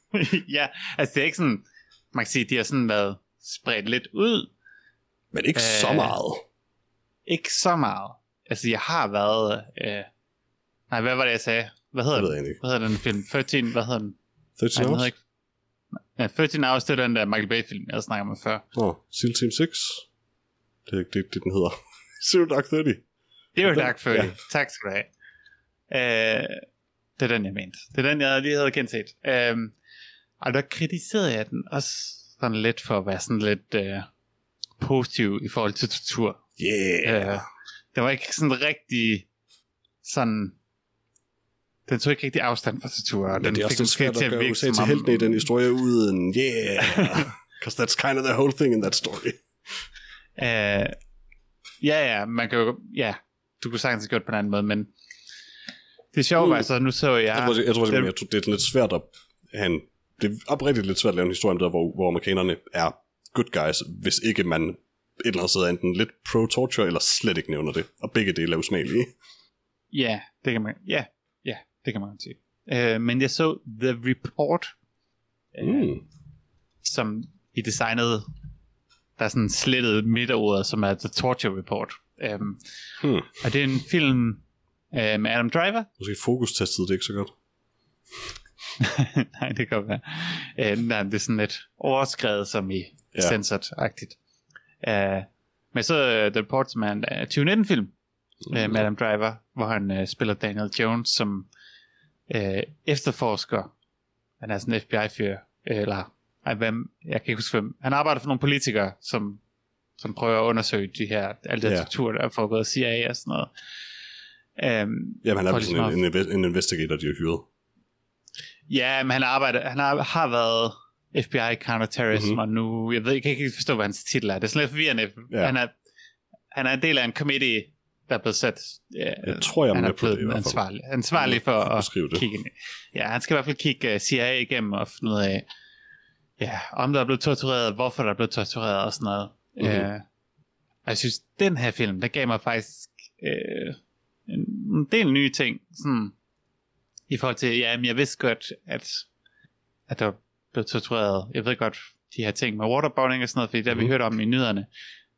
ja, altså det er ikke sådan, man kan sige, de har sådan været spredt lidt ud, Men ikke øh, så meget. ikke så meget. Altså jeg har været, øh, nej hvad var det jeg sagde? Hvad hedder Det den? Hvad hedder den film? 13, hvad hedder den? 13 Nej, den hedder Hours? ikke. Ja, 13 Hours, det er den der Michael Bay-film, jeg snakker om før. Nå, SEAL Team 6. Det er ikke det, det den hedder. Zero Dark 30. Det er jo Den- Dark 30. ja. Ja. Tak skal du have. Øh, det er den, jeg mente. Det er den, jeg lige havde kendt set. Øh, og der kritiserede jeg den også sådan lidt for at være sådan lidt øh, positiv i forhold til tortur. Yeah. Øh, det var ikke sådan rigtig sådan... Den tog ikke rigtig afstand fra tortur. og Men den det er også svært til at gøre USA til helten i den historie uden yeah. Because that's kind of the whole thing in that story. Øh, ja, ja, man kan jo, ja, du kunne sagtens have gjort på en anden måde, men det sjove Mm. var så, nu så jeg, Jeg tror, det, jeg tror den- det, jeg tror, det er lidt svært at have en, det er oprigtigt lidt svært at lave en historie om der, hvor, hvor amerikanerne er good guys, hvis ikke man et eller andet sted er enten lidt pro-torture, eller slet ikke nævner det. Og begge dele er usmagelige. ja, det kan man, ja, det kan man godt sige. Øh, men jeg så The Report, øh, Mm. som i designet, der er sådan slettet midterordet, som er The Torture Report. Øh, Hmm. og det er en film øh, med Adam Driver, Måske fokus-testet det ikke så godt. Nej, det kan være. Øh, nej, det er sådan lidt overskrevet som i Ja. censored-agtigt. Uh, men så uh, The Report, som er en uh, 2019-film mm. uh, med Adam Driver, hvor han uh, spiller Daniel Jones som uh, efterforsker. Han er sådan en FBI-fyr, eller ej, hvem, jeg kan ikke huske hvem. Han arbejder for nogle politikere, som, som prøver at undersøge de her, alle de Ja. tortur, der er foregået af CIA og sådan noget. Um, Jamen, han er For vel sådan ligesom en, en, en investigator, de har hyret. Ja, men han arbejder, han har, har været FBI counterterrorism, Mhm. mm-hmm. og nu, jeg ved jeg kan ikke forstå, hvad hans titel er. Det er sådan lidt forvirrende. Ja. Ja. Han, er, han er en del af en committee, der er blevet sat. Ja, Jeg tror, jeg er han er på det i blevet hvert fald. ansvarlig, ansvarlig for at det. kigge ind. Ja, han skal i hvert fald kigge uh, CIA igennem og finde ud af, ja, om der er blevet tortureret, hvorfor der er blevet tortureret og sådan noget. Mhm. Mm-hmm. Uh, og jeg synes, den her film, der gav mig faktisk uh, en, en del nye ting, sådan, i forhold til, ja, men jeg vidste godt, at, at der blev tortureret, jeg ved godt, de her ting med waterboarding og sådan noget, fordi det har vi Mhm. hørt om i nyhederne,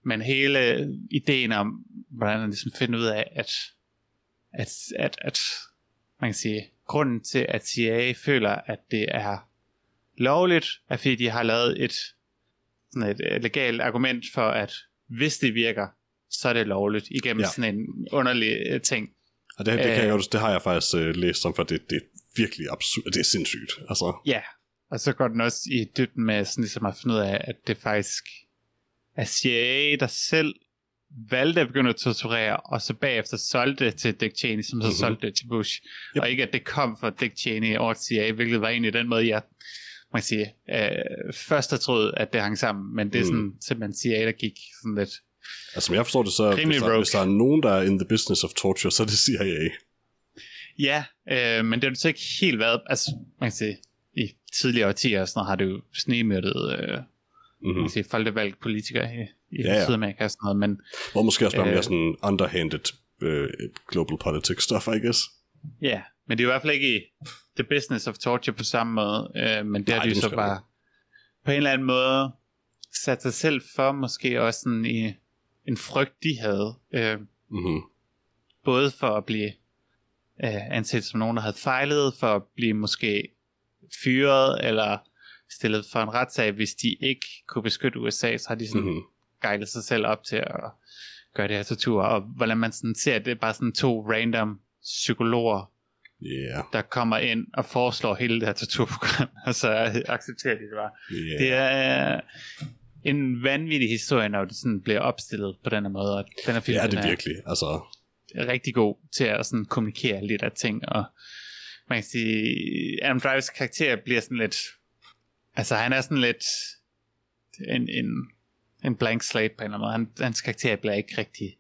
men hele ideen om, hvordan man ligesom finder ud af, at, at, at, at man kan sige, grunden til, at CIA føler, at det er lovligt, er fordi de har lavet et, sådan et legalt argument for, at hvis det virker, så er det lovligt, igennem Ja. sådan en underlig øh, ting. Og det, det, kan jeg Øh. det har jeg faktisk øh, læst om, for det, det er virkelig absurd. Det er sindssygt. Altså, Ja, og så går den også i dybden med sådan ligesom at finde ud af, at det faktisk er CIA, der selv valgte at begynde at torturere, og så bagefter solgte det til Dick Cheney, som så Mhm. mm-hmm. solgte det til Bush. Yep. Og ikke at det kom fra Dick Cheney over til CIA, hvilket var egentlig den måde, jeg man kan sige, øh, først har troet, at det hang sammen, men det er Mm. sådan simpelthen CIA, der gik sådan lidt. altså, som jeg forstår det, så hvis der, hvis der er nogen, der er in the business of torture, så er det CIA. Ja, øh, men det har det så ikke helt været, altså man kan sige, i tidligere årtier og sådan noget, har det jo snemyrdet øh, Mm-hmm. sige, folkevalgte politikere i, i Ja, ja. Sydamerika og sådan noget, men Hvor måske også bare Øh. mere sådan underhanded øh, global politics stuff, I guess. ja, men det er i hvert fald ikke i the business of torture på samme måde, øh, men det Nej, har de det er så bare på en eller anden måde satte sig selv for måske også sådan i en frygt, de havde. Øh, Mm-hmm. både for at blive øh, anset som nogen, der havde fejlet, for at blive måske fyret, eller stillet for en retssag, hvis de ikke kunne beskytte USA, så har de sådan Mm-hmm. gejlet sig selv op til at gøre det her tortur, og hvordan man sådan ser, det er bare sådan to random psykologer, Yeah. der kommer ind og foreslår hele det her torturprogram, og så accepterer de det bare. Yeah. Det er øh, en vanvittig historie, når det sådan bliver opstillet på den her måde, og den her film Ja, det er er virkelig. Altså, rigtig god til at sådan kommunikere lidt af ting, og man kan sige, Adam Drivers karakter bliver sådan lidt, altså han er sådan lidt en, en, en blank slate på en eller anden måde. Han, hans karakter bliver ikke rigtig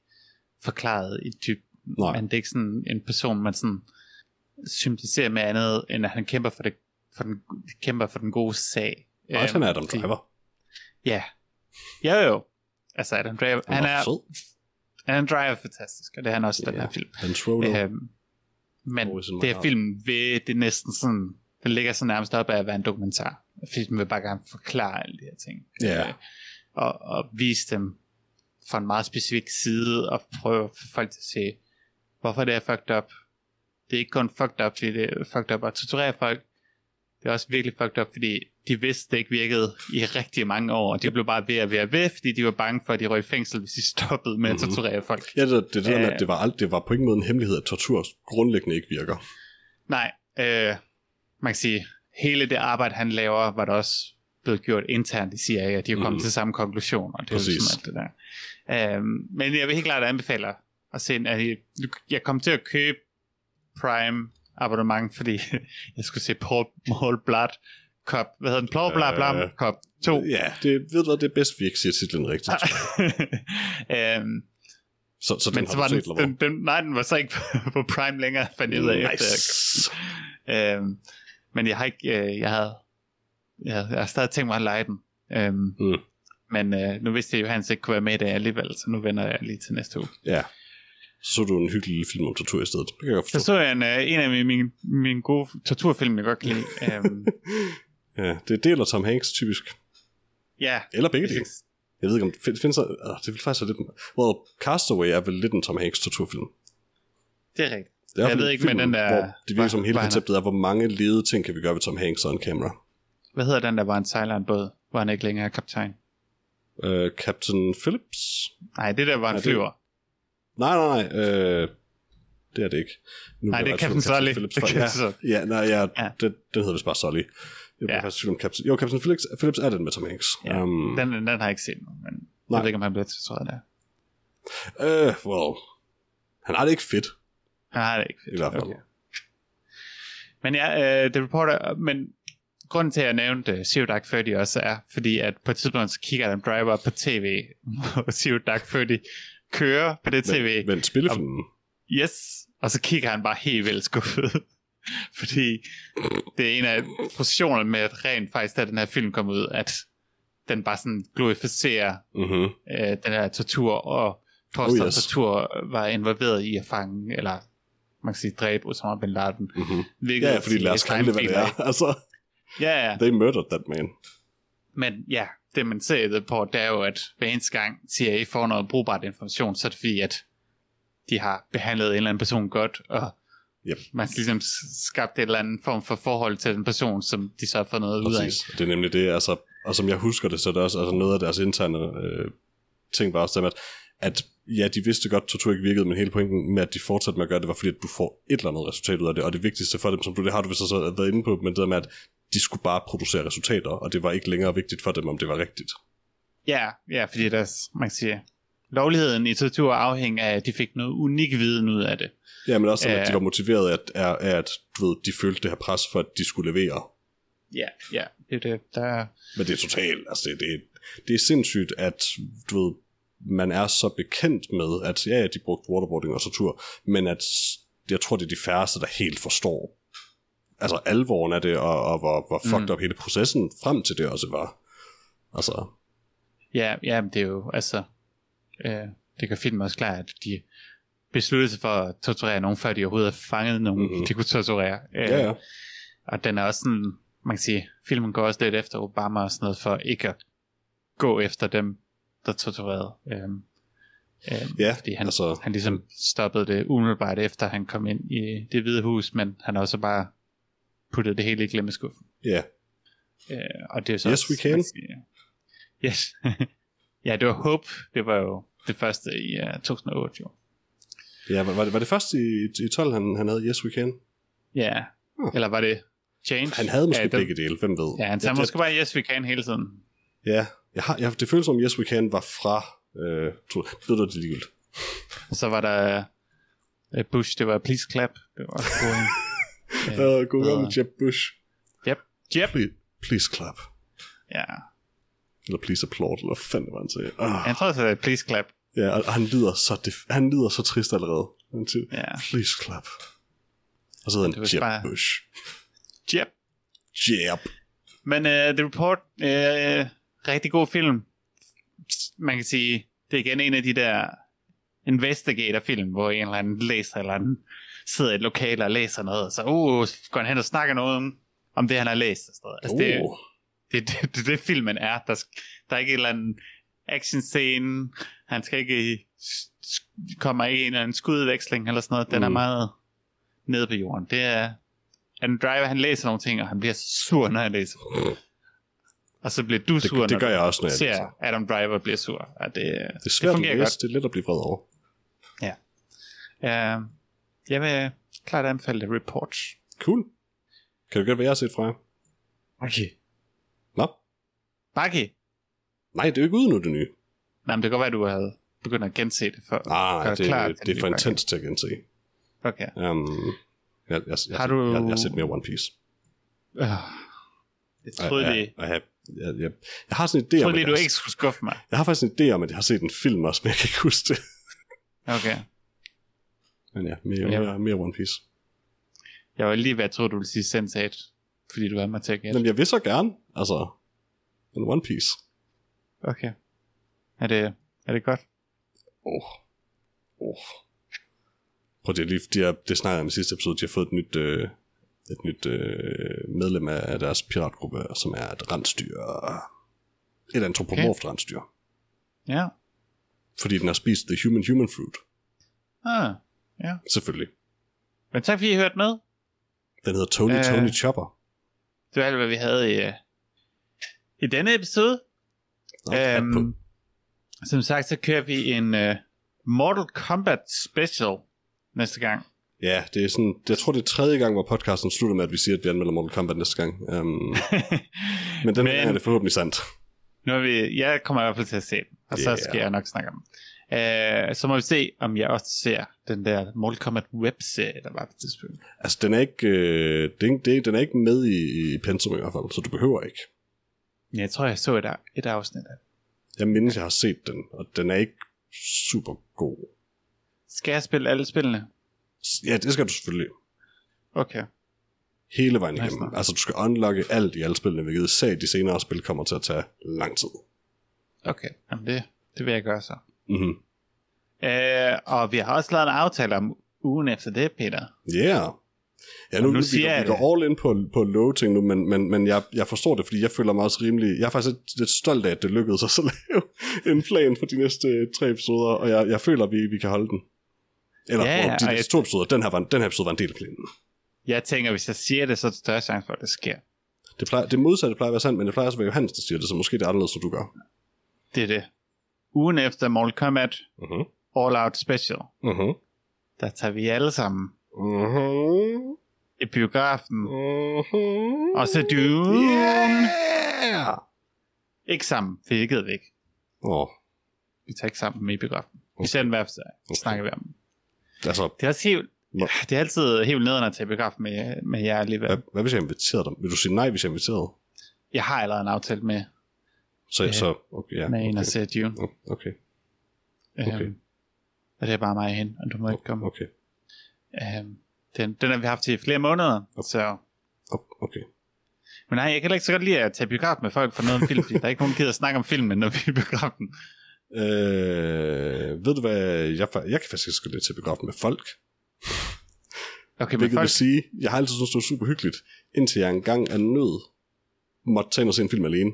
forklaret i dyb, Nej. men det er ikke sådan en person, man sådan sympatiserer med andet, end at han kæmper for, det, for, den, kæmper for den gode sag. og han er Adam fordi- Driver. Ja. Jo jo. Altså Adam Driver, han er, sød. Adam Driver er fantastisk, og det er han også i den Ja. her film. Han Troller. Øhm, men det her film ved, det er næsten sådan, den ligger så nærmest op af at være en dokumentar. Filmen vil bare gerne forklare alle de her ting. Ja. Øh, og, og vise dem fra en meget specifik side, og prøve at få folk til at se, hvorfor det er fucked up. Det er ikke kun fucked up, fordi det er fucked up at torturere folk. Det er også virkelig fucked up, fordi de vidste, det ikke virkede i rigtig mange år, og de blev bare ved og ved og ved, fordi de var bange for, at de røg i fængsel, hvis de stoppede med at Mhm. torturere folk. Ja, det, det, det, ja. det, var alt, det var på ingen måde en hemmelighed, at tortur grundlæggende ikke virker. Nej, øh, man kan sige, hele det arbejde, han laver, var der også blevet gjort internt i CIA, og de er kommet Mhm. til samme konklusion, og det er jo Præcis. ligesom alt det der. Øh, men jeg vil helt klart anbefale at se, at jeg, jeg kom til at købe Prime abonnement, fordi jeg skulle se Paul, Paul Blood Cop, hvad hedder den? Paul Blood Øh, Cop 2. Ja, det ved du det er bedst, vi ikke siger titlen rigtigt. øhm, Så, så den men har så var set, den, den, den, nej, den var så ikke på, Prime længere, fandt jeg ud af efter. Nice. Øhm, men jeg har ikke, øh, jeg havde, jeg, havde, jeg har stadig tænkt mig at lege den. Øhm, Mm. Men øh, nu vidste jeg jo, at Hans ikke kunne være med i det alligevel, så nu vender jeg lige til næste uge. Ja. Så så du en hyggelig lille film om tortur i stedet. Det kan jeg godt Så forstå. så jeg en, øh, en af mine, mine, mine gode torturfilm, jeg godt kan lide. øhm, Ja, det er del af Tom Hanks typisk. ja, Eller begge dele. Jeg ved ikke, om det fin- findes... Uh, det vil faktisk være lidt... Well, Castaway er vel lidt en Tom Hanks torturfilm. det er rigtigt. Det er Jeg ved ikke med filmen, den der- Hvor det virker som hele konceptet er, hvor mange ledede ting kan vi gøre ved Tom Hanks on camera. Hvad hedder den, der var en sejler en båd, hvor han ikke længere er kaptajn? Uh, Captain Phillips? Nej, det der var en Nej, det- flyver. Nej, nej, nej. Uh, det er det ikke. Nu Nej, det er jeg Captain Sully. Det ja, ja, nej, ja, Ja. Den, den hedder vist bare Sully. Jeg Ja. faktisk om Captain... Jo, Captain Phillips, Phillips er den med Tom Hanks. Ja, Um, den, den har jeg ikke set nu, men jeg Nej. ved ikke, om han bliver til, tror jeg der. uh, well, han har det ikke fedt, Han har det ikke fedt. i hvert fald. Okay. Men ja, uh, The Reporter, men grunden til, at jeg nævnte Zero Dark Thirty også er, fordi at på et tidspunkt, så kigger Adam Driver på tv, hvor Zero Dark Thirty kører på det tv. Men, men spillefilmen... Yes, og så kigger han bare helt vildt skuffet. Fordi det er en af frustrationerne med, at rent faktisk, da den her film kom ud, at den bare sådan glorificerer Mm-hmm. øh, den her tortur, og påstår, Oh, yes. tortur var involveret i at fange, eller man kan sige, dræbe Osama Bin Laden. Mm-hmm. Ja, fordi lad os kalde det, hvad det er. Altså, Ja, ja. they murdered that man. Men ja, det man ser det på, det er jo, at hver eneste gang CIA får noget brugbart information, så er det fordi, at de har behandlet en eller anden person godt, og Yep. man har ligesom skabt et eller andet form for forhold til den person, som de så har fået noget ud af. Præcis. Det er nemlig det, altså, og som jeg husker det, så er det også altså noget af deres interne øh, ting var også dem, at, at ja, de vidste godt, tortur ikke virkede, men hele pointen med, at de fortsatte med at gøre det, var fordi, at du får et eller andet resultat ud af det, og det vigtigste for dem, som du det har du vist også været inde på, men det der med, at de skulle bare producere resultater, og det var ikke længere vigtigt for dem, om det var rigtigt. Ja, ja, fordi der, man kan sige, lovligheden i tortur afhænger af, at de fik noget unik viden ud af det. Ja, men også, at Ja. de var motiveret af, at, af, at du ved, de følte det her pres for, at de skulle levere. Ja, ja, det er det. Der, Men det er totalt, altså det, det, det er sindssygt, at du ved, man er så bekendt med, at ja, de brugte waterboarding og tortur, men at jeg tror, det er de færreste, der helt forstår altså alvoren af det, og, og hvor, hvor fucked Mm. up hele processen frem til det også var. Altså, ja, ja, men det er jo, altså, øh, det gør filmen også klart, at de besluttede sig for at torturere nogen, før de overhovedet har fanget nogen, Mhm. mm-hmm. de kunne torturere. Øh, ja, ja. Og den er også sådan, man kan sige, filmen går også lidt efter Obama og sådan noget, for ikke at gå efter dem, der torturerede. Øhm, øhm, Ja, fordi han, altså- han ligesom stoppede det umiddelbart efter han kom ind i det hvide hus, men han også bare puttet det hele i glemmeskuffen. Ja, Øh, og det er så Yes, også, we can. Yes. ja, det var Hope. Det var jo det første i uh, 2008 jo. ja var, var, det, var det først i, i 12, han, han havde Yes We Can? Ja. Hmm. Eller var det Change? Han havde måske ja, begge dele, hvem ved? Ja, han sagde måske bare Yes We Can hele tiden. Ja, jeg har, jeg, det føles som, Yes We Can var fra... Øh, to, det var det ligegyldigt. Og så var der uh, Bush, det var Please Clap. Det var også god. Ja, uh, god og- gammel Jeb Bush. Yep. Yep. Please, please clap. Ja. Eller please applaud, eller hvad fanden var han sagde. Ah, Jeg tror det er Please Clap. ja, og og han lyder så, def- han lyder så trist allerede. Han siger, Ja. please clap. Og så hedder han Jeb bare- Bush. Yep. Jeb. Men uh, The Report, uh, rigtig god film. Man kan sige, det er igen en af de der investigator-film, hvor en eller anden læser, eller anden sidder i et lokale og læser noget, og så uh, går han hen og snakker noget om, om det, han har læst. Og sådan. Altså, det, Oh. det, det, det, det filmen er. Der, der er ikke en eller anden action scene. Han skal ikke s- s- komme i en eller anden skudveksling eller sådan noget. Den mm. er meget nede på jorden. Det er Adam Driver, han læser nogle ting, og han bliver sur, når han læser. Og så bliver du Det, sur, det når gør jeg også, når jeg ser læser. Adam Driver bliver sur. Ja, det, Det er det svært at fungerer læse, godt. det er let at blive vred over. Uh, jeg vil klart anbefale The Report. Cool. Kan du gætte, hvad jeg har set fra jer? Okay. Nå? Bucky. Nej, det er jo ikke ude nu, det nye. Nej, men det kan godt være, at du havde begyndt at gense det før. Nej, Gør det, det, til det er den for intens til at gense. Okay. Um, jeg, jeg, jeg, Har du- jeg, jeg har set mere One Piece. Øh, Jeg troede jeg, lige, jeg, jeg, jeg, jeg, jeg har sådan en idé jeg om, troede lige at du jeg, ikke skulle skuffe mig. jeg har faktisk en idé om, at jeg har set en film også, men jeg kan ikke huske det. Okay. Men ja, mere, Ja. mere, mere One Piece. Jeg var lige ved at tro, du ville sige Sense8, fordi du havde mig til at gætte. Jamen, jeg vil så gerne, altså, en One Piece. Okay. Er det, er det godt? Oh. Oh. Prøv det lige, de er, det snakker jeg om i sidste episode, de har fået et nyt, øh, et nyt øh, medlem af deres piratgruppe, som er et rensdyr. Et antropomorft okay. rensdyr. Ja. Fordi den har spist the human human fruit. Ah, ja. Selvfølgelig. Men tak fordi I hørte med. Den hedder Tony Øh. Tony Chopper. Det var alt, hvad vi havde i, i denne episode. Nå. Øhm, som sagt, så kører vi en uh, Mortal Kombat special næste gang. Ja, det er sådan, jeg tror det er tredje gang, hvor podcasten slutter med, at vi siger, at vi anmelder Mortal Kombat næste gang. Um, men den Men- gang er det forhåbentlig sandt. Nu er vi, jeg kommer i hvert fald til at se den, og så Yeah. skal jeg nok snakke om den. Uh, så må vi se, om jeg også ser den der Mortal Kombat webserie, der var på tidspunkt. Altså, den er ikke, øh, ikke- det den er ikke med i, i pensum i hvert fald, så du behøver ikke. Ja, Jeg tror, jeg så et, et afsnit af den. Jeg mindes, jeg har set den, og den er ikke super god. Skal jeg spille alle spillene? Ja, det skal du selvfølgelig. Okay. Hele vejen Nice igennem. nok. Altså, du skal unlocke alt i alle spillene, hvilket især de senere spil kommer til at tage lang tid. Okay, Jamen det, det vil jeg gøre så. Mhm. Uh, og vi har også lavet en aftale om ugen efter det, Peter. Yeah. Ja, nu, nu nu vi, siger jeg vi går all in på, på low ting nu, men, men, men jeg, jeg forstår det, fordi jeg føler mig også rimelig... Jeg er faktisk lidt, lidt stolt af, at det lykkedes os at lave en plan for de næste øh, tre episoder, og jeg, jeg føler, at vi, vi kan holde den. Eller Ja, ja, ja, de jeg- to episoder. Den her, var, den her episode var en del af planen. Jeg tænker, hvis jeg siger det, så er det større chance for, at det sker. Det, plejer, det modsatte plejer at være sandt, men det plejer også at være Johannes, der siger det, så måske det er anderledes, som du gør. Det er det. Ugen efter Mortal Kombat Mhm. All Out Special, Mhm. der tager vi alle sammen Mhm. i biografen. Mhm. Og så du... Yeah! Ikke sammen, for det gider vi ikke. Åh, Vi tager ikke sammen med i biografen. Vi Okay. ser den hver for sig. Okay. snakker vi om. Altså, Det er også helt... Må- Det er altid helt nederen at tage i biografen med, med jer alligevel. hvad, hvad hvis jeg inviterede dig? Vil du sige nej, hvis jeg inviterede? Jeg har allerede en aftale med, Så, Ja. så okay, ja. med en okay. at se Dune. Okay, Okay. Øhm, og det er bare mig hende, og du må ikke komme. okay, Øhm, den, den har vi haft i flere måneder, så... okay. Men nej, jeg kan heller ikke så godt lide at tage i biografen med folk for noget om film, fordi der er ikke nogen, der gider at snakke om filmen, når vi er i biografen. Øh, ved du hvad, jeg, jeg kan faktisk skulle lidt til biografen med folk. Okay, Hvilket folk... vil sige, jeg har altid syntes, det var super hyggeligt. indtil jeg engang af nød måtte tage ind og se en film alene.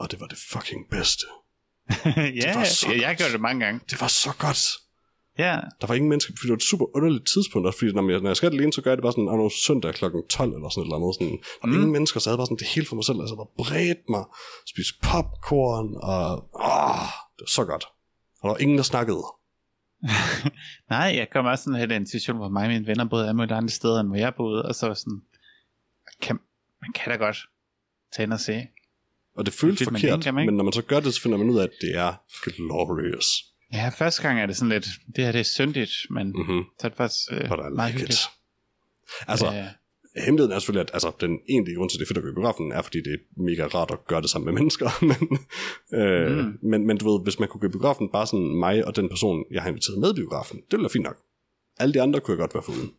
Og det var det fucking bedste. ja, var så jeg, jeg gjort det mange gange. Det var så godt. Ja, Der var ingen mennesker, fordi det var et super underligt tidspunkt, også fordi når jeg, når jeg skal alene, så gør jeg det bare sådan, "Åh, nu søndag kl. 12 eller sådan et eller andet. Sådan, og mm. ingen mennesker, så jeg havde bare sådan det hele for mig selv, altså bare bredt mig, spise popcorn, og åh, det var så godt. Og der var ingen, der snakkede. nej, jeg kom også sådan lidt i en situation, hvor mig og mine venner boede alle andre steder, end hvor jeg boede, og så var sådan, kan, man kan da godt tage ind og se. Og det føles Det, forkert, kan, man ikke? men når man så gør det, så finder man ud af, at det er glorious. Ja, første gang er det sådan lidt, det her det er syndigt, men mm-hmm. Mhm. så er det faktisk øh, But I meget like it. Altså, Ja. Hemmeligheden er selvfølgelig, at altså, den egentlige grund til, at det er fedt at gå i biografen, er, fordi det er mega rart at gøre det sammen med mennesker. men, øh, Mm. men, men du ved, hvis man kunne gå i biografen, bare sådan mig og den person, jeg har inviteret med i biografen, det ville være fint nok. Alle de andre kunne jeg godt være foruden.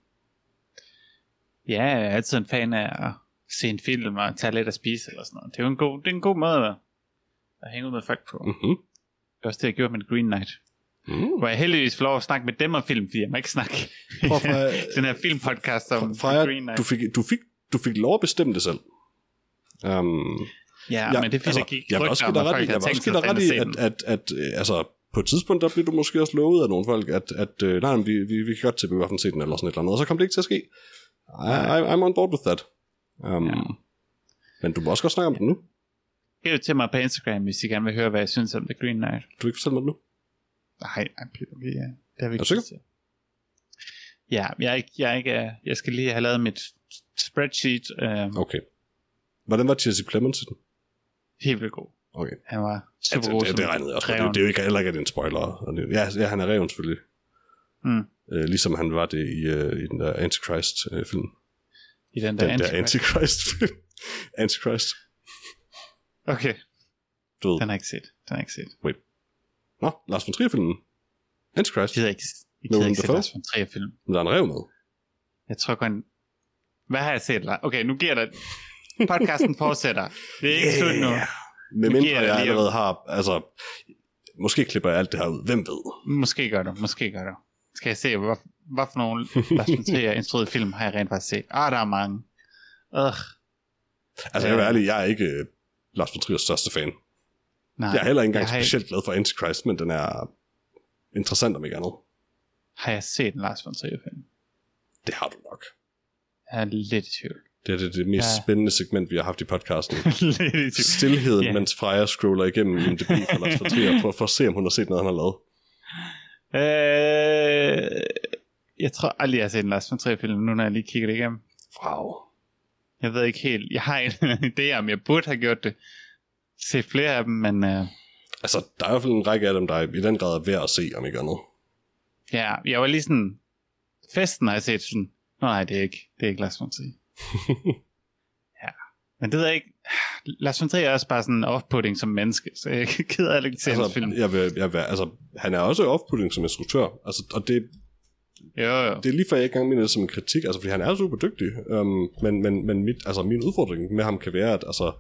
Ja, jeg er altid en fan af at se en film og tage lidt at spise eller sådan noget. Det er jo en god, det er en god måde at, at hænge ud med folk på. Mm. Mm-hmm. Det er også det, jeg gjorde med Green Knight. Mm. Hvor jeg heldigvis får lov at snakke med dem om film, fordi jeg må ikke snakke Prøv at Freja, den her filmpodcast om Freja, Green Knight. du fik, du, fik, du fik lov at bestemme det selv. Um, ja, men det er fordi, der gik jeg vil også give dig at ret i, jeg også dig at ret i, at, at, at, øh, altså, på et tidspunkt, der blev du måske også lovet af nogle folk, at, at øh, nej, men vi, vi, vi kan godt til biografen se den, eller sådan et eller andet, og så kom det ikke til at ske. I, I, I'm on board with that. Um, Ja. ja. Men du må også godt snakke om det nu. Skriv til mig på Instagram, hvis I gerne vil høre, hvad jeg synes om The Green Knight. Du vil ikke fortælle mig det nu. Nej, nej, vi er, det har vi ikke tid til. Ja, jeg er ikke, jeg er ikke, øh, jeg skal lige have lavet mit spreadsheet. Øh, Okay. Hvordan var Jesse Plemons i den? helt vildt god. Okay. Han var super Altså, god det, det regnede jeg også. Det, det, er jo ikke heller ikke, en spoiler. Ja, ja, han er reven selvfølgelig. Mm. Øh, ligesom han var det i, øh, i den der Antichrist-film. I den der, den der. Antichrist-film. Antichrist. Okay, Du ved. den har jeg ikke set. Den har jeg ikke set. Nå, Lars von Trier-filmen. Antichrist. Jeg gider ikke, jeg gider ikke se? Lars von Trier film. Men der er en rev med. Jeg tror kun... Hvad har jeg set? Okay, nu giver det... Podcasten fortsætter. Det er ikke slut nu. Med mindre jeg allerede har, altså, måske klipper jeg alt det her ud. Hvem ved? Måske gør du, måske gør du. Skal jeg se, hvad, hvad for nogle Lars von Trier instruerede film har jeg rent faktisk set? Ah, der er mange. Ugh. Altså, jeg vil være ærlig, jeg er ikke øh, Lars von Triers største fan. Nej, Jeg er heller ikke engang specielt glad for Antichrist, men den er interessant om ikke andet. Har jeg set en Lars von Trier film? Det har du nok. Jeg er lidt i tvivl. Det er det, det mest Ja. spændende segment, vi har haft i podcasten. lidt i tvivl. Stilheden, Ja. mens Freja scroller igennem IMDb for Lars von Trier, for, for at se, om hun har set noget, han har lavet. Øh, jeg tror aldrig, jeg har set en Lars von Trier film, nu når jeg lige kigger det igennem. Wow. Jeg ved ikke helt. Jeg har en idé om, jeg burde have gjort det. Set flere af dem, men øh, Altså, der er i hvert fald en række af dem, der er i den grad er værd at se, om ikke andet. ja, jeg var lige sådan... Festen har jeg set sådan... Nej, det er ikke, det er ikke Lars von Trier. ja, men det ved jeg ikke. Lars von Trier er også bare sådan off-putting som menneske, så jeg gider heller ikke til hans Altså, film. jeg vil, jeg vil, altså, han er også off-putting som instruktør, altså, og det, Jo, jo. det er lige før jeg ikke engang mener det som en kritik, altså, fordi han er super dygtig, um, men, men, men mit, altså, min udfordring med ham kan være, at, altså,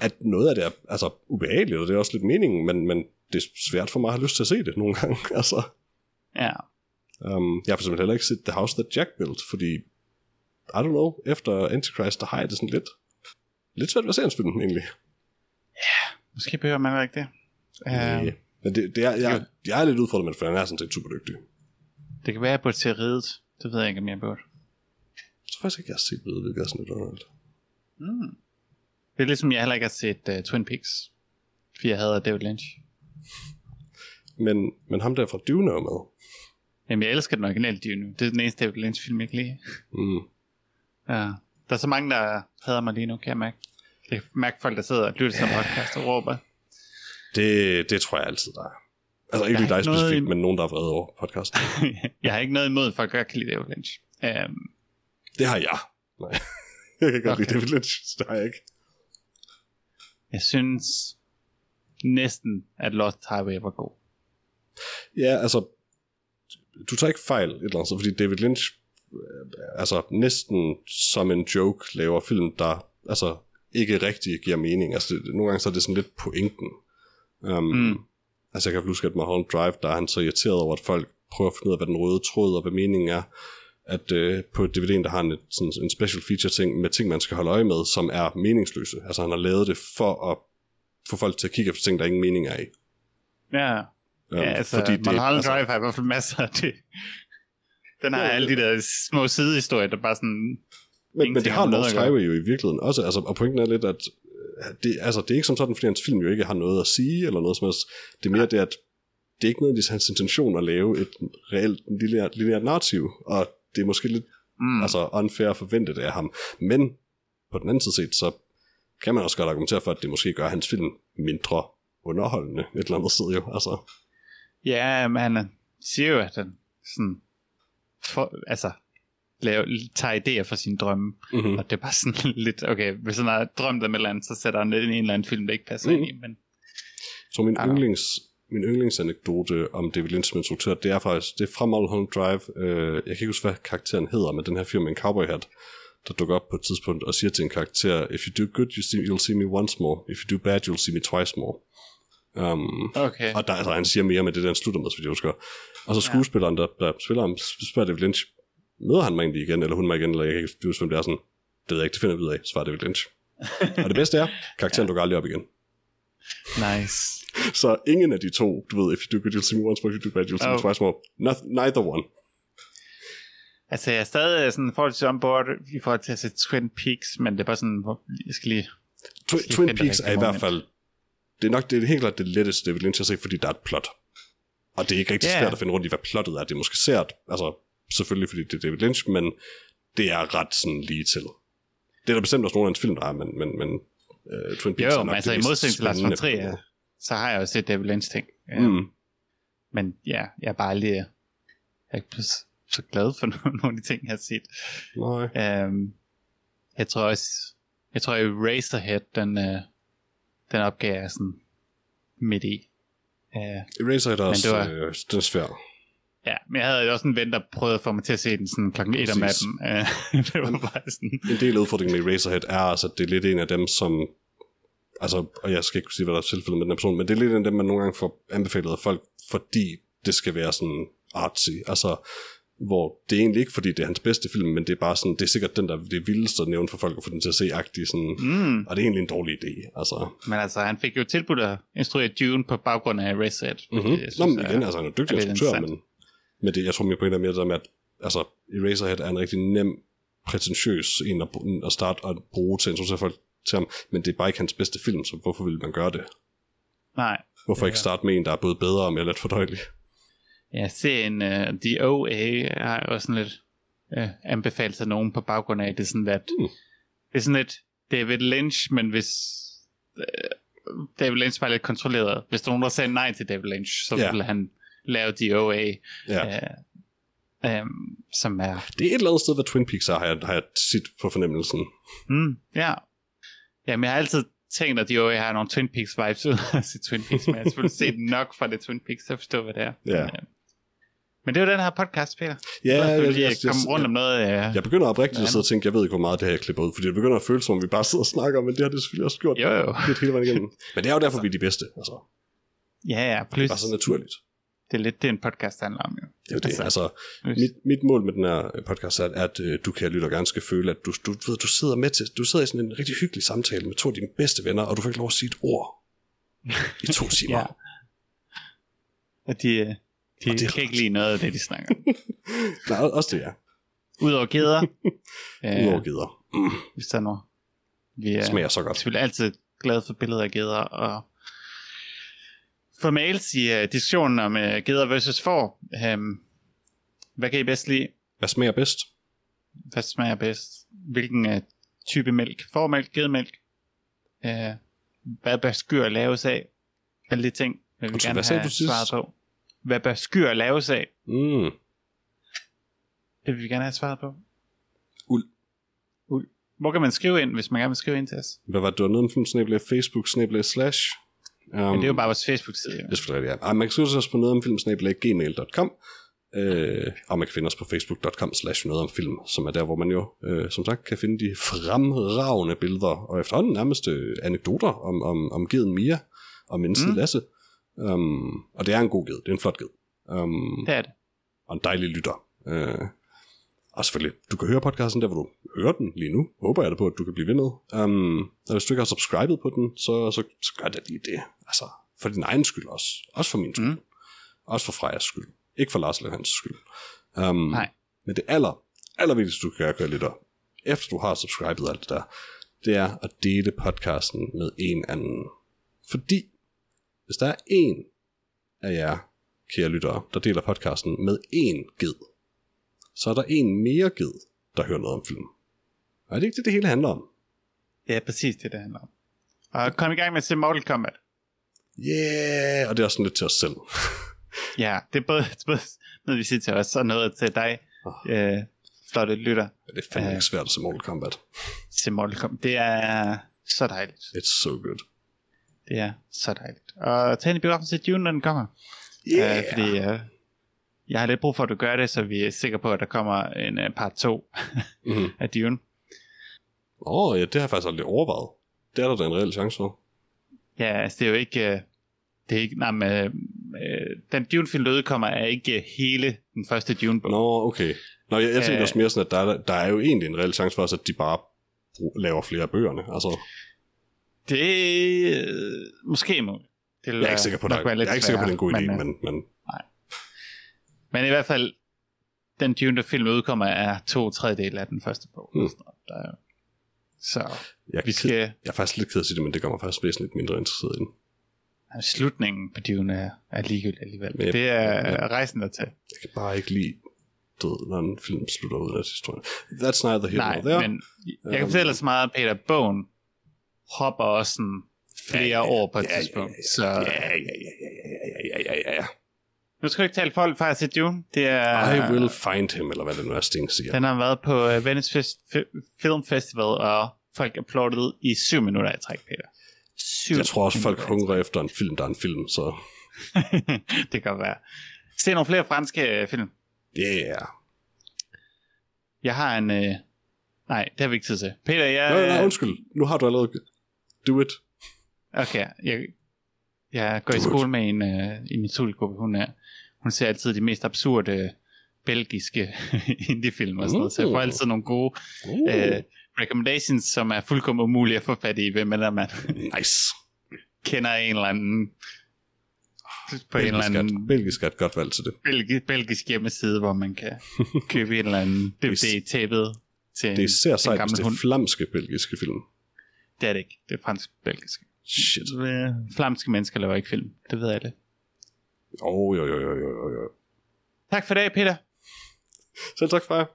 at noget af det er altså, ubehageligt, og det er også lidt meningen, men, men det er svært for mig at have lyst til at se det nogle gange. altså, Ja. um, jeg har for eksempel heller ikke set The House That Jack Built, fordi, I don't know, efter Antichrist, der har jeg det sådan lidt, lidt svært ved at se hans film, egentlig. Måske behøver man ikke det. Uh, men det, det er, jeg, jeg er lidt udfordret med det, for han er sådan set super dygtig. det kan være, at jeg burde se ridet. Det ved jeg ikke, om jeg burde. Jeg tror faktisk ikke, jeg har set ved Vegas Donald. Mm. Det er ligesom, jeg heller ikke har set uh, Twin Peaks. Fordi jeg havde David Lynch. Men, men ham der fra Dune er med. Jamen, jeg elsker den originale Dune. Det er den eneste David Lynch film, jeg kan lide. Mm. Ja. Der er så mange, der hader mig lige nu, kan jeg mærke. Jeg kan mærke folk, der sidder og lytter til podcast og råber. Det, det tror jeg altid, der er. Altså ikke lige dig noget specifikt, i- men nogen, der er vrede over podcasten. jeg har ikke noget imod, at folk godt kan lide David Lynch. Um, Det har jeg. Nej. Jeg kan godt Okay. lide David Lynch, det har jeg ikke. Jeg synes næsten, at Lost Highway var god. Ja, altså, du tager ikke fejl et eller andet, fordi David Lynch, øh, altså næsten som en joke, laver film, der altså ikke rigtig giver mening. Altså, det, nogle gange så er det sådan lidt pointen. Um, Mm. Altså, jeg kan huske, at Mulholland Drive, der er han så irriteret over, at folk prøver at finde ud af, hvad den røde tråd og hvad meningen er. At øh, på DVD'en, der har et, sådan en special feature ting med ting, man skal holde øje med, som er meningsløse. Altså han har lavet det for at få folk til at kigge efter ting, der ingen mening er i. Ja, Um, ja altså, fordi det, Mulholland altså, Drive har i hvert fald masser af det. Den har Ja, ja, alle de der små sidehistorier, der bare sådan... Men, men det har Lost at. Highway jo i virkeligheden også, altså, og pointen er lidt, at øh, det, altså, det er ikke som sådan, fordi hans film jo ikke har noget at sige, eller noget som helst. Det er mere det, at det er ikke nødvendigvis hans intention at lave et reelt lineært, lineært narrativ, og det er måske lidt Mm, altså unfair at forvente det af ham. Men på den anden side set, så kan man også godt argumentere for, at det måske gør hans film mindre underholdende et eller andet sted jo. Altså, Ja, men han siger jo, at han sådan... For, altså, laver, tager idéer fra sine drømme. mm-hmm. Og det er bare sådan lidt, okay, hvis han har drømt om et eller andet, så sætter han det ind i en eller anden film, der ikke passer Mm. mm. ind i. Men Så min, Ja. yndlings, min yndlingsanekdote om David Lynch som instruktør, det er faktisk, det er fra Mulholland Drive. Øh, jeg kan ikke huske, hvad karakteren hedder, men den her fyr med en cowboy hat, der dukker op på et tidspunkt og siger til en karakter, if you do good, you see, you'll see me once more. If you do bad, you'll see me twice more. Um, okay. og der, altså, han siger mere med det, der han slutter med, så vidt jeg husker. Og så skuespilleren, der, der spiller ham, spørger David Lynch, møder han mig egentlig igen, eller hun mig igen, eller jeg kan ikke huske, hvem det er sådan. Det ved jeg ikke, det finder vi ud af, svarer David Lynch. og det bedste er, karakteren dukker aldrig op igen. Nice. Så ingen af de to, du ved, if you do good, you'll see me once more, if you do bad, you'll see me Oh. twice more. Not, neither one. Altså, jeg er stadig sådan forholdsvis on board i forhold til at se Twin Peaks, men det er bare sådan, hvor, jeg skal lige... Twi- Lige Twin det Peaks er i hvert fald, det er nok det er helt klart det letteste David Lynch at se, fordi der er et plot. Og det er ikke rigtig Ja. svært at finde rundt i, hvad plottet er. Det er måske sært, altså selvfølgelig fordi det er David Lynch, men det er ret sådan lige til. Det er der bestemt også nogle af hans film, der er, men, men, men uh, Twin Peaks Jo, er men altså i modsætning til Lars von. Trier, så har jeg jo set David Lynch ting. Ja. Mm. Men ja, jeg er bare lige... Jeg er ikke så glad for nogle, af de ting, jeg har set. Nej. Um, jeg tror også... Jeg tror, at Razorhead, den, uh, den opgav jeg sådan midt i. Uh, Eraserhead er også, var- øh, den er svær. Ja, men jeg havde også en ven, der prøvede at få mig til at se den sådan klokken 1 om natten. Uh, det var bare sådan... En del af udfordringen med Eraserhead er altså, at det er lidt en af dem, som... Altså, og jeg skal ikke kunne sige, hvad der er tilfældet med den person, men det er lidt en af dem, man nogle gange får anbefalet af folk, fordi det skal være sådan artsy. Altså, hvor det er egentlig ikke, fordi det er hans bedste film, men det er bare sådan, det er sikkert den, der det vildeste at nævne for folk at få den til at se agtig sådan, Mm. og det er egentlig en dårlig idé. Altså, Men altså, han fik jo tilbudt at instruere Dune på baggrund af Razorhead. mm-hmm. hvilket jeg Nå, men igen, altså, han er dygtig instruktør, men. Men det, jeg tror på en af mere det der med, at altså, Eraserhead er en rigtig nem, prætentiøs en at, at starte at bruge til at introducere folk til ham, men det er bare ikke hans bedste film, så hvorfor vil man gøre det? Nej. Hvorfor ikke starte med en, der er både bedre og mere let fordøjelig? Ja, serien uh, The OA har også sådan lidt uh, anbefalet til nogen på baggrund af, det er sådan lidt, Mm. det er sådan lidt David Lynch, men hvis uh, David Lynch var lidt kontrolleret, hvis der nogen, der sagde nej til David Lynch, så Ja. ville han lave The OA, Ja. uh, um, som er, Det er et eller andet sted, hvad Twin Peaks er, har jeg, har jeg sit på fornemmelsen. mm, ja, Jamen, jeg har altid tænkt, at The OA har nogle Twin Peaks vibes ud af sit Twin Peaks, men jeg har selvfølgelig set nok fra det Twin Peaks, jeg forstår, hvad det er. Ja. Men, uh, men det er jo den her podcast, Peter. Ja, Ja, jeg, jeg, jeg, jeg kom rundt om noget. Uh, jeg begynder oprigtigt at sidde og tænke, jeg ved ikke, hvor meget det her jeg klipper ud, fordi det begynder at føles, som om vi bare sidder og snakker, men det har det selvfølgelig også gjort jo, jo. lidt hele vejen igennem. Men det er jo derfor, vi er de bedste. Altså, Ja, ja, det plus er bare så naturligt. Det er lidt det, en podcast handler om. Jo. Det er det. Altså, Altså, mit, mit mål med den her podcast er, at øh, du kan lytte og gerne skal føle, at du, du, ved, du sidder med til, du sidder i sådan en rigtig hyggelig samtale med to af dine bedste venner, og du får ikke lov at sige et ord i to timer. Ja. Og de, øh, de Og det er kan ikke lide noget af det, de snakker. Nej, også det er. Udover geder. øh, Udover gider. Mm, hvis der er noget. Vi er smager så godt. selvfølgelig altid glade for billeder af geder. Og for mails i uh, diskussionen om uh, geder versus får. Um, hvad kan I bedst lide? Hvad smager bedst? Hvad smager bedst? Hvilken uh, type mælk? Formælk, gedemælk? Uh, hvad bør skyr laves af? Alle de ting vil vi Undskyld, gerne hvad have du svaret på. Hvad bør skyr laves af? Mm. Det vil vi gerne have svaret på. Uld. Uld. Hvor kan man skrive ind, hvis man gerne vil skrive ind til os? Hvad var det? Det var snabel Facebook, snabel slash. Um, Men det er jo bare vores Facebook-side. Jo. Det er rigtigt, ja. Ej, man kan skrive til os på noget om film, snabel gmail.com. Øh, og man kan finde os på facebook.com slash noget om film, som er der, hvor man jo, øh, som sagt, kan finde de fremragende billeder, og efterhånden nærmest øh, anekdoter om, om, om geden Mia og mennesket. Mm. Lasse. Um, og det er en god ged, det er en flot ged. Um, Det er det. og en dejlig lytter. Uh, Og selvfølgelig, du kan høre podcasten der, hvor du hører den lige nu. Håber jeg da på, at du kan blive ved med. Um, og hvis du ikke har subscribet på den, så, så, så gør det lige det. Altså, for din egen skyld også. Også for min skyld. Mm. Også for Frejas skyld. Ikke for Lars Lehans skyld. Um, Nej. Men det aller, aller vigtigste, du kan gøre, kære lytter, efter du har subscribet alt det der, det er at dele podcasten med en anden. Fordi, hvis der er en af jer, kære lyttere, der deler podcasten med en ged, så er der en mere ged, der hører noget om film. Og er det ikke det, det hele handler om? Det er præcis det, det handler om. Og kom i gang med at se Mortal Kombat. Yeah, og det er også sådan lidt til os selv. Ja, det er både, både noget, vi siger til os, og noget til dig, Oh. øh, flotte lytter, det er fandme ikke svært at se Mortal Kombat. til Mortal Kombat. Det er så dejligt. It's so good. Det er så dejligt. Og tag ind i biografen til Dune, når den kommer. Yeah! Øh, fordi øh, jeg har lidt brug for, at du gør det, så vi er sikre på, at der kommer en uh, part 2 mm-hmm. af Dune. Åh, oh, ja, det har jeg faktisk aldrig overvejet. Det er der da en reel chance for. Ja, altså det er jo ikke... Øh, det er ikke, nej, men, øh, den Dune-film, der udkommer, er ikke hele den første Dune-bog. Nå, okay. Nå, jeg, jeg tænker Øh. også mere sådan, at der, er- der er jo egentlig en reel chance for os, at de bare laver flere af bøgerne. Altså, Det måske muligt. Det jeg er ikke sikker på, være Jeg er ikke sikker på, det er en god idé, sværere, men, men men i hvert fald, den Dune, film udkommer, er to tredjedel af den første bog. Mm. Der så jeg, vi skal... Jeg er faktisk lidt ked af det, men det gør mig faktisk væsentligt mindre interesseret i den. Slutningen på Dune er, er ligegyldigt alligevel. Jeg, det er jeg, jeg, rejsen der til. Jeg kan bare ikke lide død, når en film slutter ud af historien. That's neither here Nej, nor there. men jeg kan um, fortælle um, så meget, Peter, bogen hopper også sådan flere ja, ja, år på et ja, tidspunkt. Ja, ja, så... ja, ja, ja, ja, nu skal du ikke tale folk fra Dune. Det er, I will find him, eller hvad det nu er, Sting siger. Den har været på uh, Venice Fest- Fi- Film Festival, og folk applaudede i syv minutter i træk, Peter. Syv Jeg tror også, folk i hungrer efter en film, der er en film, så det kan være. Se nogle flere franske øh, film. yeah. Jeg har en... Øh... Nej, det har vi ikke tid til. Peter, jeg... Nej, nej, undskyld. Nu har du allerede... Do it. Okay, jeg, jeg går i Du- skole med en uh, i min studiegruppe. Hun, er, hun ser altid de mest absurde belgiske indie-film og sådan noget, så jeg får Uh. altid nogle gode Uh, uh, recommendations, som er fuldkommen umulige at få fat i, hvem er man nice. kender en eller anden på en eller Belgisk er, anden belgisk er et godt valg til det. belgi, belgisk hjemmeside, hvor man kan købe en eller anden DVD-tæppet til Det er især en sejt, hvis gammel det er flamske belgiske film. Det er det ikke. Det er fransk-belgisk. Shit. Flamske mennesker laver ikke film. Det ved alle. Oh, jo, jo, jo, jo, jo, jo. Tak for i dag, Peter. Selv tak for jer.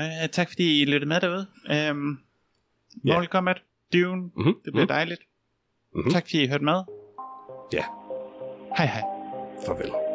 Uh, tak fordi I lyttede med derude. Um, Ja. Mortal Kombat, Dune, Mm-hmm. det bliver dejligt. Mhm. Tak fordi I hørte med. Ja. Hej hej. Farvel.